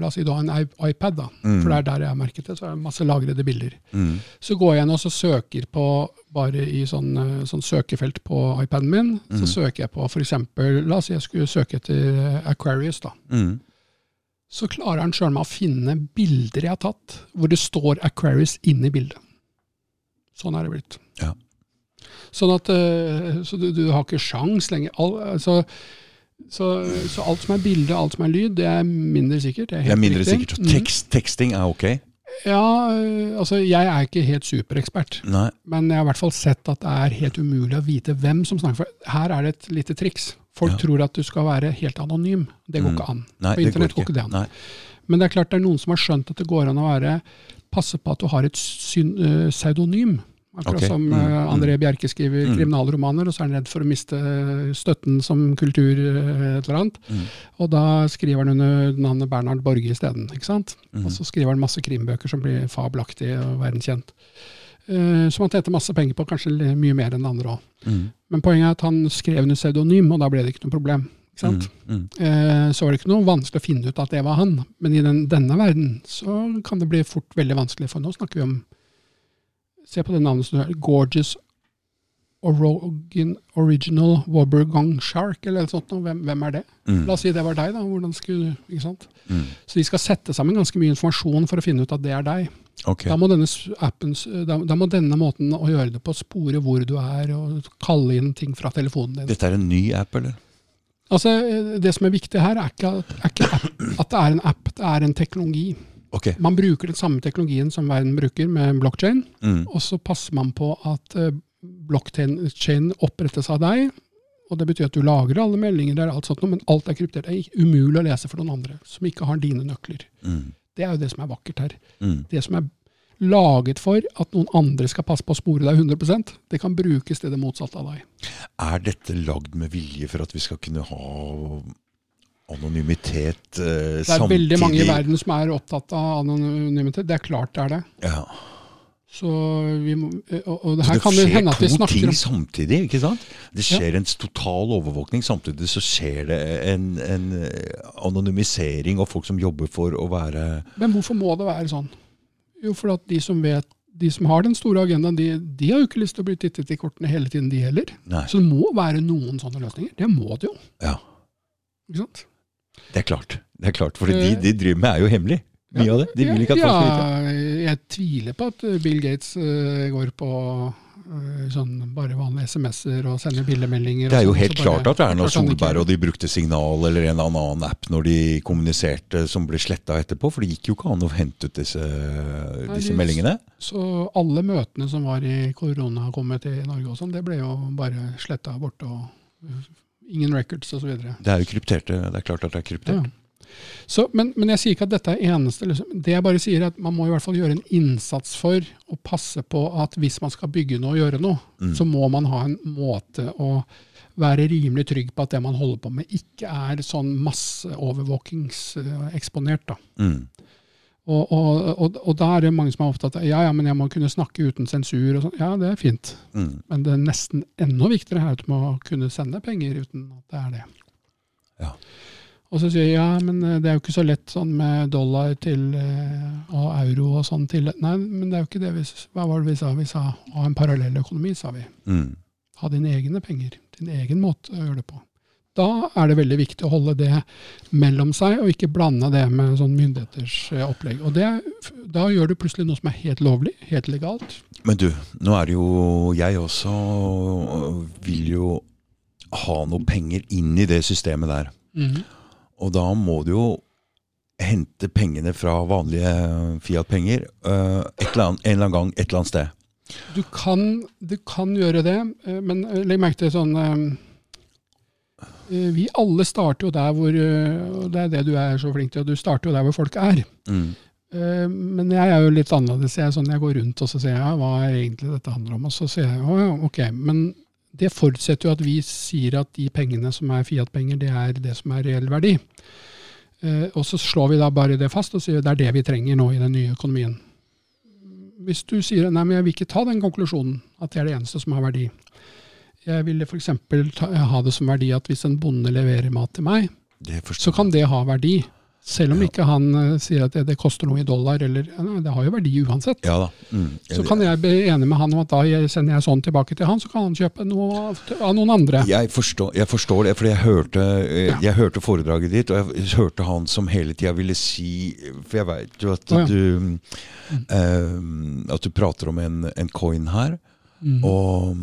La oss si du har en iPad, da. Mm. For det er der jeg har merket det. Så er det masse lagrede bilder. Mm. Så går jeg inn og så søker på bare i sånn, eh, sånn søkefelt på iPaden min. Så Mm. søker jeg på f.eks. La oss si jeg skulle søke etter eh, Aquarius. da. Mm. Så klarer han sjøl meg å finne bilder jeg har tatt, hvor det står Aquarius inni bildet. Sånn er det blitt. Ja. Sånn at eh, Så du, du har ikke sjans lenger. Al, altså, så, så alt som er bilde, alt som er lyd, det er mindre sikkert. Det er, Det er mindre riktig. sikkert. Tekst, teksting er ok? Ja, øh, altså jeg er ikke helt superekspert. Nei. Men jeg har i hvert fall sett at det er helt umulig å vite hvem som snakker. For her er det et lite triks. Folk Ja. tror at du skal være helt anonym. Det går Mm. ikke an. Nei, På internett går ikke. det an. Nei. Men det er klart det er noen som har skjønt at det går an å være passe på at du har et øh, pseudonym. Akkurat okay. som Mm, eh, mm. André Bjerke skriver Mm. kriminalromaner, og så er han redd for å miste eh, støtten som kultur eh, et eller annet. Mm. Og da skriver han under navnet Bernhard Borge isteden. Mm. Og så skriver han masse krimbøker som blir fabelaktige og verdenskjent. Uh, som han tjente masse penger på, kanskje mye mer enn andre òg. Mm. Men poenget er at han skrev under pseudonym, og da ble det ikke noe problem. ikke sant? Eh, så var det ikke noe vanskelig å finne ut at det var han. Men i den, denne verden så kan det bli fort veldig vanskelig, for nå snakker vi om Se på det navnet som er Gorgeous Orogen Original Wobbergong Shark, eller noe sånt. Hvem, hvem er det? Mm. La oss si det var deg, da. Hvordan skulle ikke sant? Mm. Så de skal sette sammen ganske mye informasjon for å finne ut at det er deg. Okay. Da må denne appen, da, da må denne måten å gjøre det på spore hvor du er, og kalle inn ting fra telefonen din. Dette er en ny app, eller? Altså, eh, Det som er viktig her, er ikke, er ikke app, at det er en app, det er en teknologi. Ok. Man bruker den samme teknologien som verden bruker med blockchain, Mm. og så passer man på at uh, blockchain opprettes av deg. Og Det betyr at du lagrer alle meldinger, der, alt sånt, men alt er kryptert. Det er umulig å lese for noen andre som ikke har dine nøkler. Mm. Det er jo det som er vakkert her. Mm. Det som er laget for at noen andre skal passe på å spore deg 100% det kan brukes til det motsatte av deg. Er dette lagd med vilje for at vi skal kunne ha anonymitet eh, Det er veldig mange i verden som er opptatt av anonymitet. Det er klart det er det. Ja. Så vi må, og, og Så her det kan det skjer hende at vi to ting om samtidig, ikke sant? Det skjer en total overvåkning, samtidig så skjer det en, en eh, anonymisering av folk som jobber for å være Men hvorfor må det være sånn? Jo, for at de som vet de som har den store agendaen, de, de har jo ikke lyst til å bli tittet i kortene hele tiden, de heller. Nei. Så det må være noen sånne løsninger. Det må det jo. Ja, ikke sant? Det er klart. Det er klart, For det Eh, de, de driver med, er jo hemmelig. Mye av det. De vil ikke at folk skal vite. Ja, jeg tviler på at Bill Gates uh, går på eh, sånn bare vanlige SMS-er og sender bildemeldinger. Det er jo sånn, helt klart at Erna Solberg og de brukte Signal eller en eller annen app når de kommuniserte som ble sletta etterpå, for det gikk jo ikke an å hente ut disse, disse meldingene. Så alle møtene som var i korona kommet til Norge og sånn, det ble jo bare sletta bort og ingen records osv. Det er jo krypterte. Det er klart at det er kryptert. Ja. Så, men, men jeg sier ikke at dette er eneste. Liksom. Det jeg bare sier er at Man må i hvert fall gjøre en innsats for å passe på at hvis man skal bygge noe og gjøre noe, Mm. så må man ha en måte å være rimelig trygg på at det man holder på med, ikke er sånn masseovervåkingseksponert. da. Mm. Og, og, og, og da er det mange som er opptatt av ja, ja, men jeg må kunne snakke uten sensur. og sånn. Ja, det er fint. Mm. Men det er nesten enda viktigere her at du må kunne sende penger uten at det er det. Ja. Og så sier jeg ja, men eh, det er jo ikke så lett sånn med dollar til eh, og euro og sånn til Nei, men det er jo ikke det vi Hva var det vi sa? Vi sa ha en parallell økonomi, sa vi. Mm. Ha dine egne penger. Din egen måte å gjøre det på. Da er det veldig viktig å holde det mellom seg, og ikke blande det med sånn myndigheters eh, opplegg. Og det, Da gjør du plutselig noe som er helt lovlig, helt legalt. Men du, nå er det jo Jeg også vil jo ha noe penger inn i det systemet der. Og da må du jo hente pengene fra vanlige Fiat-penger eh, eller annet- en eller annen gang et eller annet sted. Du kan, du kan gjøre det, eh, men eh, legg merke til sånn eh, eh, Vi alle starter jo der hvor eh, og Det er det du er så flink til, og du starter jo der hvor folk er. Mm. Eh, Men jeg er jo litt annerledes. Jeg, sånn, jeg går rundt og så ser jeg, hva er egentlig dette handler om. Og så sier jeg å ja, ok, men det forutsetter jo at vi sier at de pengene som er Fiat-penger, det er det som er reell verdi. Eh, og så slår vi da bare det fast og sier det er det vi trenger nå i den nye økonomien. Hvis du sier nei, men jeg vil ikke ta den konklusjonen at det er det eneste som har verdi. Jeg ville f.eks. ha det som verdi at hvis en bonde leverer mat til meg, så kan det ha verdi. Selv om Ja. ikke han uh, sier at det, det koster noe i dollar, eller nei, Det har jo verdi uansett. Ja. Mm. Så kan jeg bli enig med han om at da jeg- sender jeg sånn tilbake til han, så kan han kjøpe noe av, av noen andre. Jeg forstår, jeg forstår det, for jeg hørte, jeg, Ja. jeg hørte foredraget ditt, og jeg hørte han som hele tida ville si For jeg veit jo at oh, ja. du eh, At du prater om en, en coin her, Mm. og,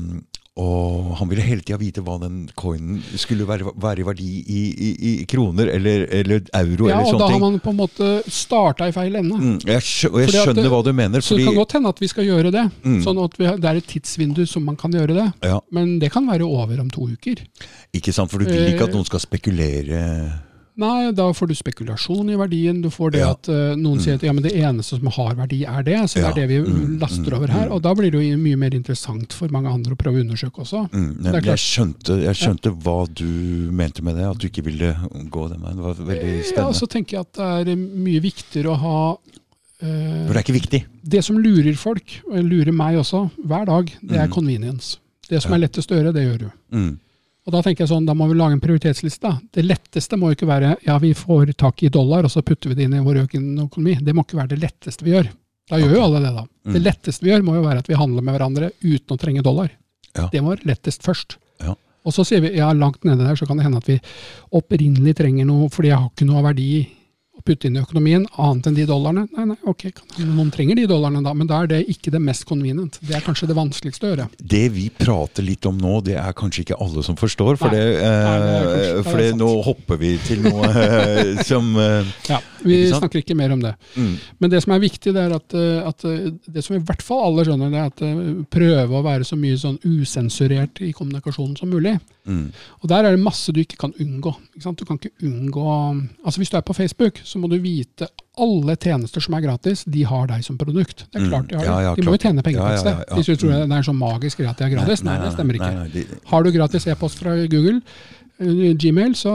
og han ville hele tida vite hva den coinen skulle være, være i verdi i, i, i kroner eller, eller euro ja, eller og sånne da har man på en måte starta i feil ende. Mm, jeg skjø, og jeg Fordi skjønner det- hva du mener. Så det kan godt hende at vi skal gjøre det. Mm. Sånn at vi, har- det er et tidsvindu som man kan gjøre det. ja, Men det kan være over om to uker. ikke sant? For du vil ikke at Eh, noen skal spekulere Nei, da får du spekulasjon i verdien. Du får det Ja. at uh, noen sier at ja, men det eneste som har verdi, er det. Så det Ja. er det vi Mm, laster mm, over her. mm. Og da blir det jo mye mer interessant for mange andre å prøve å undersøke også. Mm, Det jeg, skjønte, jeg skjønte hva du mente med det, at du ikke ville gå den veien. Det var veldig spennende. Ja, så tenker jeg at det er mye viktigere å ha uh, For det er ikke viktig. Det som lurer folk, og lurer meg også, hver dag, det er Mm. convenience. Det som er lettest å gjøre, det gjør du. Og da tenker jeg sånn, da må vi lage en prioritetsliste. Det letteste må jo ikke være ja, vi får tak i dollar, og så putter vi det inn i vår økende økonomi. Det må ikke være det letteste vi gjør. Da gjør jo alle det, da. Mm. Det letteste vi gjør, må jo være at vi handler med hverandre uten å trenge dollar. Ja. Det må være lettest først. Ja. Og så sier vi ja, langt nede der så kan det hende at vi opprinnelig trenger noe, fordi jeg har ikke noe verdi å putte inn i økonomien, annet enn de dollarene. Nei, nei, ok, noen trenger de dollarene da, men da er det ikke det mest convenient. Det er kanskje det vanskeligste å gjøre. Det vi prater litt om nå, det er kanskje ikke alle som forstår. For, Nei. det, Nei, det kanskje- eh, det for det, nå hopper vi til noe eh, som eh, Ja, Vi Ikke snakker ikke mer om det. mm, Men det som er viktig, det er at, at det som i hvert fall alle skjønner, det er at prøve å være så mye sånn usensurert i kommunikasjonen som mulig. mm, Og der er det masse du ikke kan unngå. Ikke? Du kan ikke unngå Altså Hvis du er på Facebook, så må du vite alle tjenester som er gratis, de har deg som produkt. Det er Mm. klart De har Ja, det. ja, de må jo tjene penger på et sted. Hvis du tror Mm. det er så magisk at de er gratis. Nei, det stemmer ikke. Har du gratis e-post fra Google, Gmail, så,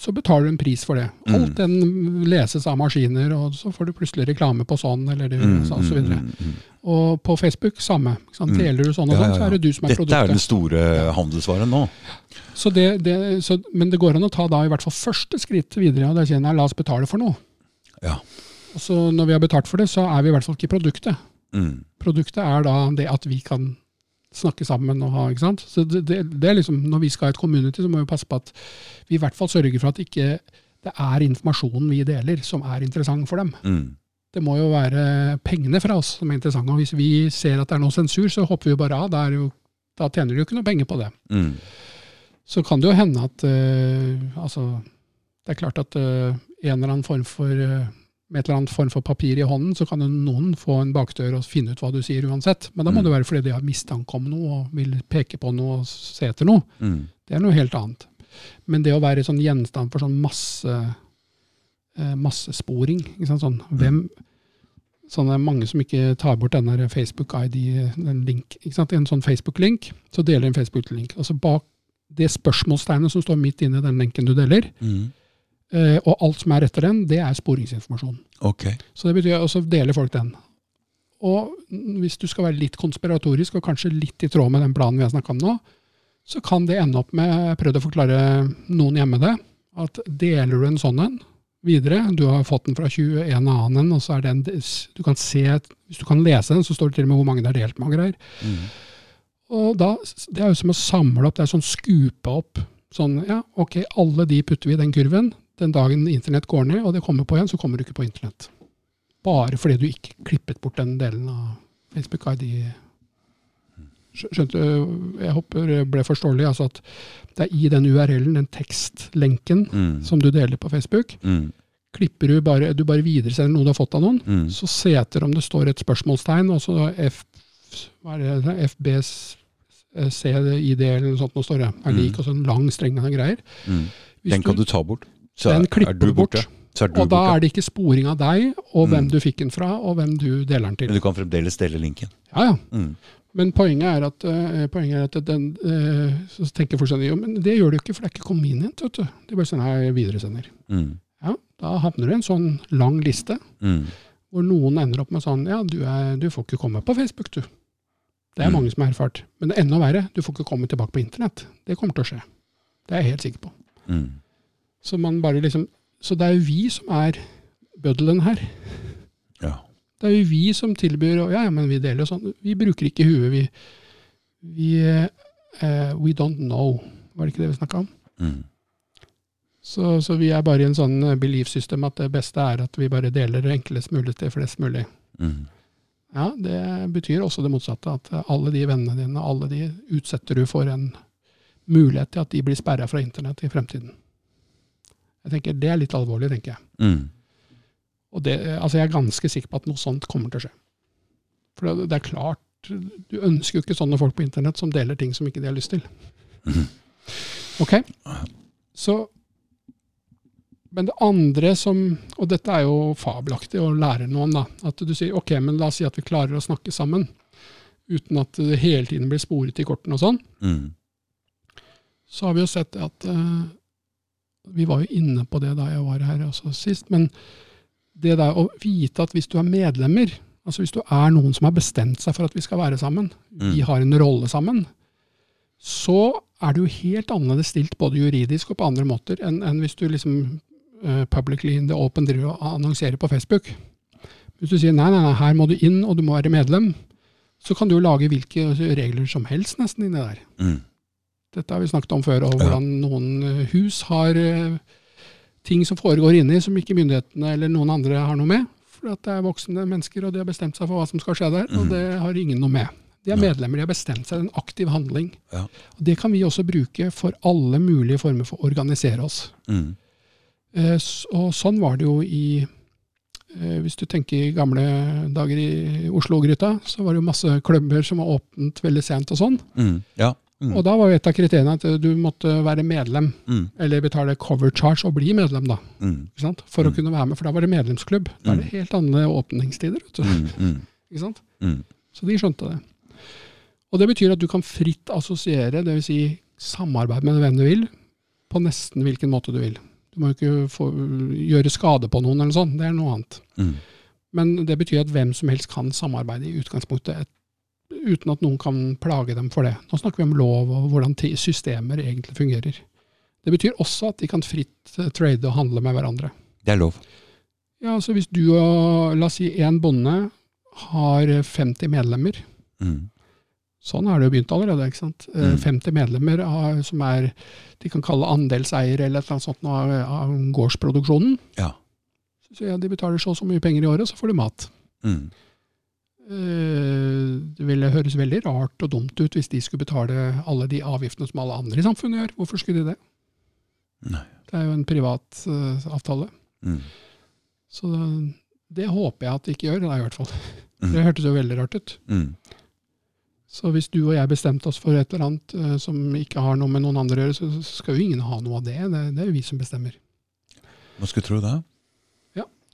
så betaler du en pris for det. Mm. Alt den leses av maskiner, og så får du plutselig reklame på sånn, eller det, mm, så, så videre. mm. Og på Facebook, samme. Mm. Deler du sånn og sånn, så er det du som er Dette er den store handelsvaren nå. Så det, det, så, men det går an å ta da i hvert fall første skritt videre, og det er jeg, la oss betale for noe. Ja. Og så når vi har betalt for det, så er vi i hvert fall ikke produktet. Mm, Produktet er da det at vi kan snakke sammen og ha, ikke sant. Så det, det, det er liksom, Når vi skal ha et community, så må vi passe på at vi i hvert fall sørger for at ikke det er informasjonen vi deler som er interessant for dem. mm, Det må jo være pengene fra oss som er interessante. Og hvis vi ser at det er noe sensur, så hopper vi bare av. Da, er jo, da tjener de jo ikke noe penger på det. mm, Så kan det jo hende at uh, altså, Det er klart at uh, en eller annen form for eh, med et eller annet form for papir i hånden, så kan noen få en bakdør og finne ut hva du sier uansett. Men da må Mm. det være fordi de har mistanke om noe og vil peke på noe og se etter noe. mm. Det er noe helt annet. Men det å være sånn gjenstand for sånn masse eh, massesporing? Sånn, hvem, sånn det er mange som ikke tar bort denne Facebook-ID, den link, en sånn Facebook-link, så deler en Facebook-link. Altså bak det spørsmålstegnet som står midt inne i den lenken du deler, Mm. Eh, og alt som er etter den, det er sporingsinformasjon. Okay. Så det betyr, og så deler folk den. Og hvis du skal være litt konspiratorisk, og kanskje litt i tråd med den planen vi har snakka om nå, så kan det ende opp med, jeg prøvde å forklare noen hjemme det, at deler du en sånn en videre, du har fått den fra 21 annen, og så er den, du kan se, hvis du kan lese den, så står det til og med hvor mange det er delt med og greier. Mm. Og da, det er jo som å samle opp, det er sånn skupe opp. Sånn, ja, ok, alle de putter vi i den kurven. Den dagen internett går ned, og det kommer på igjen, så kommer du ikke på internett. Bare fordi du ikke klippet bort den delen av Facebook ID. Skjønte, jeg håper det ble forståelig, altså at det er i den URL-en, den tekstlenken Mm. som du deler på Facebook, Mm. klipper du bare, du bare videresender noe du har fått av noen, Mm. så se etter om det står et spørsmålstegn, og så F, hva er det, FBs CID eller noe sånt, nå står det, er lik, Mm. og sånn lang streng av greier. Mm. Den kan du ta bort. Så den er, klipper er du bort. borte. Du og da er det ikke sporing av deg, og hvem Mm. du fikk den fra, og hvem du deler den til. Men du kan fremdeles dele linken. Ja, ja. Mm. Men poenget er at, uh, poenget er at den, uh, så tenker folk sånn, jo, men det gjør du ikke, for det er ikke convenient, vet du. Det er bare sånn her videresender. Mm. Ja, da havner du i en sånn lang liste, Mm. hvor noen ender opp med sånn, ja, du, er, du får ikke komme på Facebook, du. Det er Mm. mange som har erfart. Men det er enda verre, du får ikke komme tilbake på internett. Det kommer til å skje. Det er jeg helt sikker på. Mm. Så, liksom, så det er jo vi som er bøddelen her. Ja. Det er jo vi som tilbyr og Ja, ja, men vi deler jo sånn. Vi bruker ikke huet, vi. Vi uh, We don't know. Var det ikke det vi snakka om? Mm. Så, så vi er bare i en sånn eh, belief system at det beste er at vi bare deler det enklest mulig til flest mulig. Mm. Ja, det betyr også det motsatte. At eh, alle de vennene dine, alle de utsetter du for en mulighet til at de blir sperra fra internett i fremtiden. Jeg tenker Det er litt alvorlig, tenker jeg. Mm. Og det, altså Jeg er ganske sikker på at noe sånt kommer til å skje. For det, det er klart, Du ønsker jo ikke sånne folk på internett som deler ting som ikke de har lyst til. Mhm. Ok, så Men det andre som Og dette er jo fabelaktig å lære noen, da. At du sier ok, men la oss si at vi klarer å snakke sammen. Uten at det hele tiden blir sporet i kortene og sånn. Mm. Så har vi jo sett at eh, Vi var jo inne på det da jeg var her også sist. Men det der å vite at hvis du er medlemmer, altså hvis du er noen som har bestemt seg for at vi skal være sammen, vi Mm. har en rolle sammen, så er det jo helt annerledes stilt både juridisk og på andre måter enn enn hvis du liksom uh, publicly in the open driver og annonserer på Facebook. Hvis du sier nei, nei, nei, her må du inn, og du må være medlem, så kan du jo lage hvilke regler som helst nesten inni der. Mm. Dette har vi snakket om før, og hvordan noen eh, hus har eh, ting som foregår inni som ikke myndighetene eller noen andre har noe med. For at det er voksne mennesker, og de har bestemt seg for hva som skal skje der. Og Mhm. det har ingen noe med. De er medlemmer, de har bestemt seg. En aktiv handling. Ja. Og Det kan vi også bruke for alle mulige former for å organisere oss. Mm. Eh, Og sånn var det jo i eh, Hvis du tenker i gamle dager i Oslo-gryta, så var det jo masse klubber som var åpent veldig sent og sånn. Mm. Ja. Mm. Og da var jo et av kriteriene at du måtte være medlem, Mm. eller betale cover charge og bli medlem, da. Mm. For å Mm. kunne være med, for da var det medlemsklubb. Da er det helt andre åpningstider. Vet du. Mm. Mm. Ikke sant? Mm. Så de skjønte det. Og det betyr at du kan fritt assosiere, dvs. Si samarbeide med hvem du vil, på nesten hvilken måte du vil. Du må jo ikke få, gjøre skade på noen eller sånn, det er noe annet. Mm. Men det betyr at hvem som helst kan samarbeide i utgangspunktet, et, uten at noen kan plage dem for det. Nå snakker vi om lov og hvordan systemer egentlig fungerer. Det betyr også at de kan fritt eh, trade og handle med hverandre. Det er lov. Ja, altså Hvis du og la oss si én bonde har 50 medlemmer, Mm. sånn har det jo begynt allerede. ikke sant? Eh, Mm. 50 medlemmer av, som er de kan kalle andelseiere eller et eller annet sånt av, av gårdsproduksjonen. Ja. Så ja, de betaler så og så mye penger i året, så får de mat. Mm. Eh, Det ville høres veldig rart og dumt ut hvis de skulle betale alle de avgiftene som alle andre i samfunnet gjør. Hvorfor skulle de det? Nei. Det er jo en privat uh, avtale. Mm. Så det, det håper jeg at de ikke gjør, da i hvert fall. Mm. Det hørtes jo veldig rart ut. Mm. Så hvis du og jeg bestemte oss for et eller annet uh, som ikke har noe med noen andre å gjøre, så så skal jo ingen ha noe av det. Det, det er jo vi som bestemmer. Hva skulle du tro da?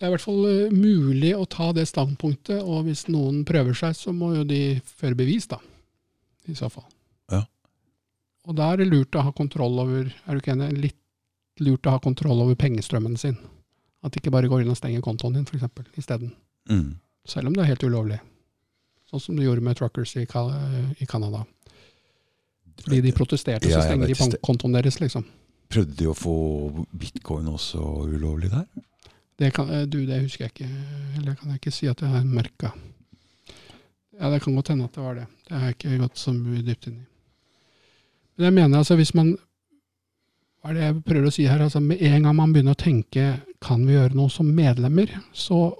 Det er i hvert fall eh, mulig å ta det standpunktet, og hvis noen prøver seg, så må jo de føre bevis, da. I så fall. Ja. Og da er det lurt å ha kontroll over Er du ikke enig? Litt lurt å ha kontroll over pengestrømmen sin. At de ikke bare går inn og stenger kontoen din, f.eks. isteden. Mm. Selv om det er helt ulovlig. Sånn som du gjorde med truckers i, i Canada. Fordi de protesterte, så stenger de kontoen deres, liksom. Prøvde de å få bitcoin også ulovlig der? Det kan, eh, du, det husker jeg ikke. Eller kan jeg ikke si at jeg har merka. Ja, det kan godt hende at det var det. Det har jeg ikke gått så mye dypt inn i. Men jeg mener altså, hvis man Hva er det jeg prøver å si her? Altså, med en gang man begynner å tenke kan vi gjøre noe som medlemmer, så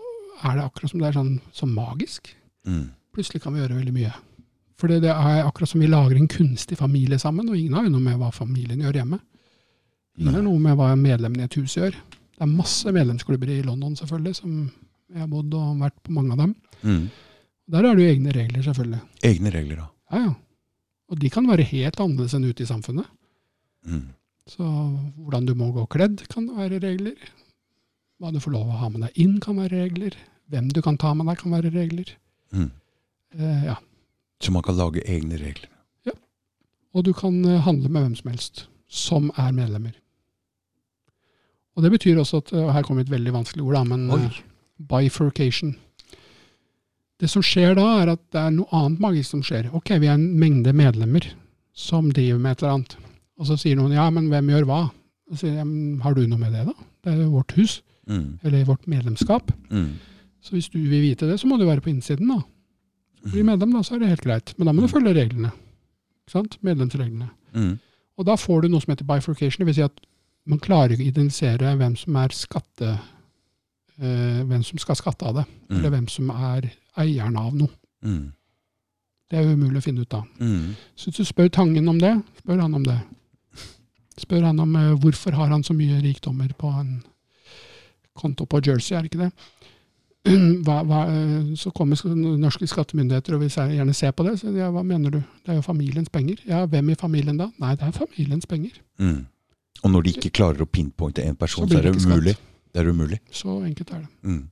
er det akkurat som det er sånn så magisk. Mm. Plutselig kan vi gjøre veldig mye. For det er akkurat som vi lager en kunstig familie sammen, og ingen har jo noe med hva familien gjør hjemme. Ingen har noe med hva medlemmene i et hus gjør. Det er masse medlemsklubber i London, selvfølgelig, som jeg har bodd og vært på mange av dem. Mm. Der er det jo egne regler, selvfølgelig. Egne regler, da. Ja, ja. Og de kan være helt annerledes enn ute i samfunnet. Mm. Så hvordan du må gå kledd, kan være regler. Hva du får lov å ha med deg inn, kan være regler. Hvem du kan ta med deg, kan være regler. Mm. Eh, ja. Så man kan lage egne regler. Ja. Og du kan eh, handle med hvem som helst som er medlemmer. Og det betyr også at og Her kommer et veldig vanskelig ord, da, men Oi. eh, bifurcation. Det som skjer da, er at det er noe annet magisk som skjer. Ok, vi er en mengde medlemmer som driver med et eller annet. Og så sier noen ja, men hvem gjør hva? Og sier, ja, har du noe med det, da? Det er jo vårt hus, Mm. eller vårt medlemskap. Mm. Så hvis du vil vite det, så må du være på innsiden, da. Bli medlem, da, så er det helt greit. Men da må du følge reglene. Ikke sant? Medlemsreglene. Mm. Og da får du noe som heter bifurcation, Det vil Si at man klarer ikke å identifisere hvem som er skatte... eh, hvem som skal skatte av det, eller Mm. hvem som er eieren av noe. Mm. Det er umulig å finne ut av. Mm. Så hvis du spør Tangen om det, spør han om det. Spør han om eh, hvorfor har han så mye rikdommer på en konto på Jersey, er det ikke det? Hva, hva, eh, så kommer norske skattemyndigheter og vil gjerne se på det. Så ja, hva mener du? Det er jo familiens penger. Ja, hvem i familien da? Nei, det er familiens penger. Mm. Og når de ikke klarer å pinpointe én person, Så så, er det umulig. Det er umulig. Så enkelt er det. Mm.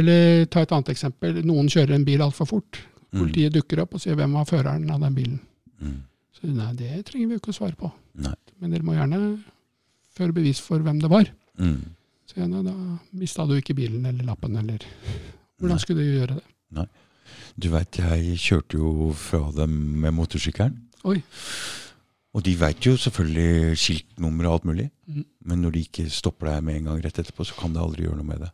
Eller ta et annet eksempel. Noen kjører en bil altfor fort. mm. Politiet dukker opp og sier 'hvem var føreren av den bilen'? Mm. Så nei, det trenger vi jo ikke å svare på. Nei. Men dere må gjerne føre bevis for hvem det var. Mm. Så nei, da mista du ikke bilen eller lappen, eller Nei. Hvordan skulle du gjøre det? Du veit, jeg kjørte jo fra dem med motorsykkelen. Oi. Og de veit jo selvfølgelig skiltnummer og alt mulig. mm. Men når de ikke stopper deg med en gang rett etterpå, så kan det aldri gjøre noe med det.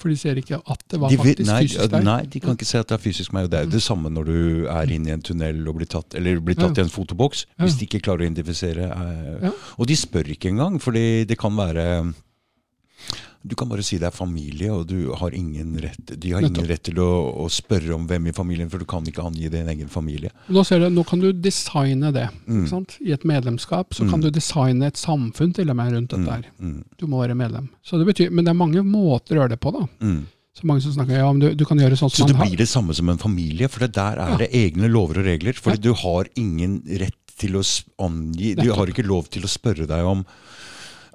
For de ser ikke at det var De faktisk nei, fysisk der. Nei, de kan ikke se at det er fysisk meg. Og det er jo det samme når du er inne i en tunnel og blir tatt, eller blir tatt Ja. i en fotoboks. Hvis de ikke klarer å identifisere. eh, Ja. Og de spør ikke engang, fordi det kan være Du kan bare si det er familie, og du har ingen rett, de har ingen rett til å, å spørre om hvem i familien, for du kan ikke angi din egen familie. Nå, ser du, nå kan du designe det. Mm. I et medlemskap så Mm. kan du designe et samfunn til og med rundt dette Mm, her. mm, Du må være medlem. Så det betyr, men det er mange måter å gjøre det på. da. mm. Så mange som snakker ja, men du, du kan gjøre sånn som Så det blir det samme som en familie, for det der er Ja. det egne lover og regler. For Ja. du har ingen rett til å angi Du har ikke lov til å spørre deg om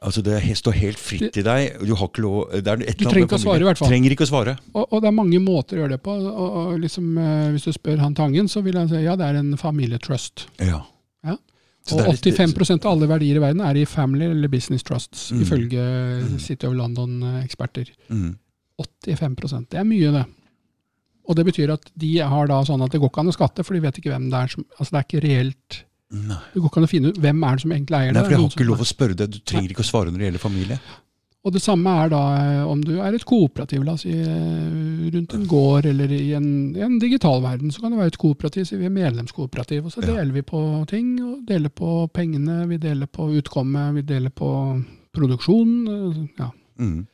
Altså Det står helt fritt til deg. Du har ikke lov Du trenger ikke å svare, i hvert fall. Trenger ikke å svare. Og, og det er mange måter å gjøre det på. Og, og liksom, eh, hvis du spør han Tangen, så vil han si ja, det er en familietrust. Ja. Ja. Og 85% av alle verdier i verden er i family eller business trusts, Mm. ifølge Mm. City of London-eksperter. Mm. 85 Det er mye, det. Og det betyr at de har da sånn at det går ikke an å skatte, for de vet ikke hvem det er som Altså det er ikke reelt Nei. Det går ikke an å finne ut hvem er det som egentlig eier det. Nei, for jeg har ikke lov å spørre deg. Du trenger ikke å svare når det gjelder familie. Og det samme er da eh, om du er et kooperativ, la oss si eh, rundt en gård eller i en, en digital verden, så kan det være et kooperativ, så vi er medlemskooperativ. Og så Ja. deler vi på ting, og deler på pengene, vi deler på utkommet, vi deler på produksjon. eh, Ja. Mm.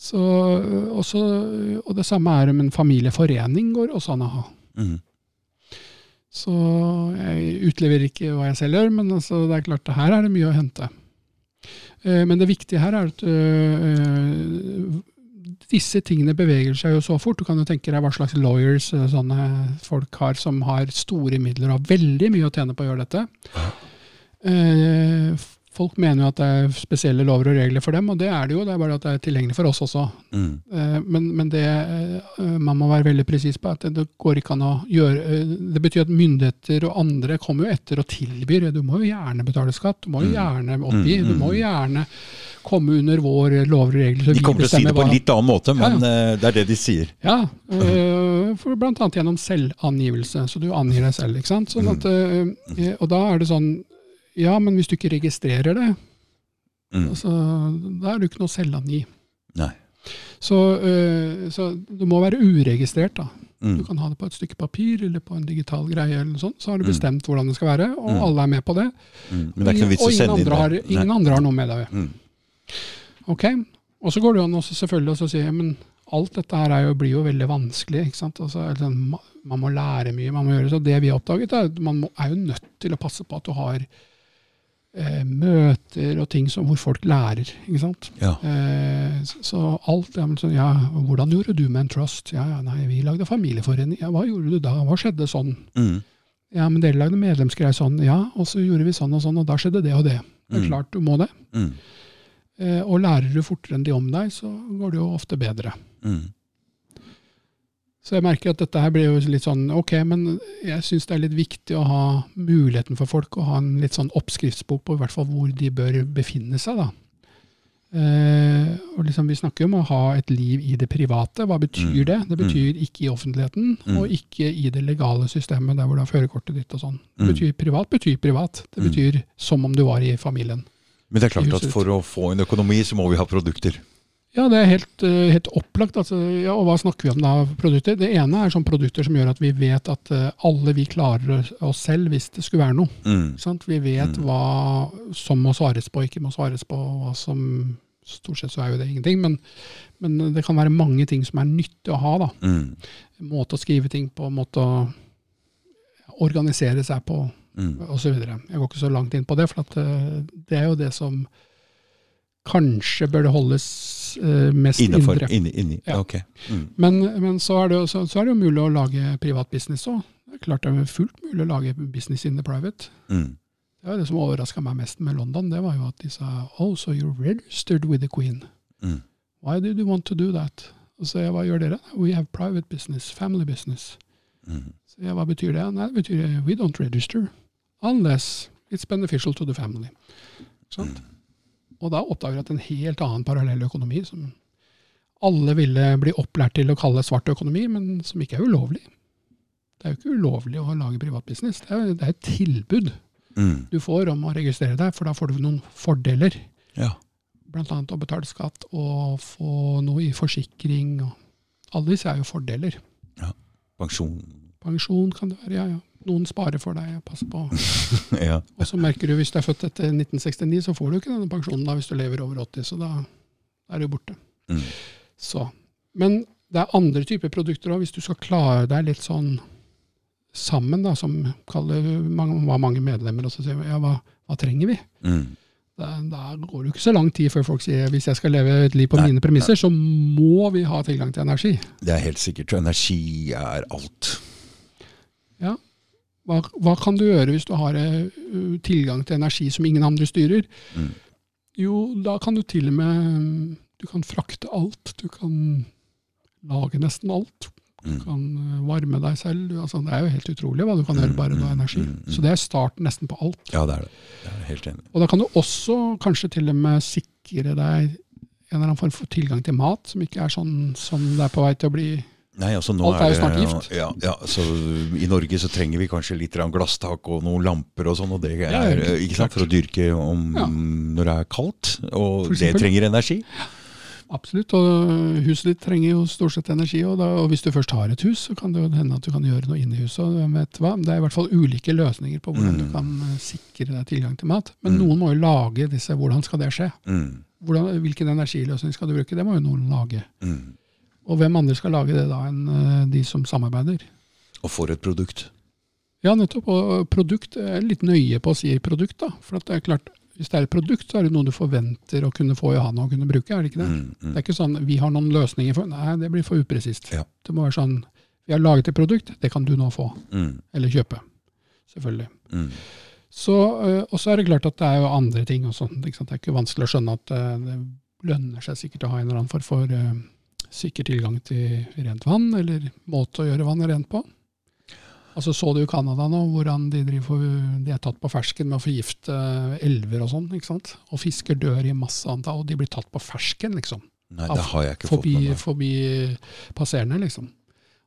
Så, også, og det samme er om en familieforening går også an å ha. Mm. Så jeg utleverer ikke hva jeg selv gjør, men altså, det er klart her er det mye å hente. Eh, Men det viktige her er at øh, disse tingene beveger seg jo så fort. Du kan jo tenke deg hva slags lawyers øh, sånne folk har som har store midler og har veldig mye å tjene på å gjøre dette. Folk mener jo at det er spesielle lover og regler for dem, og det er det jo. Det er bare at det er tilgjengelig for oss også. Mm. Eh, Men, men det eh, man må være veldig presis på, at det, går ikke an å gjøre eh, Det betyr at myndigheter og andre kommer jo etter og tilbyr. Du må jo gjerne betale skatt, du må jo Mm. gjerne oppgi, Mm, du må mm. jo gjerne komme under vår lover og regler. så De kommer til å si det på en litt annen måte, men Ja, ja. det er det de sier. Ja, for blant annet gjennom selvangivelse. Så du angir deg selv. ikke sant? Sånn at, og da er det sånn Ja, men hvis du ikke registrerer det, Mm. altså, da er du ikke noe selvangi. Nei. Så, øh, så du må være uregistrert, da. Du Mm. kan ha det på et stykke papir eller på en digital greie, eller noe sånt, så har du Mm. bestemt hvordan det skal være, og Mm. alle er med på det. Mm. Men det er ikke noe vits å ingen, sende inn har, ingen Nei. andre har noe med deg. Mm. Ok, Og så går det an også selvfølgelig å si men alt dette her er jo, blir jo veldig vanskelig. ikke sant? Altså, altså, man må lære mye, man må gjøre så Det vi har oppdaget, er at man må, er jo nødt til å passe på at du har eh, møter og ting som, hvor folk lærer. ikke sant? Ja. Eh, så, alt ja, men så, ja, Hvordan gjorde du med en trust? Ja, ja, nei, Vi lagde familieforening. Ja, Hva gjorde du da? Hva skjedde sånn? Mm. Ja, men dere lagde medlemsgreier sånn. Ja, og så gjorde vi sånn og sånn, og da skjedde det og det. Det er Mm. klart du må det. Mm. Eh, og lærer du fortere enn de om deg, så går det jo ofte bedre. Mm. Så jeg merker at dette her blir jo litt sånn ok, men jeg syns det er litt viktig å ha muligheten for folk å ha en litt sånn oppskriftsbok på i hvert fall hvor de bør befinne seg, da. Eh, og liksom Vi snakker om å ha et liv i det private. Hva betyr Mm. det? Det betyr ikke i offentligheten, Mm. og ikke i det legale systemet der hvor du har førerkortet ditt og sånn. Det Mm. betyr privat betyr privat. Det Mm. betyr som om du var i familien. Men det er klart at for å få en økonomi, så må vi ha produkter. Ja, det er helt, eh, helt opplagt. Altså, ja, og hva snakker vi om da? Produkter? Det ene er sånn produkter som gjør at vi vet at eh, alle vi klarer oss- selv hvis det skulle være noe. Mm. Sant? Vi vet Mm. hva som må svares på, ikke må svares på. Hva som, stort sett så er jo det ingenting, men, men det kan være mange ting som er nyttig å ha. da. Mm. Måte å skrive ting på, måte å organisere seg på, Mm. osv. Jeg går ikke så langt inn på det, for at, eh, det er jo det som kanskje bør det holdes uh, mest Innenfor. indre. Inni. inni. Ja. Okay. Mm. Men, men så, er det så, så er det jo mulig å lage privat business òg. Klart det er fullt mulig å lage business in the private. Mm. Det var det som overraska meg mest med London, det var jo at de sa Oh, so you're registered with the Queen. Mm. Why did you want to do that? Og så jeg, hva gjør dere? We have private business, family business. Mm. Så jeg, hva betyr det? Nei, det betyr we don't register unless it's beneficial to the family. Sant? Og da oppdager jeg at en helt annen parallell økonomi, som alle ville bli opplært til å kalle svart økonomi, men som ikke er ulovlig. Det er jo ikke ulovlig å lage privatbusiness. Det er, det er et tilbud Mm. du får om å registrere deg, for da får du noen fordeler. Ja. Blant annet å betale skatt og få noe i forsikring. Alle disse er jo fordeler. Ja. Pensjon. Pensjon kan det være, ja ja. Noen sparer for deg og passer på. ja. Og så merker du hvis du er født etter 1969, så får du ikke denne pensjonen da hvis du lever over 80, så da er du borte. Mm. Så. Men det er andre typer produkter òg, hvis du skal klare deg litt sånn sammen, da, som kaller mange, var mange medlemmer, og så sier vi ja, hva, hva trenger vi? Mm. Da, da går det jo ikke så lang tid før folk sier hvis jeg skal leve et liv på Nei, mine premisser, så må vi ha tilgang til energi. Det er helt sikkert. Energi er alt. Ja. Hva, hva kan du gjøre hvis du har eh, tilgang til energi som ingen andre styrer? Mm. Jo, da kan du til og med mm, Du kan frakte alt. Du kan lage nesten alt. Du Mm. kan eh, varme deg selv. Altså, det er jo helt utrolig hva du kan Mm, gjøre bare med mm, energi. mm, mm. Så det er starten nesten på alt. Ja, det er det. Jeg er helt enig. Og da kan du også kanskje til og med sikre deg en eller annen form for tilgang til mat, som ikke er sånn som det er på vei til å bli Nei, altså nå Alt er jo snart gift. Ja, ja, så I Norge så trenger vi kanskje litt glasstak og noen lamper og sånn, og det er, Ja, ja, ikke sant, for å dyrke om Ja. når det er kaldt. Og det trenger energi. Absolutt. Og huset ditt trenger jo stort sett energi. Og, da, og hvis du først har et hus, så kan det jo hende at du kan gjøre noe huset. Hvem vet hva? Det er i hvert fall ulike løsninger på hvordan Mm. du kan eh, sikre deg tilgang til mat. Men Mm. noen må jo lage disse. Hvordan skal det skje? Mm. Hvordan, hvilken energiløsning skal du bruke? Det må jo noen lage. Mm. Og hvem andre skal lage det da enn eh, de som samarbeider? Og for et produkt. Ja, nettopp. Og produkt er litt nøye på å si produkt, da. For at det er klart, hvis det er et produkt, så er det noe du forventer å kunne få i handa og kunne bruke, er det ikke det? Mm. Det Mm. er ikke sånn vi har noen løsninger for Nei, det blir for upresist. Ja. Det må være sånn vi har laget et produkt, det kan du nå få. Mm. Eller kjøpe. Selvfølgelig. Mm. Så, øh, og så er det klart at det er jo andre ting også. Sant? Det er ikke vanskelig å skjønne at det lønner seg sikkert å ha en eller annen form for øh, sikker tilgang til rent vann, eller måte å gjøre vannet rent på. Altså Så du i Canada nå, hvordan de, driver, de er tatt på fersken med å forgifte elver og sånn. ikke sant? Og fisker dør i masse antall, og de blir tatt på fersken, liksom. Nei, det har jeg ikke fått Forbi, med meg. forbi passerende, liksom.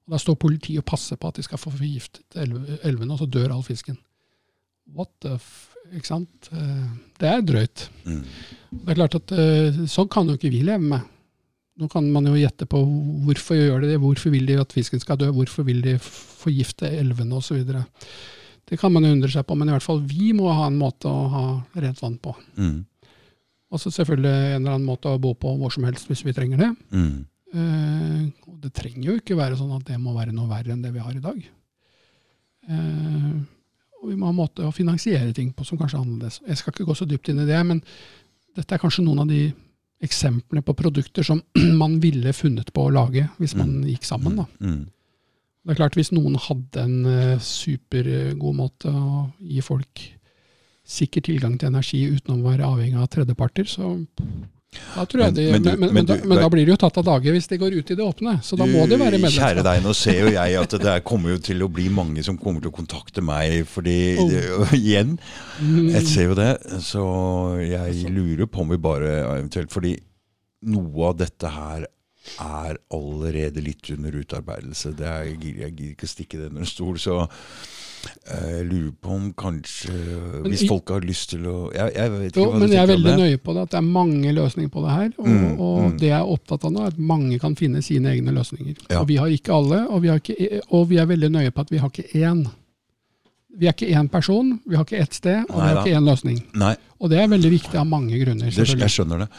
Og Da står politiet og passer på at de skal få forgiftet elvene, og så dør all fisken. What the f... Ikke sant? Eh, Det er drøyt. Mm. Det er klart at eh, Sånn kan jo ikke vi leve med. Nå kan man jo gjette på hvorfor gjør de det, hvorfor vil de at fisken skal dø, hvorfor vil de forgifte elvene osv. Det kan man jo undre seg på, men i hvert fall vi må ha en måte å ha rent vann på. Mm. Og så selvfølgelig en eller annen måte å bo på hvor som helst hvis vi trenger det. Mm. Eh, det trenger jo ikke være sånn at det må være noe verre enn det vi har i dag. Eh, og vi må ha en måte å finansiere ting på som kanskje er annerledes. Jeg skal ikke gå så dypt inn i det, men dette er kanskje noen av de eksemplene på produkter som man ville funnet på å lage hvis man gikk sammen. Da. Mm. Det er klart Hvis noen hadde en eh, supergod måte å gi folk sikker tilgang til energi uten å være avhengig av tredjeparter, så da tror jeg Men- de, men men, du- men, du- men da blir det jo tatt av dage hvis det går ut i det åpne. Så da må det være Kjære deg, nå ser jo jeg at det kommer jo til å bli mange som kommer til å kontakte meg, fordi Oh. det, igjen, Mm, jeg ser jo det, så jeg lurer på om vi bare eventuelt Fordi noe av dette her er allerede litt under utarbeidelse. Det er, jeg gidder ikke stikke det under en stol, så jeg lurer på om kanskje Hvis folk har lyst til å Jeg, jeg vet ikke jo, hva men jeg er veldig nøye på det, at det er mange løsninger på det her. Og, Mm, og mm. det jeg er opptatt av nå, er at mange kan finne sine egne løsninger. Ja. Og vi har ikke alle, og vi, har ikke, og vi er veldig nøye på at vi har ikke én. Vi er ikke én person, vi har ikke ett sted, og vi har da. ikke én løsning. Nei, Og det er veldig viktig av mange grunner. det, jeg skjønner det.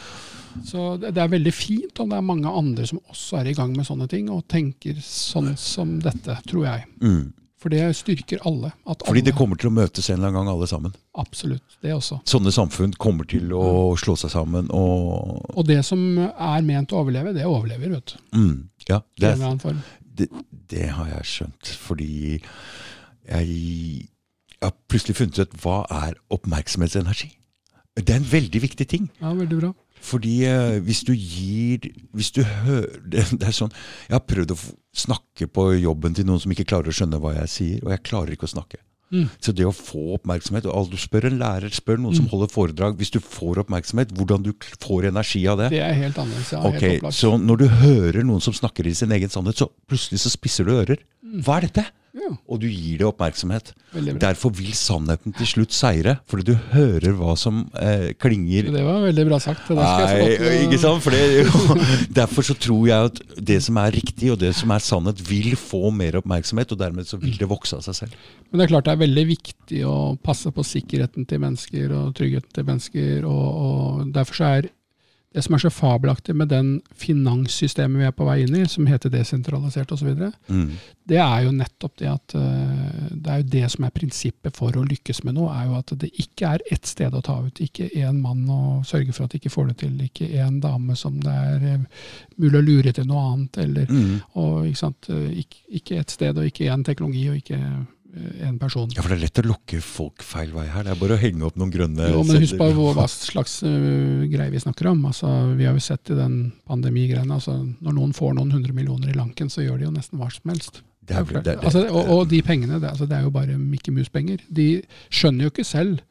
Så det, det er veldig fint om det er mange andre som også er i gang med sånne ting, og tenker sånn som dette, tror jeg. Mm. For det styrker alle. At Fordi alle, det kommer til å møtes en eller annen gang, alle sammen. Absolutt. Det også. Sånne samfunn kommer til å slå seg sammen og Og det som er ment å overleve, det overlever, vet du. mm, Ja, det, er- det, det har jeg skjønt. Fordi jeg jeg har plutselig funnet ut hva er oppmerksomhetsenergi. Det er en veldig viktig ting. Ja, veldig bra. Fordi eh, hvis du gir Hvis du hører det, er sånn Jeg har prøvd å snakke på jobben til noen som ikke klarer å skjønne hva jeg sier, og jeg klarer ikke å snakke. Mm. Så det å få oppmerksomhet og Du spør en lærer, spør noen som holder foredrag. Hvis du får oppmerksomhet, hvordan du får energi av det. Det er helt annerledes. Ja, okay, helt. Så når du hører noen som snakker i sin egen sannhet, så plutselig så spisser du ører. Hva er dette? Ja, Og du gir det oppmerksomhet. Derfor vil sannheten til slutt seire, fordi du hører hva som eh, klinger Det var veldig bra sagt. Nei, ikke sant? Fordi, derfor så tror jeg at det som er riktig og det som er sannhet, vil få mer oppmerksomhet, og dermed så vil det vokse av seg selv. Men det er klart det er veldig viktig å passe på sikkerheten til mennesker og tryggheten til mennesker. Og, og Derfor så er det som er så fabelaktig med den finanssystemet vi er på vei inn i, som heter desentralisert osv., Mm. det er jo nettopp det at eh, det er jo det som er prinsippet for å lykkes med noe, er jo at det ikke er ett sted å ta ut. Ikke én mann å sørge for at de ikke får det til. Ikke én dame som det er eh, mulig å lure til noe annet. Eller, Mm. og, ikke, sant? eh, ikke, ikke ett sted, og ikke én teknologi, og ikke én person. Ja, for det er lett å lokke folk feil vei her. Det er bare å henge opp noen grønne Jo, men husk på hva, slags uh, greie vi snakker om. Altså, vi har jo sett i den pandemigreiene, altså, når noen får noen hundre millioner i lanken, så gjør de jo nesten hva som helst. Det er, Det det, altså, og, og de pengene, det, altså, det er jo bare Mickey Mouse-penger. De skjønner jo ikke selv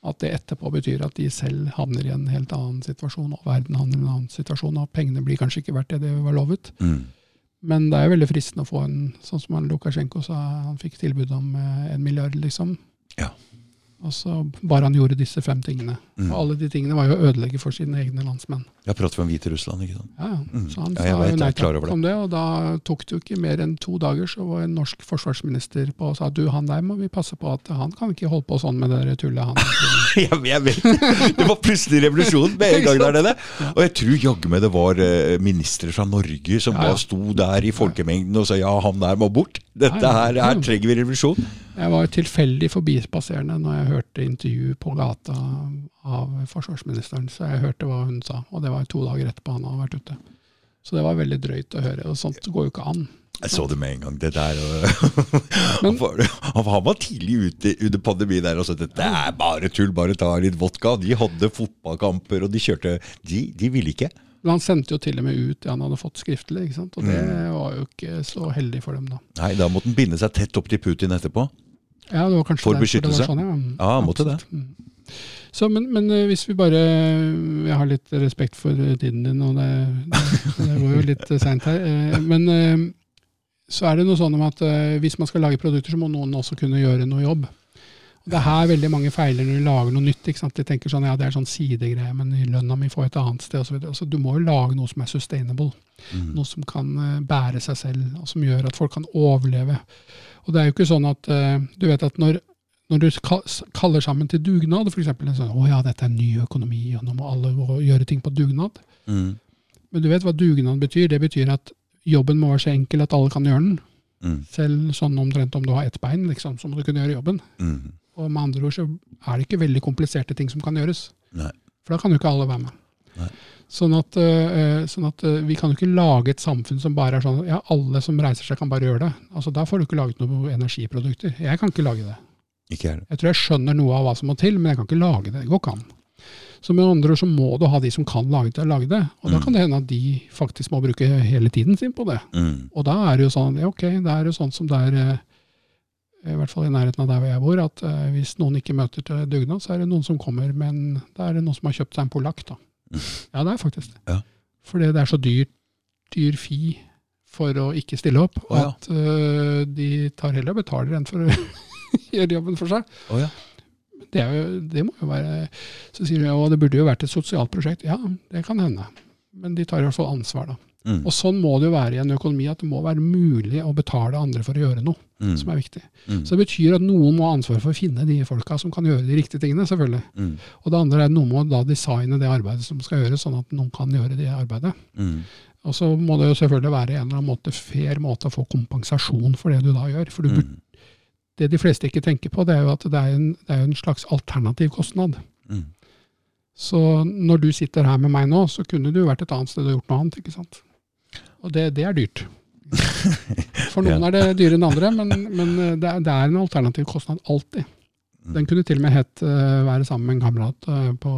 at det etterpå betyr at de selv havner i en helt annen situasjon, og verden havner i en annen situasjon, og pengene blir kanskje ikke verdt det det var lovet. mm. Men det er jo veldig fristende å få en, sånn som han Lukasjenko sa, han fikk tilbud om eh, en milliard, liksom. Ja. Og så bare han gjorde disse fem tingene. Mm. Og alle de tingene var jo å ødelegge for sine egne landsmenn. Jeg prater om Hviterussland, ikke sant? Ja, ja. Mm. Så han Ja, jeg sa jo nei om det, og da tok det jo ikke mer enn to dager, så var en norsk forsvarsminister på og sa du, han der må vi passe på at han kan ikke holde på sånn med det tullet, han. jeg, jeg vet. Det var plutselig revolusjon med en gang der nede. Og jeg tror jaggu meg det var eh, ministre fra Norge som Ja, ja. sto der i folkemengden og sa ja, han der må bort. Dette her, her trenger vi revolusjon. Jeg var tilfeldig forbipasserende når jeg hørte intervju på gata av forsvarsministeren, så jeg hørte hva hun sa. Og det var to dager etterpå han hadde vært ute. Så det var veldig drøyt å høre, og sånt går jo ikke an. Jeg så det med en gang, det der. Og, Men- han, var, han var tidlig ute under pandemien der og sa det er bare tull, bare ta litt vodka. De hadde fotballkamper, og de kjørte De, de ville ikke. Men han sendte jo til og med ut det han hadde fått skriftlig, ikke sant? og det Mm. var jo ikke så heldig for dem, da. Nei, da måtte han binde seg tett opp til Putin etterpå. Ja, det var kanskje For beskyttelse? Det sånn, ja. Ja, måtte det. Absolutt. Mm. Så, men, men eh, hvis vi bare Jeg har litt respekt for eh, tiden din, og det, det, går jo litt seint her. eh, Men eh, så er det noe sånn om at eh, hvis man skal lage produkter, så må noen også kunne gjøre noe jobb. Og Det er her veldig mange feiler når de lager noe nytt. ikke sant? De tenker sånn, ja det er sånn sidegreie, men lønna mi får et annet sted osv. Altså, du må jo lage noe som er sustainable. Mm. Noe som kan eh, bære seg selv, og som gjør at folk kan overleve. Og det er jo ikke sånn at eh, Du vet at når, når du kaller sammen til dugnad, f.eks. Sånn, 'Å ja, dette er ny økonomi, og nå må alle gjøre ting på dugnad'. Mm. Men du vet hva dugnad betyr? Det betyr at jobben må være så enkel at alle kan gjøre den. Mm. Selv sånn omtrent om du har ett bein, liksom, så må du kunne gjøre jobben. Mm. Og med andre ord så er det ikke veldig kompliserte ting som kan gjøres. Nei. For da kan jo ikke alle være med. Nei. Sånn at, sånn at vi kan jo ikke lage et samfunn som bare er sånn ja, alle som reiser seg kan bare gjøre det. Altså Da får du ikke laget noen energiprodukter. Jeg kan ikke lage det. Ikke jeg. Jeg tror jeg skjønner noe av hva som må til, men jeg kan ikke lage det. Det går ikke an. Så med andre ord så må du ha de som kan lage det, lage det. Og da Mm. kan det hende at de faktisk må bruke hele tiden sin på det. Mm. Og da er det jo sånn, ja, ok, det er jo sånn som det er, eh, i hvert fall i nærheten av der hvor jeg bor, at eh, hvis noen ikke møter til dugnad, så er det noen som kommer, men da er det noen som har kjøpt seg en polakk, da. Ja, det er faktisk det. Ja. Fordi det er så dyr, dyr fi for å ikke stille opp, oh, ja. at uh, de tar heller og betaler enn for å gjøre jobben for seg. Oh, ja. Det, jo, det må jo være Så sier de at det burde jo vært et sosialt prosjekt. Ja, det kan hende. Men de tar i hvert fall ansvar, da. Mm. Og sånn må det jo være i en økonomi, at det må være mulig å betale andre for å gjøre noe Mm. som er viktig. Mm. Så det betyr at noen må ha ansvar for å finne de folka som kan gjøre de riktige tingene, selvfølgelig. Mm. Og det andre er at noen må da designe det arbeidet som skal gjøres, sånn at noen kan gjøre det arbeidet. Mm. Og så må det jo selvfølgelig være en eller annen måte, fair måte å få kompensasjon for det du da gjør. For du burde, Mm. Det de fleste ikke tenker på, det er jo at det er en, det er en slags alternativ kostnad. Mm. Så når du sitter her med meg nå, så kunne du vært et annet sted og gjort noe annet. ikke sant? Og det, det er dyrt. For noen er det dyrere enn andre, men, men det, er, det er en alternativ kostnad alltid. Den kunne til og med hett uh, 'være sammen med en kamerat' uh, på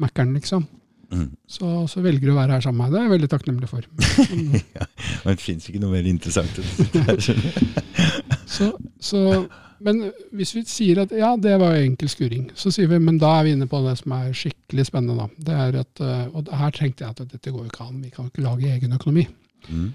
Mækkern, liksom. Mm. Så, så velger du å være her sammen med meg. Det er jeg veldig takknemlig for. Men det fins ikke noe mer interessant. Så, så, men hvis vi sier at ja, det var enkel skuring, så sier vi men da er vi inne på det som er skikkelig spennende. da. Det er at, eh, Og her tenkte jeg at dette går jo ikke an, vi kan ikke lage egen økonomi. Mm.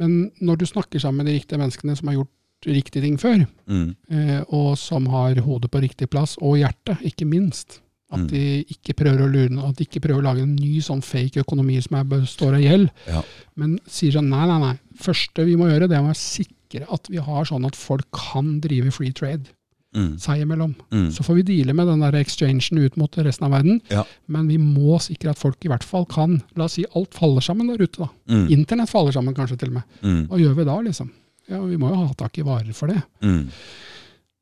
Men når du snakker sammen med de riktige menneskene som har gjort riktige ting før, Mm. eh, og som har hodet på riktig plass, og hjertet, ikke minst. At Mm. de ikke prøver å lure noen, at de ikke prøver å lage en ny sånn fake økonomi som er, består av gjeld, Ja. men sier sånn nei, nei, nei. første vi må gjøre, det er å sikre at vi har sånn at folk kan drive free trade Mm. seg imellom. Mm. Så får vi deale med den der exchangen ut mot resten av verden, Ja. men vi må sikre at folk i hvert fall kan La oss si alt faller sammen der ute, da. Mm. Internett faller sammen kanskje til og med. Mm. Hva gjør vi da, liksom? Ja, Vi må jo ha tak i varer for det.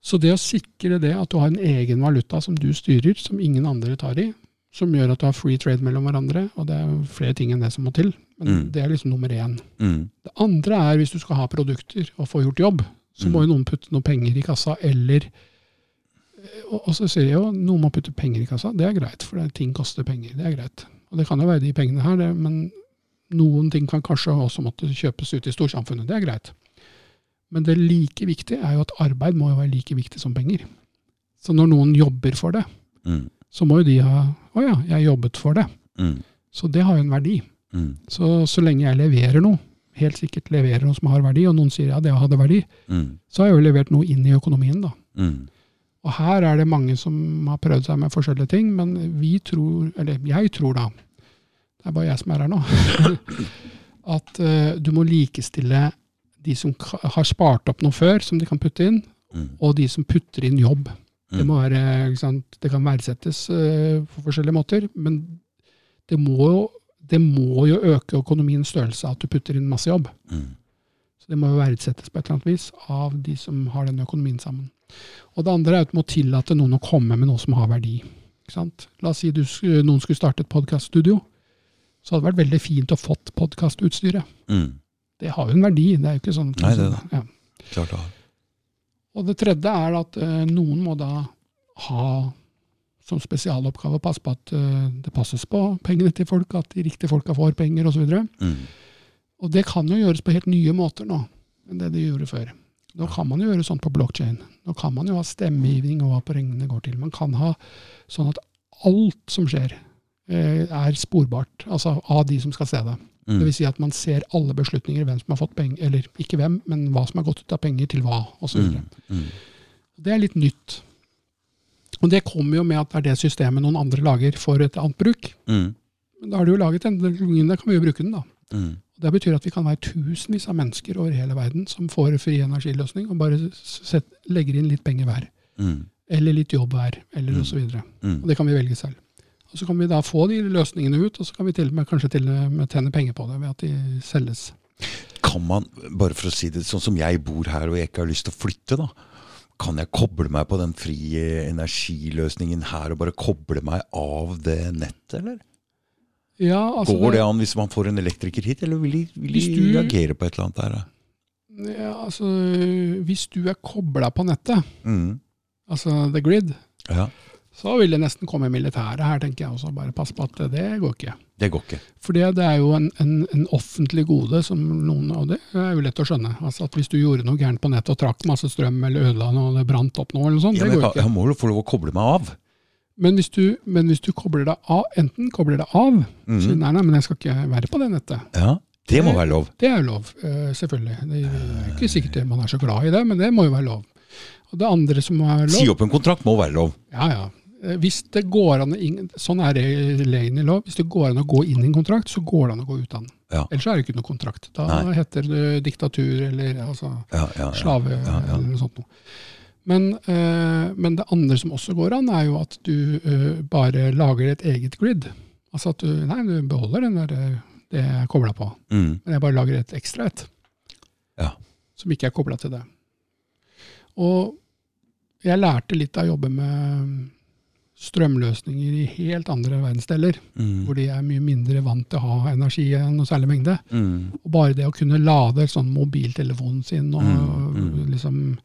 Så det å sikre det at du har en egen valuta som du styrer, som ingen andre tar i, som gjør at du har free trade mellom hverandre, og det er flere ting enn det som må til, men Mm. det er liksom nummer én. Mm. Det andre er hvis du skal ha produkter og få gjort jobb, så Mm. må jo noen putte noen penger i kassa, eller og, og så sier jeg jo noen må putte penger i kassa. Det er greit, for det, ting koster penger. Det er greit. Og det kan jo være de pengene her, det, men noen ting kan kanskje også måtte kjøpes ut i storsamfunnet. Det er greit. Men det like viktige er jo at arbeid må jo være like viktig som penger. Så når noen jobber for det, Mm. så må jo de ha Å ja, jeg jobbet for det. Mm. Så det har jo en verdi. Mm. Så så lenge jeg leverer noe, helt sikkert leverer noe som har verdi, og noen sier ja, det hadde verdi, Mm. så har jeg jo levert noe inn i økonomien, da. Mm. Og her er det mange som har prøvd seg med forskjellige ting, men vi tror, eller jeg tror da, det er bare jeg som er her nå, at uh, du må likestille de som har spart opp noe før, som de kan putte inn, Mm. og de som putter inn jobb. Det, Mm. må være, det kan verdsettes uh, på forskjellige måter, men det må, jo, det må jo øke økonomiens størrelse at du putter inn masse jobb. Mm. Så det må jo verdsettes på et eller annet vis av de som har den økonomien sammen. Og det andre er at du må tillate noen å komme med noe som har verdi. La oss si du, noen skulle starte et podkaststudio. Så hadde det vært veldig fint å fått podkastutstyret. Mm. Det har jo en verdi. Det er jo ikke sånn Nei, det er ja. Klart det. Og det tredje er at uh, noen må da ha som spesialoppgave å passe på at uh, det passes på pengene til folk, at de riktige folka får penger osv. Og, Mm. og det kan jo gjøres på helt nye måter nå enn det de gjorde før. Nå kan man jo gjøre sånn på blockchain. Nå kan man jo ha stemmegivning og hva pengene går til. Man kan ha sånn at alt som skjer, eh, er sporbart, altså av de som skal se det. Det Mm. vil si at man ser alle beslutninger, hvem som har fått penger, eller ikke hvem, men hva som har gått ut av penger til hva, osv. Mm. Mm. Det er litt nytt. Og det kommer jo med at det er det systemet noen andre lager for et annet bruk. Mm. Men da har de jo laget den teknologien, da kan vi jo bruke den, da. Mm. Det betyr at vi kan være tusenvis av mennesker over hele verden som får fri energiløsning, og bare set, legger inn litt penger hver. Mm. Eller litt jobb hver, eller Mm. osv. Og Mm. det kan vi velge selv. Og Så kan vi da få de løsningene ut, og så kan vi til og med kanskje til og med tjene penger på det ved at de selges. Kan man, bare for å si det sånn som jeg bor her og jeg ikke har lyst til å flytte, da. Kan jeg koble meg på den frie energiløsningen her og bare koble meg av det nettet, eller? Ja, altså Går det an hvis man får en elektriker hit, eller vil de, vil de du- reagere på et eller annet der? da? Ja, altså, hvis du er kobla på nettet, Mm. altså the grid, Ja, så vil det nesten komme militæret her, tenker jeg også. Bare pass på at det går ikke. det går ikke. For det er jo en, en, en offentlig gode som noen av det er jo lett å skjønne. Altså at Hvis du gjorde noe gærent på nettet og trakk masse strøm eller ødela noe, eller brant opp noe, eller sånt, Ja, det går jeg, ikke. jeg må jo få lov å koble meg av. Men hvis du, men hvis du kobler deg av, enten kobler deg av, Mm. sier nei, nei, men jeg skal ikke være på det nettet. Ja, Det må være lov. Det er jo lov, eh, selvfølgelig. Det er ikke sikkert man er så glad i det, men det må jo være lov. Og det andre som være lov Si opp en kontrakt må være lov. Ja, ja. Eh, Hvis det går an, Sånn er det i lov. Hvis det går an å gå inn i en kontrakt, så går det an å gå ut av den. Ja. Ellers er det ikke noe kontrakt. Da Nei. heter det diktatur eller altså, Ja, ja, ja. slave ja, ja. eller noe sånt. noe. Men, øh, men det andre som også går an, er jo at du øh, bare lager et eget grid. Altså at du, nei, du beholder den der, det jeg er kobla på, Mm. men jeg bare lager et ekstra et. Ja. Som ikke er kobla til det. Og jeg lærte litt av å jobbe med strømløsninger i helt andre verdensdeler, Mm. hvor de er mye mindre vant til å ha energi enn noe særlig mengde. Mm. Og bare det å kunne lade sånn mobiltelefonen sin og Mm, mm. liksom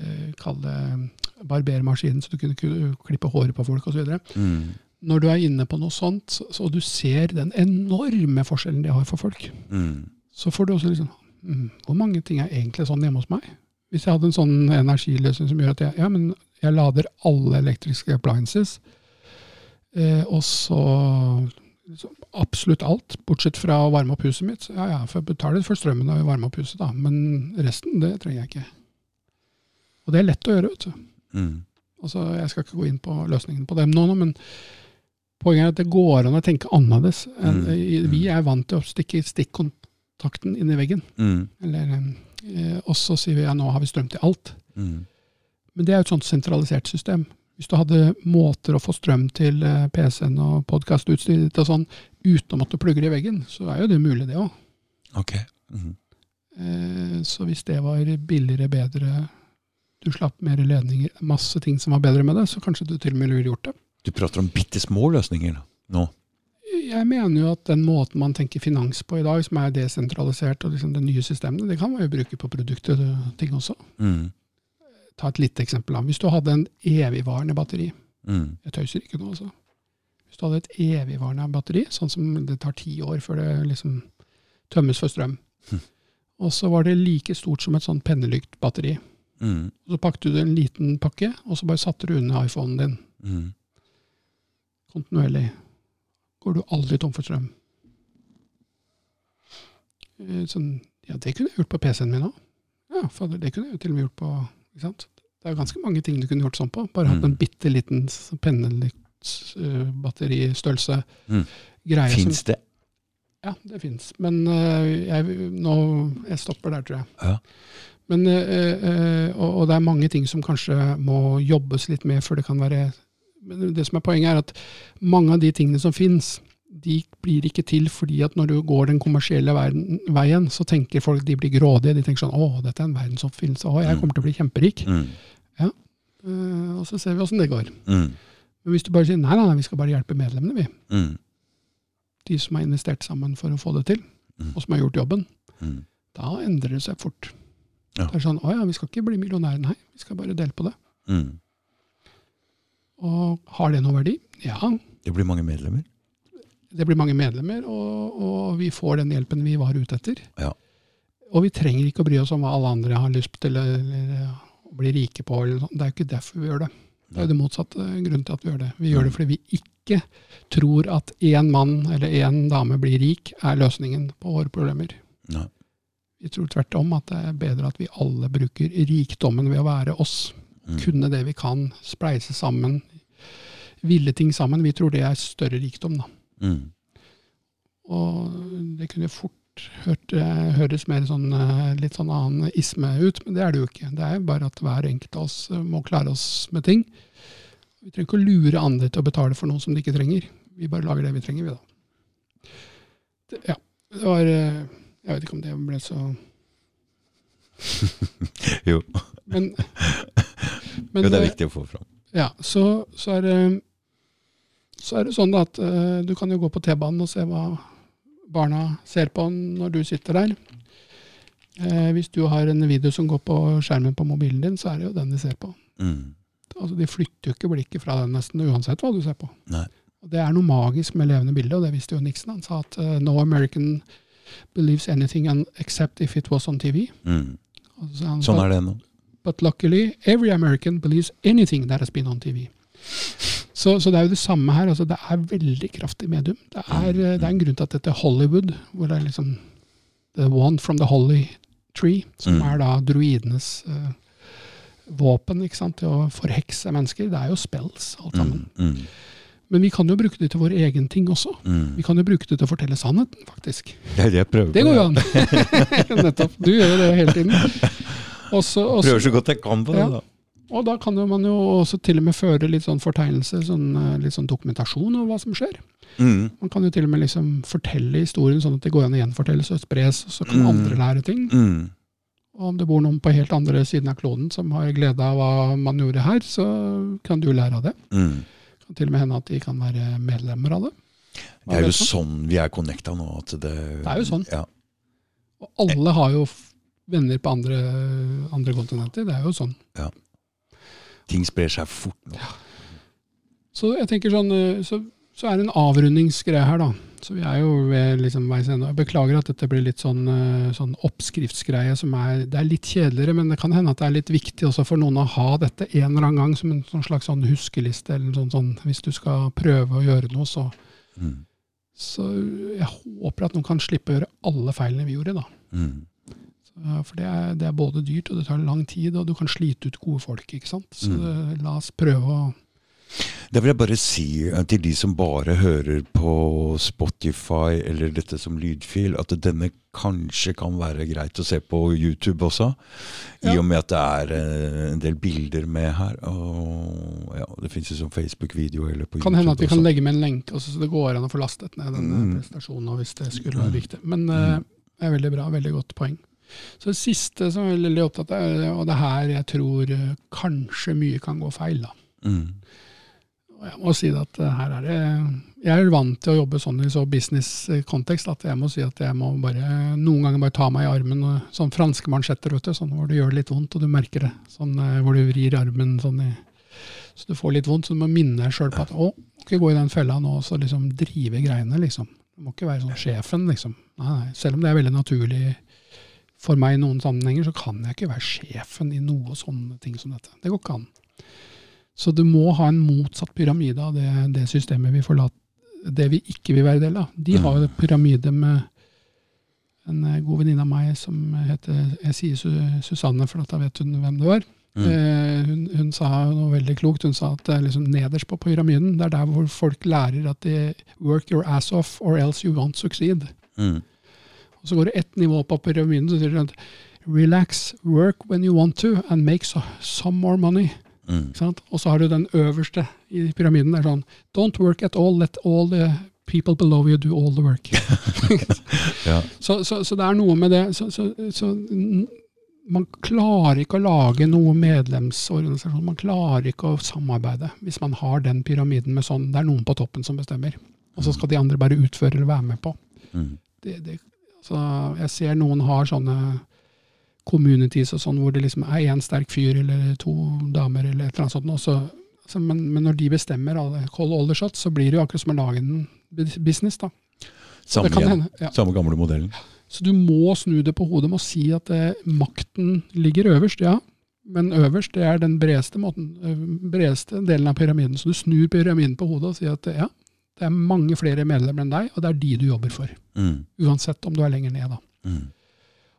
eh, kalle barbermaskinen, så du kunne klippe håret på folk osv. Mm. Når du er inne på noe sånt, så, så du ser den enorme forskjellen de har for folk, Mm. så får du også liksom mm, Hvor mange ting er egentlig sånn hjemme hos meg? Hvis jeg hadde en sånn energiløsning som gjør at jeg, ja, men jeg lader alle elektriske appliances, eh, og så absolutt alt, bortsett fra å varme opp huset mitt. Ja, ja, for jeg betaler for strømmen av å varme opp huset, da, men resten, det trenger jeg ikke. Og det er lett å gjøre, vet du. Mm. Altså, jeg skal ikke gå inn på løsningen på dem nå, men poenget er at det går an å tenke annerledes. Mm, mm. Vi er vant til å stikke stikkontakten inn i veggen, Mm. eller, eh, og så sier vi ja, nå har vi strøm til alt. Mm. Men det er jo et sånt sentralisert system. Hvis du hadde måter å få strøm til eh, PC-en og podkastutstyret ditt og sånn, uten å måtte plugge det i veggen, så er jo det mulig, det òg. Okay. Mm. Eh, Så hvis det var billigere, bedre, du slapp mer ledninger, masse ting som var bedre med det, så kanskje du til og med ville gjort det. Du prater om bitte små løsninger nå. Jeg mener jo at den måten man tenker finans på i dag, som er desentralisert, og liksom det nye systemet, det kan man jo bruke på produkter og ting også. Mm. Ta et lite eksempel. Hvis du hadde en evigvarende batteri, Mm. jeg tøyser ikke nå altså. Hvis du hadde et evigvarende batteri, sånn som det tar ti år før det liksom tømmes for strøm, mm. og så var det like stort som et sånn pennelyktbatteri, Mm. og så pakket du det i en liten pakke, og så bare satte du under iPhonen din, Mm. kontinuerlig, går du aldri tom for strøm. Eh, Sånn, ja, det kunne jeg gjort på PC-en min òg. Ja, fader, det kunne jeg til og med gjort på ikke sant? Det er jo ganske mange ting du kunne gjort sånn på. Bare hatt Mm. en bitte liten s- pennelyktbatteristørrelse. Mm. greie som- Fins det? Ja, det fins. Men uh, jeg, nå, jeg stopper der, tror jeg. Ja. Men, uh, eh, og, og det er mange ting som kanskje må jobbes litt med før det kan være Men det som er poenget, er at mange av de tingene som fins, de blir ikke til fordi at når du går den kommersielle verden, veien, så tenker folk de blir grådige. De tenker sånn Å, dette er en verdensoppfinnelse. Å, jeg Mm. kommer til å bli kjemperik. Mm. Eh, og så ser vi åssen det går. Mm. Men hvis du bare sier nei, nei, nei, vi skal bare hjelpe medlemmene, vi. Mm. De som har investert sammen for å få det til, Mm. og som har gjort jobben. Mm. Da endrer det seg fort. Ja. Det er sånn, å ja, vi skal ikke bli millionærer, nei. Vi skal bare dele på det. Mm. Og har det noe verdi? Ja, Det blir mange medlemmer. det blir mange medlemmer, og, og vi får den hjelpen vi var ute etter. Ja. Og vi trenger ikke å bry oss om hva alle andre har lyst til eller, eller bli rike på. Eller. Det er jo ikke derfor vi gjør det. Det er jo det motsatte grunnen til at vi gjør det. Vi gjør det fordi vi ikke tror at én mann eller én dame blir rik, er løsningen på våre problemer. Nei. Vi tror tvert om at det er bedre at vi alle bruker rikdommen ved å være oss. Mm. kunne det vi kan, spleise sammen, ville ting sammen. Vi tror det er større rikdom, da. Mm. Og det kunne fort hørt, eh, høres mer sånn, eh, litt sånn annen isme ut, men det er det jo ikke. Det er jo bare at hver enkelt av oss eh, må klare oss med ting. Vi trenger ikke å lure andre til å betale for noe som de ikke trenger. Vi bare lager det vi trenger, vi, da. Det, ja. Det var Jeg vet ikke om det ble så Jo. Men, men jo, det er eh, viktig å få fram. Ja, så, så, er, det, så er det sånn at eh, du kan jo gå på T-banen og se hva barna ser på når du sitter der. Eh, hvis du har en video som går på skjermen på mobilen din, så er det jo den de ser på. Mm. Altså, De flytter jo ikke blikket fra den nesten uansett hva du ser på. Nei. Og Det er noe magisk med levende bilder, og det visste jo Nixon. Han sa at uh, no American believes anything except if it was on TV. Mm. Og så han, Sånn er det nå. But luckily, every American believes anything that has been on TV. Så, så det er jo det samme her. altså Det er veldig kraftig medium. Det er, eh, det er en grunn til at dette Hollywood, hvor det er liksom The one from the holy tree, som Mm. er da druidenes uh, våpen ikke sant, til å forhekse mennesker, det er jo spells, alt sammen. Mm. Mm. Men vi kan jo bruke det til vår egen ting også. Mm. Vi kan jo bruke det til å fortelle sannheten, faktisk. Det er det jeg prøver Det går jo an. Nettopp. Du gjør jo det hele tiden. Også, også, Prøver så godt jeg kan på det. Ja. da. Og da kan jo man jo også til og med føre litt sånn fortegnelse, sånn, eh, litt sånn dokumentasjon over hva som skjer. Mm. Man kan jo til og med liksom fortelle historien sånn at det går an å gjenfortelles og spres, og så kan Mm. andre lære ting. Mm. Og om det bor noen på helt andre siden av kloden som har glede av hva man gjorde her, så kan du lære av det. Mm. Det kan til og med hende at de kan være medlemmer av det. Hva Det er jo sånn vi er connecta nå. At det, Det er jo sånn. Ja. Og alle har jo venner på andre, andre kontinenter. Det er jo sånn. Ja. Ting sprer seg fort nå. Så jeg tenker sånn, eh, så, så er det en avrundingsgreie her, da. Så vi er jo ved liksom veis ende. Jeg beklager at dette blir litt sånn, eh, sånn oppskriftsgreie som er Det er litt kjedeligere, men det kan hende at det er litt viktig også for noen å ha dette en eller annen gang som en sånn slags sånn huskeliste, eller sånn, sånn hvis du skal prøve å gjøre noe, så Mm. Så jeg håper at noen kan slippe å gjøre alle feilene vi gjorde, da. Mm. Så, For det er, det er både dyrt, og det tar lang tid, og du kan slite ut gode folk, ikke sant. Så Mm. det, la oss prøve å Da vil jeg bare si eh, til de som bare hører på Spotify eller dette som lydfil, at denne kanskje kan være greit å se på YouTube også. I Ja. og med at det er eh, en del bilder med her. Og ja, det fins jo som Facebook-video eller på Kan YouTube hende at vi kan legge med en lenke, også, så det går an å få lastet ned denne Mm. eh, prestasjonen hvis det skulle være viktig. Men eh, det er veldig bra, veldig godt poeng. Så det siste som jeg er veldig opptatt av, og det er her jeg tror eh, kanskje mye kan gå feil, da. Mm. Og jeg må si at eh, her er det Jeg er vant til å jobbe sånn i så business-kontekst at jeg må si at jeg må bare noen ganger bare ta meg i armen. Sånn franske mansjetter, vet du, sånn hvor det gjør litt vondt, og du merker det. Sånn eh, hvor du vrir armen sånn i Så du får litt vondt, så du må minne deg sjøl på at å, ikke gå i den fella nå og så liksom drive greiene, liksom. Du må ikke være sånn sjefen, liksom. Nei, nei. Selv om det er veldig naturlig for meg i noen sammenhenger, så kan jeg ikke være sjefen i noe sånne ting som dette. Det går ikke an. Så du må ha en motsatt pyramide av det, det systemet vi forlater, det vi ikke vil være del av. De har jo pyramide med en eh, god venninne av meg som heter Jeg sier Susanne, for da vet hun hvem det var. Mm. Eh, hun, hun sa noe veldig klokt. Hun sa at det er liksom nederst på pyramiden, det er der hvor folk lærer at de work your ass off or else you won't succeed. Mm. Og så går det ett nivå på pyramiden, så sier du at relax, work when you want to, and make so, some more money. Mm. Og så har du den øverste i pyramiden. Det er sånn Don't work at all, let all the people below you do all the work. Ja. så, så, så det er noe med det. Så, så, man klarer ikke å lage noe medlemsorganisasjon. Man klarer ikke å samarbeide hvis man har den pyramiden med sånn Det er noen på toppen som bestemmer. Og så skal de andre bare utføre eller være med på. Mm. Det, det, så jeg ser noen har sånne communities og sånn, hvor det liksom er én sterk fyr eller to damer eller et eller annet sånt. Også, så, så, men, men når de bestemmer alle, call all the shots, så blir det jo akkurat som å lage en business. da. Samme, hende, ja. Samme gamle modellen. Så du må snu det på hodet med å si at eh, makten ligger øverst, ja. Men øverst det er den bredeste, måten, eh, bredeste delen av pyramiden. Så du snur pyramiden på hodet og sier at eh, ja, det er mange flere medlemmer enn deg, og det er de du jobber for. Mm. Uansett om du er lenger ned, da. Mm.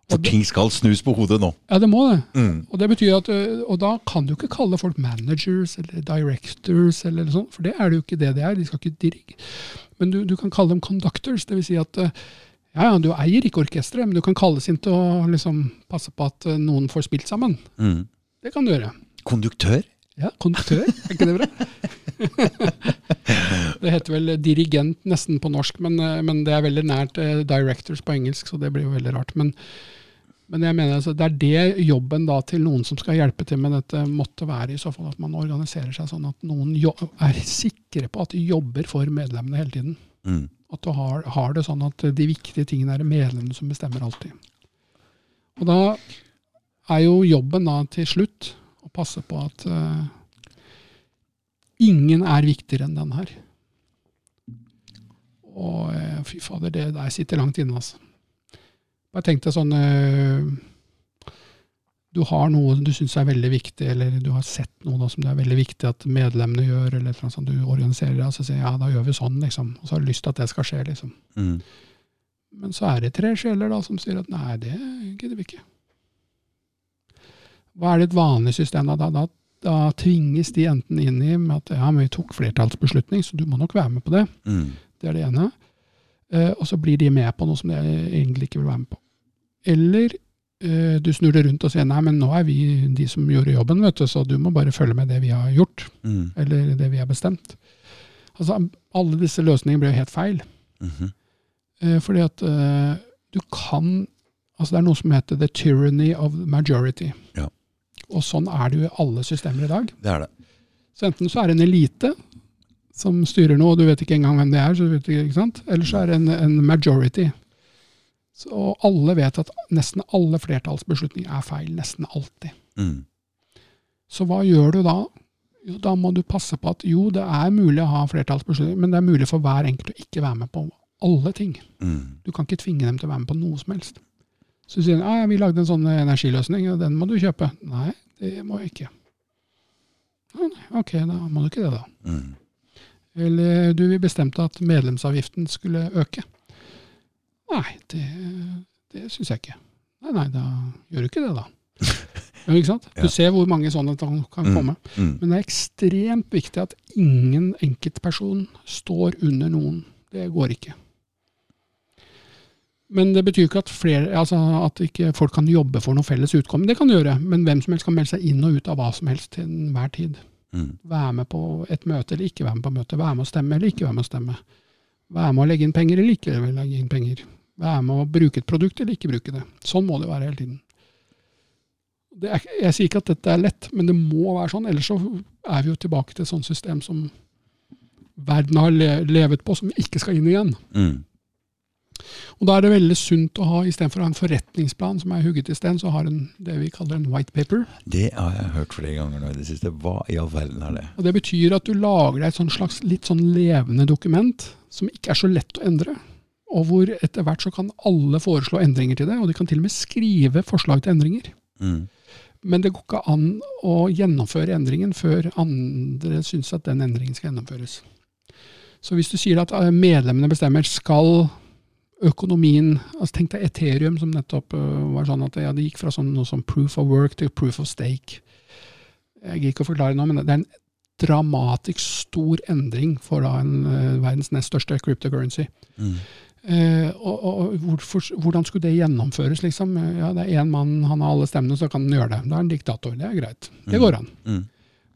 For ting skal snus på hodet nå. Ja, det må det. Mm. Og det betyr at, og da kan du ikke kalle folk managers eller directors, eller sånt, for det er det jo ikke det det er. De skal ikke dirige. Men du, du kan kalle dem conductors. Det vil si at ja, ja, du eier ikke orkesteret, men du kan kalles inn til å liksom, passe på at noen får spilt sammen. Mm. Det kan du gjøre. Konduktør? Ja, konduktør, er ikke det bra? det heter vel dirigent nesten på norsk, men, men det er veldig nært ø, directors på engelsk, så det blir jo veldig rart. Men, men jeg mener altså, det er det jobben da til noen som skal hjelpe til med dette, måtte være. I så fall at man organiserer seg sånn at noen er sikre på at de jobber for medlemmene hele tiden. Mm. At du har, har det sånn at de viktige tingene er det medlemmene som bestemmer alltid. Og da er jo jobben da til slutt å passe på at eh, ingen er viktigere enn den her. Og eh, fy fader, det der sitter langt inne, altså. Bare tenk deg sånn eh, Du har noe du syns er veldig viktig, eller du har sett noe da, som det er veldig viktig at medlemmene gjør, eller noe sånt, du organiserer deg, og så sier ja, da gjør vi sånn, liksom. Og så har du lyst til at det skal skje, liksom. Mm. Men så er det tre sjeler da som sier at nei, det gidder vi ikke. Hva er det et vanlig system da? Da, da, da tvinges de enten inn i at ja, men vi tok flertallsbeslutning, så du må nok være med på det. Mm. Det er det ene. Eh, og så blir de med på noe som de egentlig ikke vil være med på. Eller eh, du snur det rundt og sier nei, men nå er vi de som gjorde jobben, vet du, så du må bare følge med det vi har gjort, Mm. eller det vi har bestemt. Altså, alle disse løsningene blir jo helt feil. Mhm. Eh, fordi at eh, du kan Altså det er noe som heter the tyranny of majority. Ja. Og sånn er det jo i alle systemer i dag. Det er det. Så enten så er det en elite som styrer noe, og du vet ikke engang hvem det er, så du vet ikke, ikke sant? eller så er det en, en majority Så, alle vet at nesten alle flertallsbeslutninger er feil. Nesten alltid. Mm. Så hva gjør du da? Jo, da må du passe på at jo, det er mulig å ha flertallsbeslutninger, men det er mulig for hver enkelt å ikke være med på alle ting. Mm. Du kan ikke tvinge dem til å være med på noe som helst. Så sier de ja, vi lagde en sånn energiløsning, og den må du kjøpe. Nei, det må jeg ikke. Nei, Ok, da må du ikke det, da. Mm. Eller du, vi bestemte at medlemsavgiften skulle øke. Nei, det, det syns jeg ikke. Nei, nei, da gjør du ikke det, da. Ja, ikke sant? Ja. Du ser hvor mange sånne kan komme. Mm. komme. Mm. Men det er ekstremt viktig at ingen enkeltperson står under noen. Det går ikke. Men det betyr ikke at, flere, altså at ikke folk kan jobbe for noe felles utkomme. Det kan de gjøre, men hvem som helst kan melde seg inn og ut av hva som helst til enhver tid. Mm. Være med på et møte eller ikke være med på møte. Være med å stemme eller ikke være med å stemme. Være med å legge inn penger eller ikke legge inn penger. Være med å bruke et produkt eller ikke bruke det. Sånn må det være hele tiden. Det er, jeg sier ikke at dette er lett, men det må være sånn. Ellers så er vi jo tilbake til et sånt system som verden har le levet på, som vi ikke skal inn igjen. Mm. Og Da er det veldig sunt å ha, istedenfor å ha en forretningsplan som er hugget i sten, så har en det vi kaller en white paper. Det har jeg hørt flere ganger nå i det siste. Hva i all verden er det? Og Det betyr at du lager deg et sånn slags litt sånn levende dokument, som ikke er så lett å endre. Og hvor etter hvert så kan alle foreslå endringer til det, og de kan til og med skrive forslag til endringer. Mm. Men det går ikke an å gjennomføre endringen før andre syns at den endringen skal gjennomføres. Så hvis du sier at eh, medlemmene bestemmer, skal økonomien altså Tenk deg Ethereum, som nettopp øh, var sånn at ja, det gikk fra sånn, noe som proof of work til proof of stake. Jeg gidder ikke å forklare nå, men det er en dramatisk stor endring for da en, uh, verdens nest største cryptocurrency. Mm. Uh, og, og hvorfor, hvordan skulle det gjennomføres, liksom? Ja, det er én mann, han har alle stemmene, så kan han gjøre det. Da er han diktator. Det er greit. Det Mm. går an. Mm.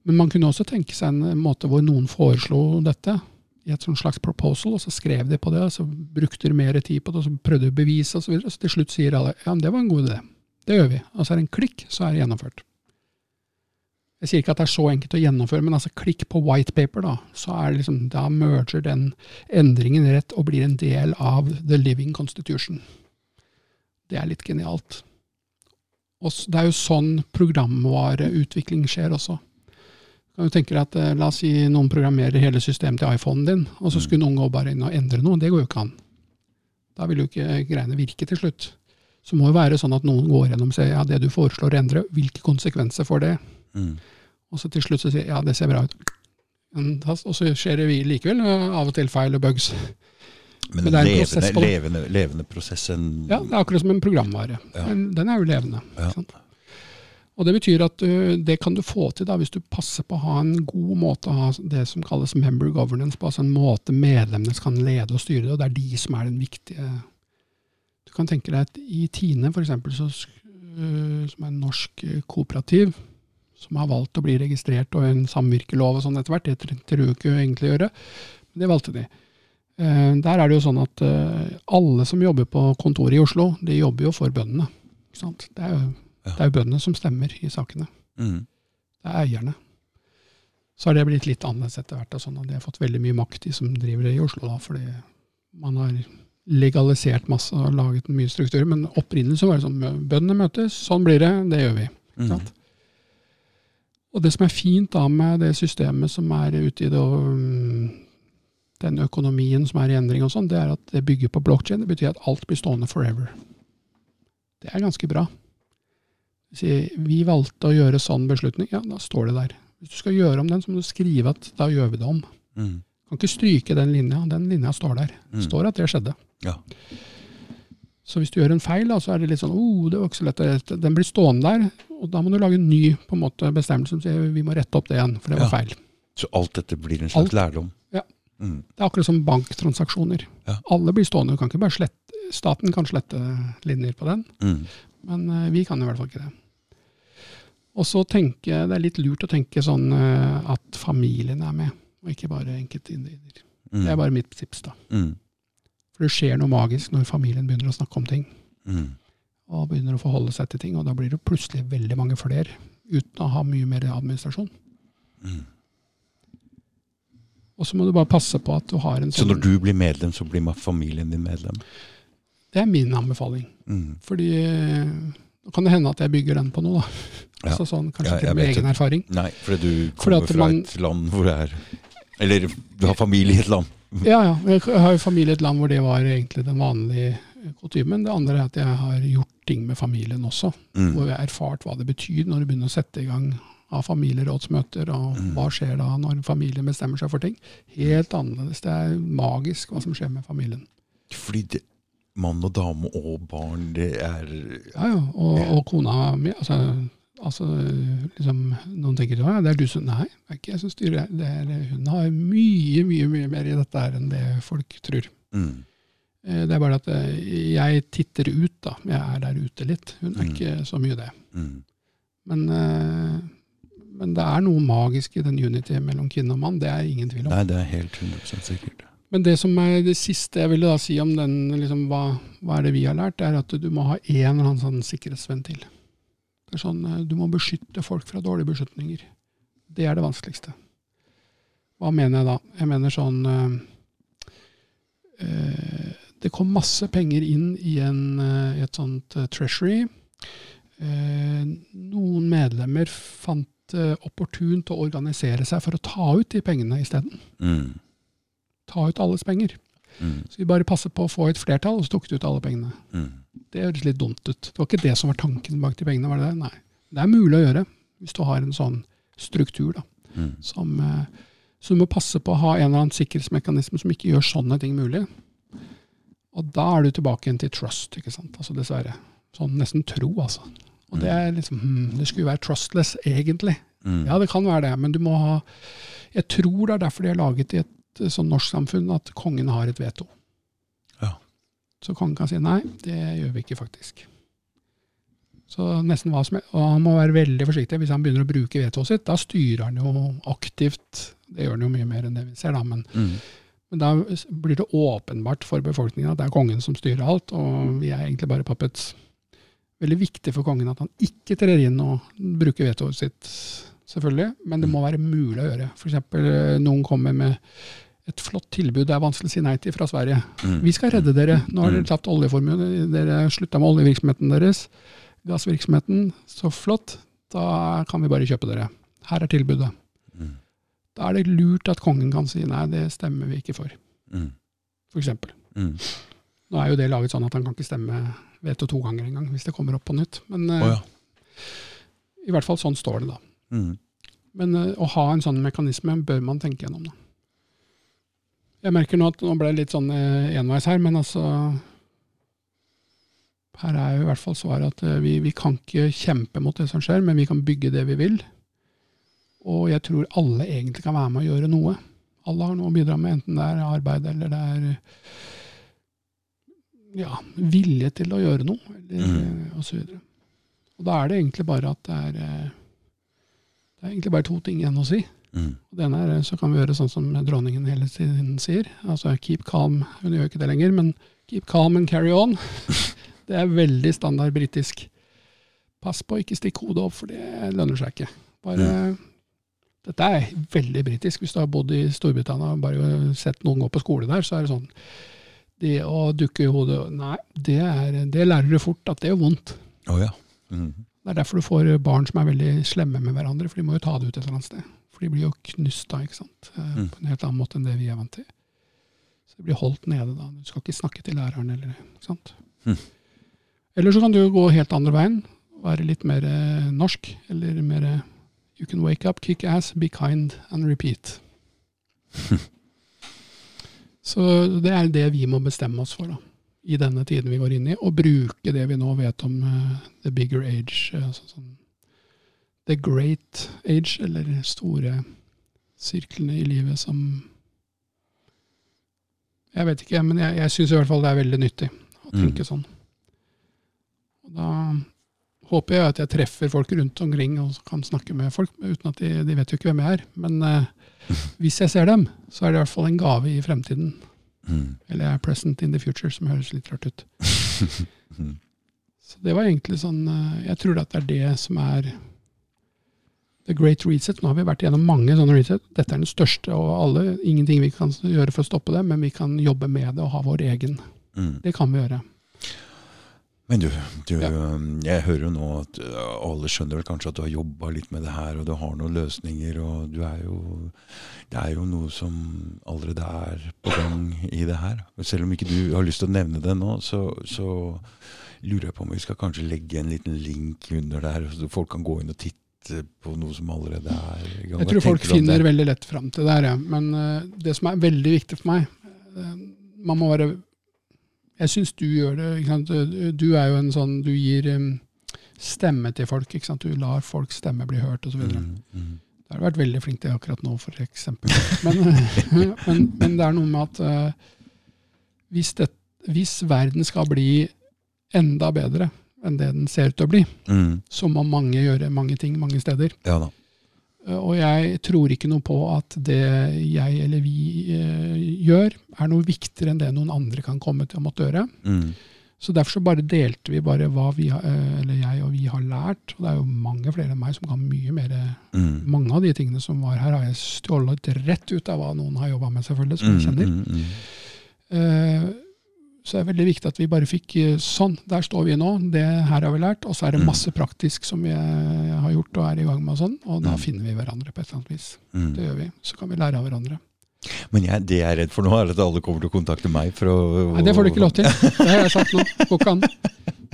Men man kunne også tenke seg en måte hvor noen foreslo dette i et slags proposal, og så skrev de på det, og så brukte de mer tid på det, og så prøvde de å bevise osv. Så, videre. så til slutt sier alle ja, men det var en god idé. Det gjør vi. Og så er det en klikk, så er det gjennomført. Jeg sier ikke at det er så enkelt å gjennomføre, men altså klikk på white paper, da, så er det liksom, da merger den endringen rett og blir en del av the living constitution. Det er litt genialt. Og det er jo sånn programvareutvikling skjer også. Kan du tenke deg at eh, La oss si noen programmerer hele systemet til iPhonen din, og så skulle noen gå bare inn og endre noe. Det går jo ikke an. Da vil jo ikke greiene virke til slutt. Så må det være sånn at noen går gjennom og sier ja, det du foreslår å endre, hvilke konsekvenser får det? Mm. Og så til slutt så sier ja, det ser bra ut. Og så skjer det vi likevel eh, av og til feil og bugs. Men, Men det er en levende, prosess på det. levende, levende prosessen Ja, Det er akkurat som en programvare. Ja. Den er jo levende. Ja. Ikke sant? Og Det betyr at uh, det kan du få til da, hvis du passer på å ha en god måte å ha det som kalles member governance på, altså en måte medlemmene kan lede og styre det, og det er de som er den viktige Du kan tenke deg at i Tine, for eksempel, så, uh, som er en norsk kooperativ, som har valgt å bli registrert og en samvirkelov og sånn etter hvert, det trengte du ikke egentlig gjøre, men det valgte de. Eh, Der er det jo sånn at alle som jobber på kontoret i Oslo, de jobber jo for bøndene. Det, er jo. Det er jo bøndene som stemmer i sakene. mm. Det er eierne. Så har det blitt litt annerledes etter hvert. og Sånn, og de har fått veldig mye makt, de som driver det i Oslo. da, Fordi man har legalisert masse og laget mye strukturer. Men opprinnelig så var det sånn bøndene møtes, sånn blir det, det gjør vi. Mm. Og det som er fint da med det systemet som er ute i det, og mm, den økonomien som er i endring og sånn, det er at det bygger på blokkjede. Det betyr at alt blir stående forever. Det er ganske bra. Si, vi valgte å gjøre sånn beslutning, ja, da står det der. Hvis du skal gjøre om den, så må du skrive at da gjør vi det om. Mm. Kan ikke stryke den linja. Den linja står der. Det Mm. står at det skjedde. Ja. Så hvis du gjør en feil, da, så er det litt sånn oh, det var ikke så lett. Den blir stående der, og da må du lage en ny på en måte, bestemmelse som sier vi må rette opp det igjen, for det var Ja. feil. Så alt dette blir en slags Alt. lærdom? Ja. Mm. Det er akkurat som banktransaksjoner. Ja. Alle blir stående. Du kan ikke bare slette, staten kan slette linjer på den, Mm. men eh, vi kan i hvert fall ikke det. Og så tenke, Det er litt lurt å tenke sånn eh, at familien er med, og ikke bare enkeltindivider. Mm. Det er bare mitt tips. da. Mm. For det skjer noe magisk når familien begynner å snakke om ting. Mm. og begynner å forholde seg til ting. Og da blir det plutselig veldig mange flere, uten å ha mye mer administrasjon. Mm. Og så må du bare passe på at du har en sånn Så sånn når du blir medlem, så blir familien din medlem? Det er min anbefaling. Mm. Fordi eh, nå kan det hende at jeg bygger den på noe, da. Ja. Altså sånn, kanskje ikke med egen det. erfaring. Nei, fordi du Fordi kommer at fra man- et land hvor det er Eller du har familie i et land. Ja, ja. Jeg har jo familie i et land hvor det var egentlig den vanlige kutymen. Det andre er at jeg har gjort ting med familien også. Mm. Hvor jeg har erfart hva det betyr når du begynner å sette i gang av familierådsmøter, og Mm. hva skjer da når familien bestemmer seg for ting. Helt annerledes. Det er magisk hva som skjer med familien. Fordi det, mann og dame og barn, det er Ja, ja. Og, og kona mi altså, altså liksom, Noen tenker ja, det er du som Nei, det er ikke jeg som styrer. Det er, hun har mye, mye mye mer i dette her enn det folk tror. mm. Eh, Det er bare at eh, jeg titter ut, da. Jeg er der ute litt. Hun er Mm. ikke så mye det. Mm. Men, eh, men det er noe magisk i den unity mellom kvinne og mann. Det er ingen tvil om. Nei, det er helt 100% sikkert. Men det som er det siste jeg ville da si om den, liksom, hva, hva er det vi har lært, er at du må ha en eller annen sånn sikkerhetsventil. Det er sånn, eh, Du må beskytte folk fra dårlige beslutninger. Det er det vanskeligste. Hva mener jeg da? Jeg mener sånn øh, Det kom masse penger inn i, en, et sånt treasury. Eh, noen medlemmer fant det opportunt å organisere seg for å ta ut de pengene isteden. Mm. Ta ut alles penger. Mm. Så vi bare passet på å få et flertall, og så tok de ut alle pengene. Mm. Det høres litt dumt ut. Det var ikke det som var tanken bak de pengene, var det det? Nei. Det er mulig å gjøre, hvis du har en sånn struktur, da. Mm. Som, eh, så du må passe på å ha en eller annen sikkerhetsmekanisme som ikke gjør sånne ting mulig. Og da er du tilbake igjen til trust, ikke sant. Altså dessverre. Sånn nesten tro, altså. Og det er liksom hmm, Det skulle jo være trustless, egentlig. Mm. Ja, det kan være det, men du må ha Jeg tror det er derfor de har laget i et eh, sånn norsk samfunn at kongen har et veto. Ja. Så kongen kan si nei, det gjør vi ikke faktisk. Så nesten hva som er, Og han må være veldig forsiktig hvis han begynner å bruke vetoet sitt. Da styrer han jo aktivt. Det gjør han jo mye mer enn det vi ser, da. Men, Mm. men da blir det åpenbart for befolkningen at det er kongen som styrer alt, og vi er egentlig bare puppets. Veldig viktig for kongen at han ikke trer inn og bruker vetoet sitt, selvfølgelig. Men det må være mulig å gjøre. F.eks. noen kommer med et flott tilbud det er vanskelig å si nei til fra Sverige. Mm. Vi skal redde dere. Nå har Mm. dere tapt oljeformuen. Dere slutta med oljevirksomheten deres. Gassvirksomheten. Så flott. Da kan vi bare kjøpe dere. Her er tilbudet. Mm. Da er det lurt at kongen kan si nei, det stemmer vi ikke for. Mm. eksempel. Mm. Nå er jo det laget sånn at han kan ikke stemme veto to ganger engang, hvis det kommer opp på nytt. Men eh, ja. i hvert fall sånn står det, da. Mm. Men eh, å ha en sånn mekanisme bør man tenke gjennom. Da. Jeg merker nå at nå ble det litt sånn eh, enveis her, men altså Her er jo i hvert fall svaret at eh, vi, vi kan ikke kjempe mot det som skjer, men vi kan bygge det vi vil. Og jeg tror alle egentlig kan være med å gjøre noe. Alle har noe å bidra med, enten det er arbeid eller det er ja, vilje til å gjøre noe, eller Mm. og så videre. Og da er det egentlig bare at det er det er egentlig bare to ting igjen å si. Mm. Den Det er så kan vi gjøre sånn som dronningen hele tiden sier. Altså keep calm. Hun gjør ikke det lenger, men keep calm and carry on. Det er veldig standard britisk. Pass på ikke stikke hodet opp, for det lønner seg ikke. Bare, Dette er veldig britisk. Hvis du har bodd i Storbritannia og bare sett noen gå på skole der, så er det sånn Det å dukke i hodet Nei, det, er, det lærer du fort at det gjør vondt. Oh, ja. Mm. Det er derfor du får barn som er veldig slemme med hverandre, for de må jo ta det ut et eller annet sted. For de blir jo knust da, ikke sant. Eh, Mm. På en helt annen måte enn det vi er vant til. Så det blir holdt nede da. Du skal ikke snakke til læreren eller ikke sant. Mm. Eller så kan du gå helt andre veien. Være litt mer eh, norsk. Eller mer eh, You can wake up, kick ass, be kind and repeat. så det er det vi må bestemme oss for da. I denne tiden vi går inn i, og bruke det vi nå vet om uh, the bigger age. uh, sånn, sånn the great age, eller store sirklene i livet som Jeg vet ikke, men jeg, jeg syns i hvert fall det er veldig nyttig å Mm. tenke sånn. Og da håper jeg at jeg treffer folk rundt omkring og kan snakke med folk, uten at de, de vet jo ikke hvem jeg er. Men uh, hvis jeg ser dem, så er det i hvert fall en gave i fremtiden. Mm. Eller er present in the future, som høres litt rart ut. Mm. Så det var egentlig sånn eh, Jeg tror at det er det som er the great reset. Nå har vi vært gjennom mange sånne reset. Dette er den største av alle. Ingenting vi kan gjøre for å stoppe det, men vi kan jobbe med det og ha vår egen. Mm. Det kan vi gjøre. Men du, du Ja. jeg hører jo nå at øh, alle skjønner vel kanskje at du har jobba litt med det her, og du har noen løsninger, og du er jo Det er jo noe som allerede er på gang i det her. Selv om ikke du har lyst til å nevne det nå, så, så lurer jeg på om vi skal kanskje legge en liten link under der, så folk kan gå inn og titte på noe som allerede er i gang. Jeg tror folk finner det? veldig lett fram til det her, ja. Men uh, det som er veldig viktig for meg uh, Man må være Jeg syns du gjør det. Du- er jo en sånn Du gir um, stemme til folk. Du lar folks stemme bli hørt, osv. Mm. Mm. Det har du vært veldig flink til akkurat nå, for eksempel. Men, men, men det er noe med at uh, hvis, det, hvis verden skal bli enda bedre enn det den ser ut til å bli, Mm. så må mange gjøre mange ting mange steder. Ja da. Eh, Og jeg tror ikke noe på at det jeg eller vi eh, gjør, er noe viktigere enn det noen andre kan komme til å måtte gjøre. Mm. Så derfor så bare delte vi bare hva vi, eh, eller jeg og vi har lært. Og det er jo mange flere enn meg som kan mye mer. Mm. Mange av de tingene som var her, har jeg stjålet rett ut av hva noen har jobba med, selvfølgelig, som jeg kjenner. Mm, mm, mm. Eh, Så det er veldig viktig at vi bare fikk eh, sånn, der står vi nå, det her har vi lært. Og så er det Mm. masse praktisk som vi eh, har gjort og er i gang med, og sånn, og da Mm. finner vi hverandre på et eller annet vis. Mm. Det gjør vi. Så kan vi lære av hverandre. Men jeg, det jeg er redd for nå, er at alle kommer til å kontakte meg for å Nei, Det får du ikke lov til. Det har jeg sagt nå. Går ikke an.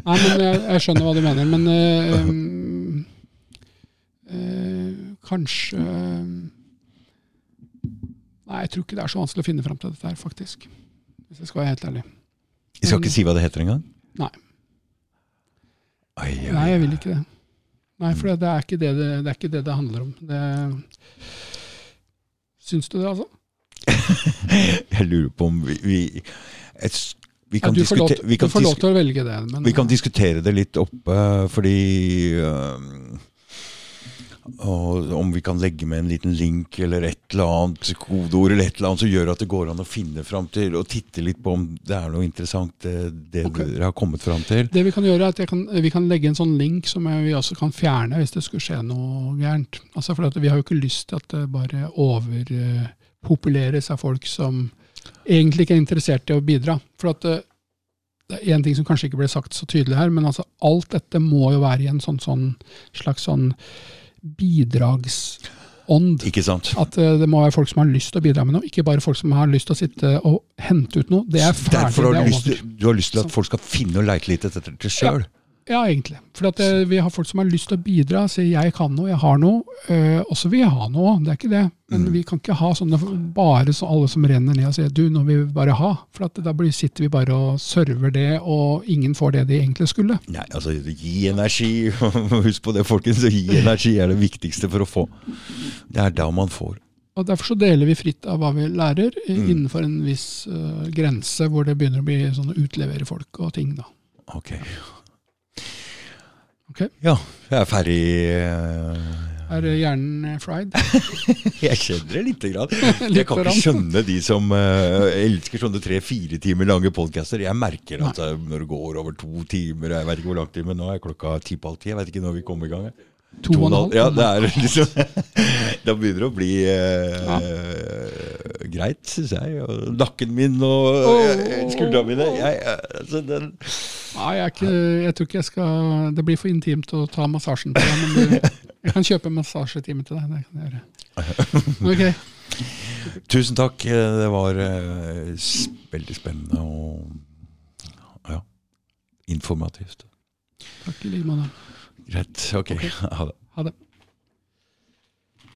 Nei, men jeg, jeg skjønner hva du mener. Men øh, øh, eh, kanskje eh, Nei, jeg tror ikke det er så vanskelig å finne fram til dette her, faktisk. Hvis jeg skal være helt ærlig. Jeg skal ikke si hva det heter engang? Nei. Ai, ai, Nei, jeg vil ikke det. Nei, for det er ikke det det, det, er ikke det, det handler om. Det, syns du det, altså? Jeg lurer på om vi Vi, et, vi Ja, kan, du får, lov, du får lov til å velge det. Men, vi kan diskutere det litt oppe, fordi øhm, og Om vi kan legge med en liten link eller et eller annet kodeord eller et eller annet som gjør at det går an å finne fram til og titte litt på om det er noe interessant det, det okay. dere har kommet fram til. Det vi kan gjøre, er at kan, vi kan legge en sånn link som vi også kan fjerne hvis det skulle skje noe gærent. Altså for at Vi har jo ikke lyst til at det bare overpopuleres av folk som egentlig ikke er interessert i å bidra. For at det, det er én ting som kanskje ikke ble sagt så tydelig her, men altså alt dette må jo være i en sånn, sånn slags sånn bidragsånd. Ikke sant? At eh, det må være folk som har lyst til å bidra med noe, ikke bare folk som har lyst til å sitte og hente ut noe. Det er ferdig, Derfor har du, lyst du har lyst til at folk skal finne og leite litt etter det sjøl? Ja, egentlig. For at eh, vi har folk som har lyst til å bidra, sier 'jeg kan noe, jeg har noe'. Uh, og så vil jeg ha noe, det er ikke det. Men Mm. vi kan ikke ha sånne bare så alle som renner ned og sier 'du, nå vil vi bare ha'. For at da blir, sitter vi bare og server det, og ingen får det de egentlig skulle. Nei, altså gi energi. Husk på det, folkens. Gi energi er det viktigste for å få. Det er da man får. Og Derfor så deler vi fritt av hva vi lærer, eh, Mm. innenfor en viss uh, grense hvor det begynner å bli sånn å utlevere folk og ting. da. Ok. Ok. Ja, jeg er ferdig. Uh, Er hjernen eh, fried? Jeg kjenner det lite grann. Jeg kan ikke skjønne de som uh, elsker sånne tre-fire timer lange podcaster. Jeg merker at Nei. når det går over to timer, jeg vet ikke hvor lang tid, men nå er klokka ti på halv ti. Jeg vet ikke når vi kommer i gang. jeg. To og en halv? Ja, det er liksom Da begynner det å bli eh, greit, syns jeg. Og nakken min og oh, skuldrene mine jeg, eh, altså, den, Nei, jeg, ikke, jeg tror ikke jeg skal Det blir for intimt å ta massasjen på deg, men du, jeg kan kjøpe massasjetime til deg. Det kan jeg gjøre. Okay. Tusen takk. Eh, Det var eh, veldig spennende og ja, informativt. Takk i like måte. Greit. Ok, ha det. Ha det.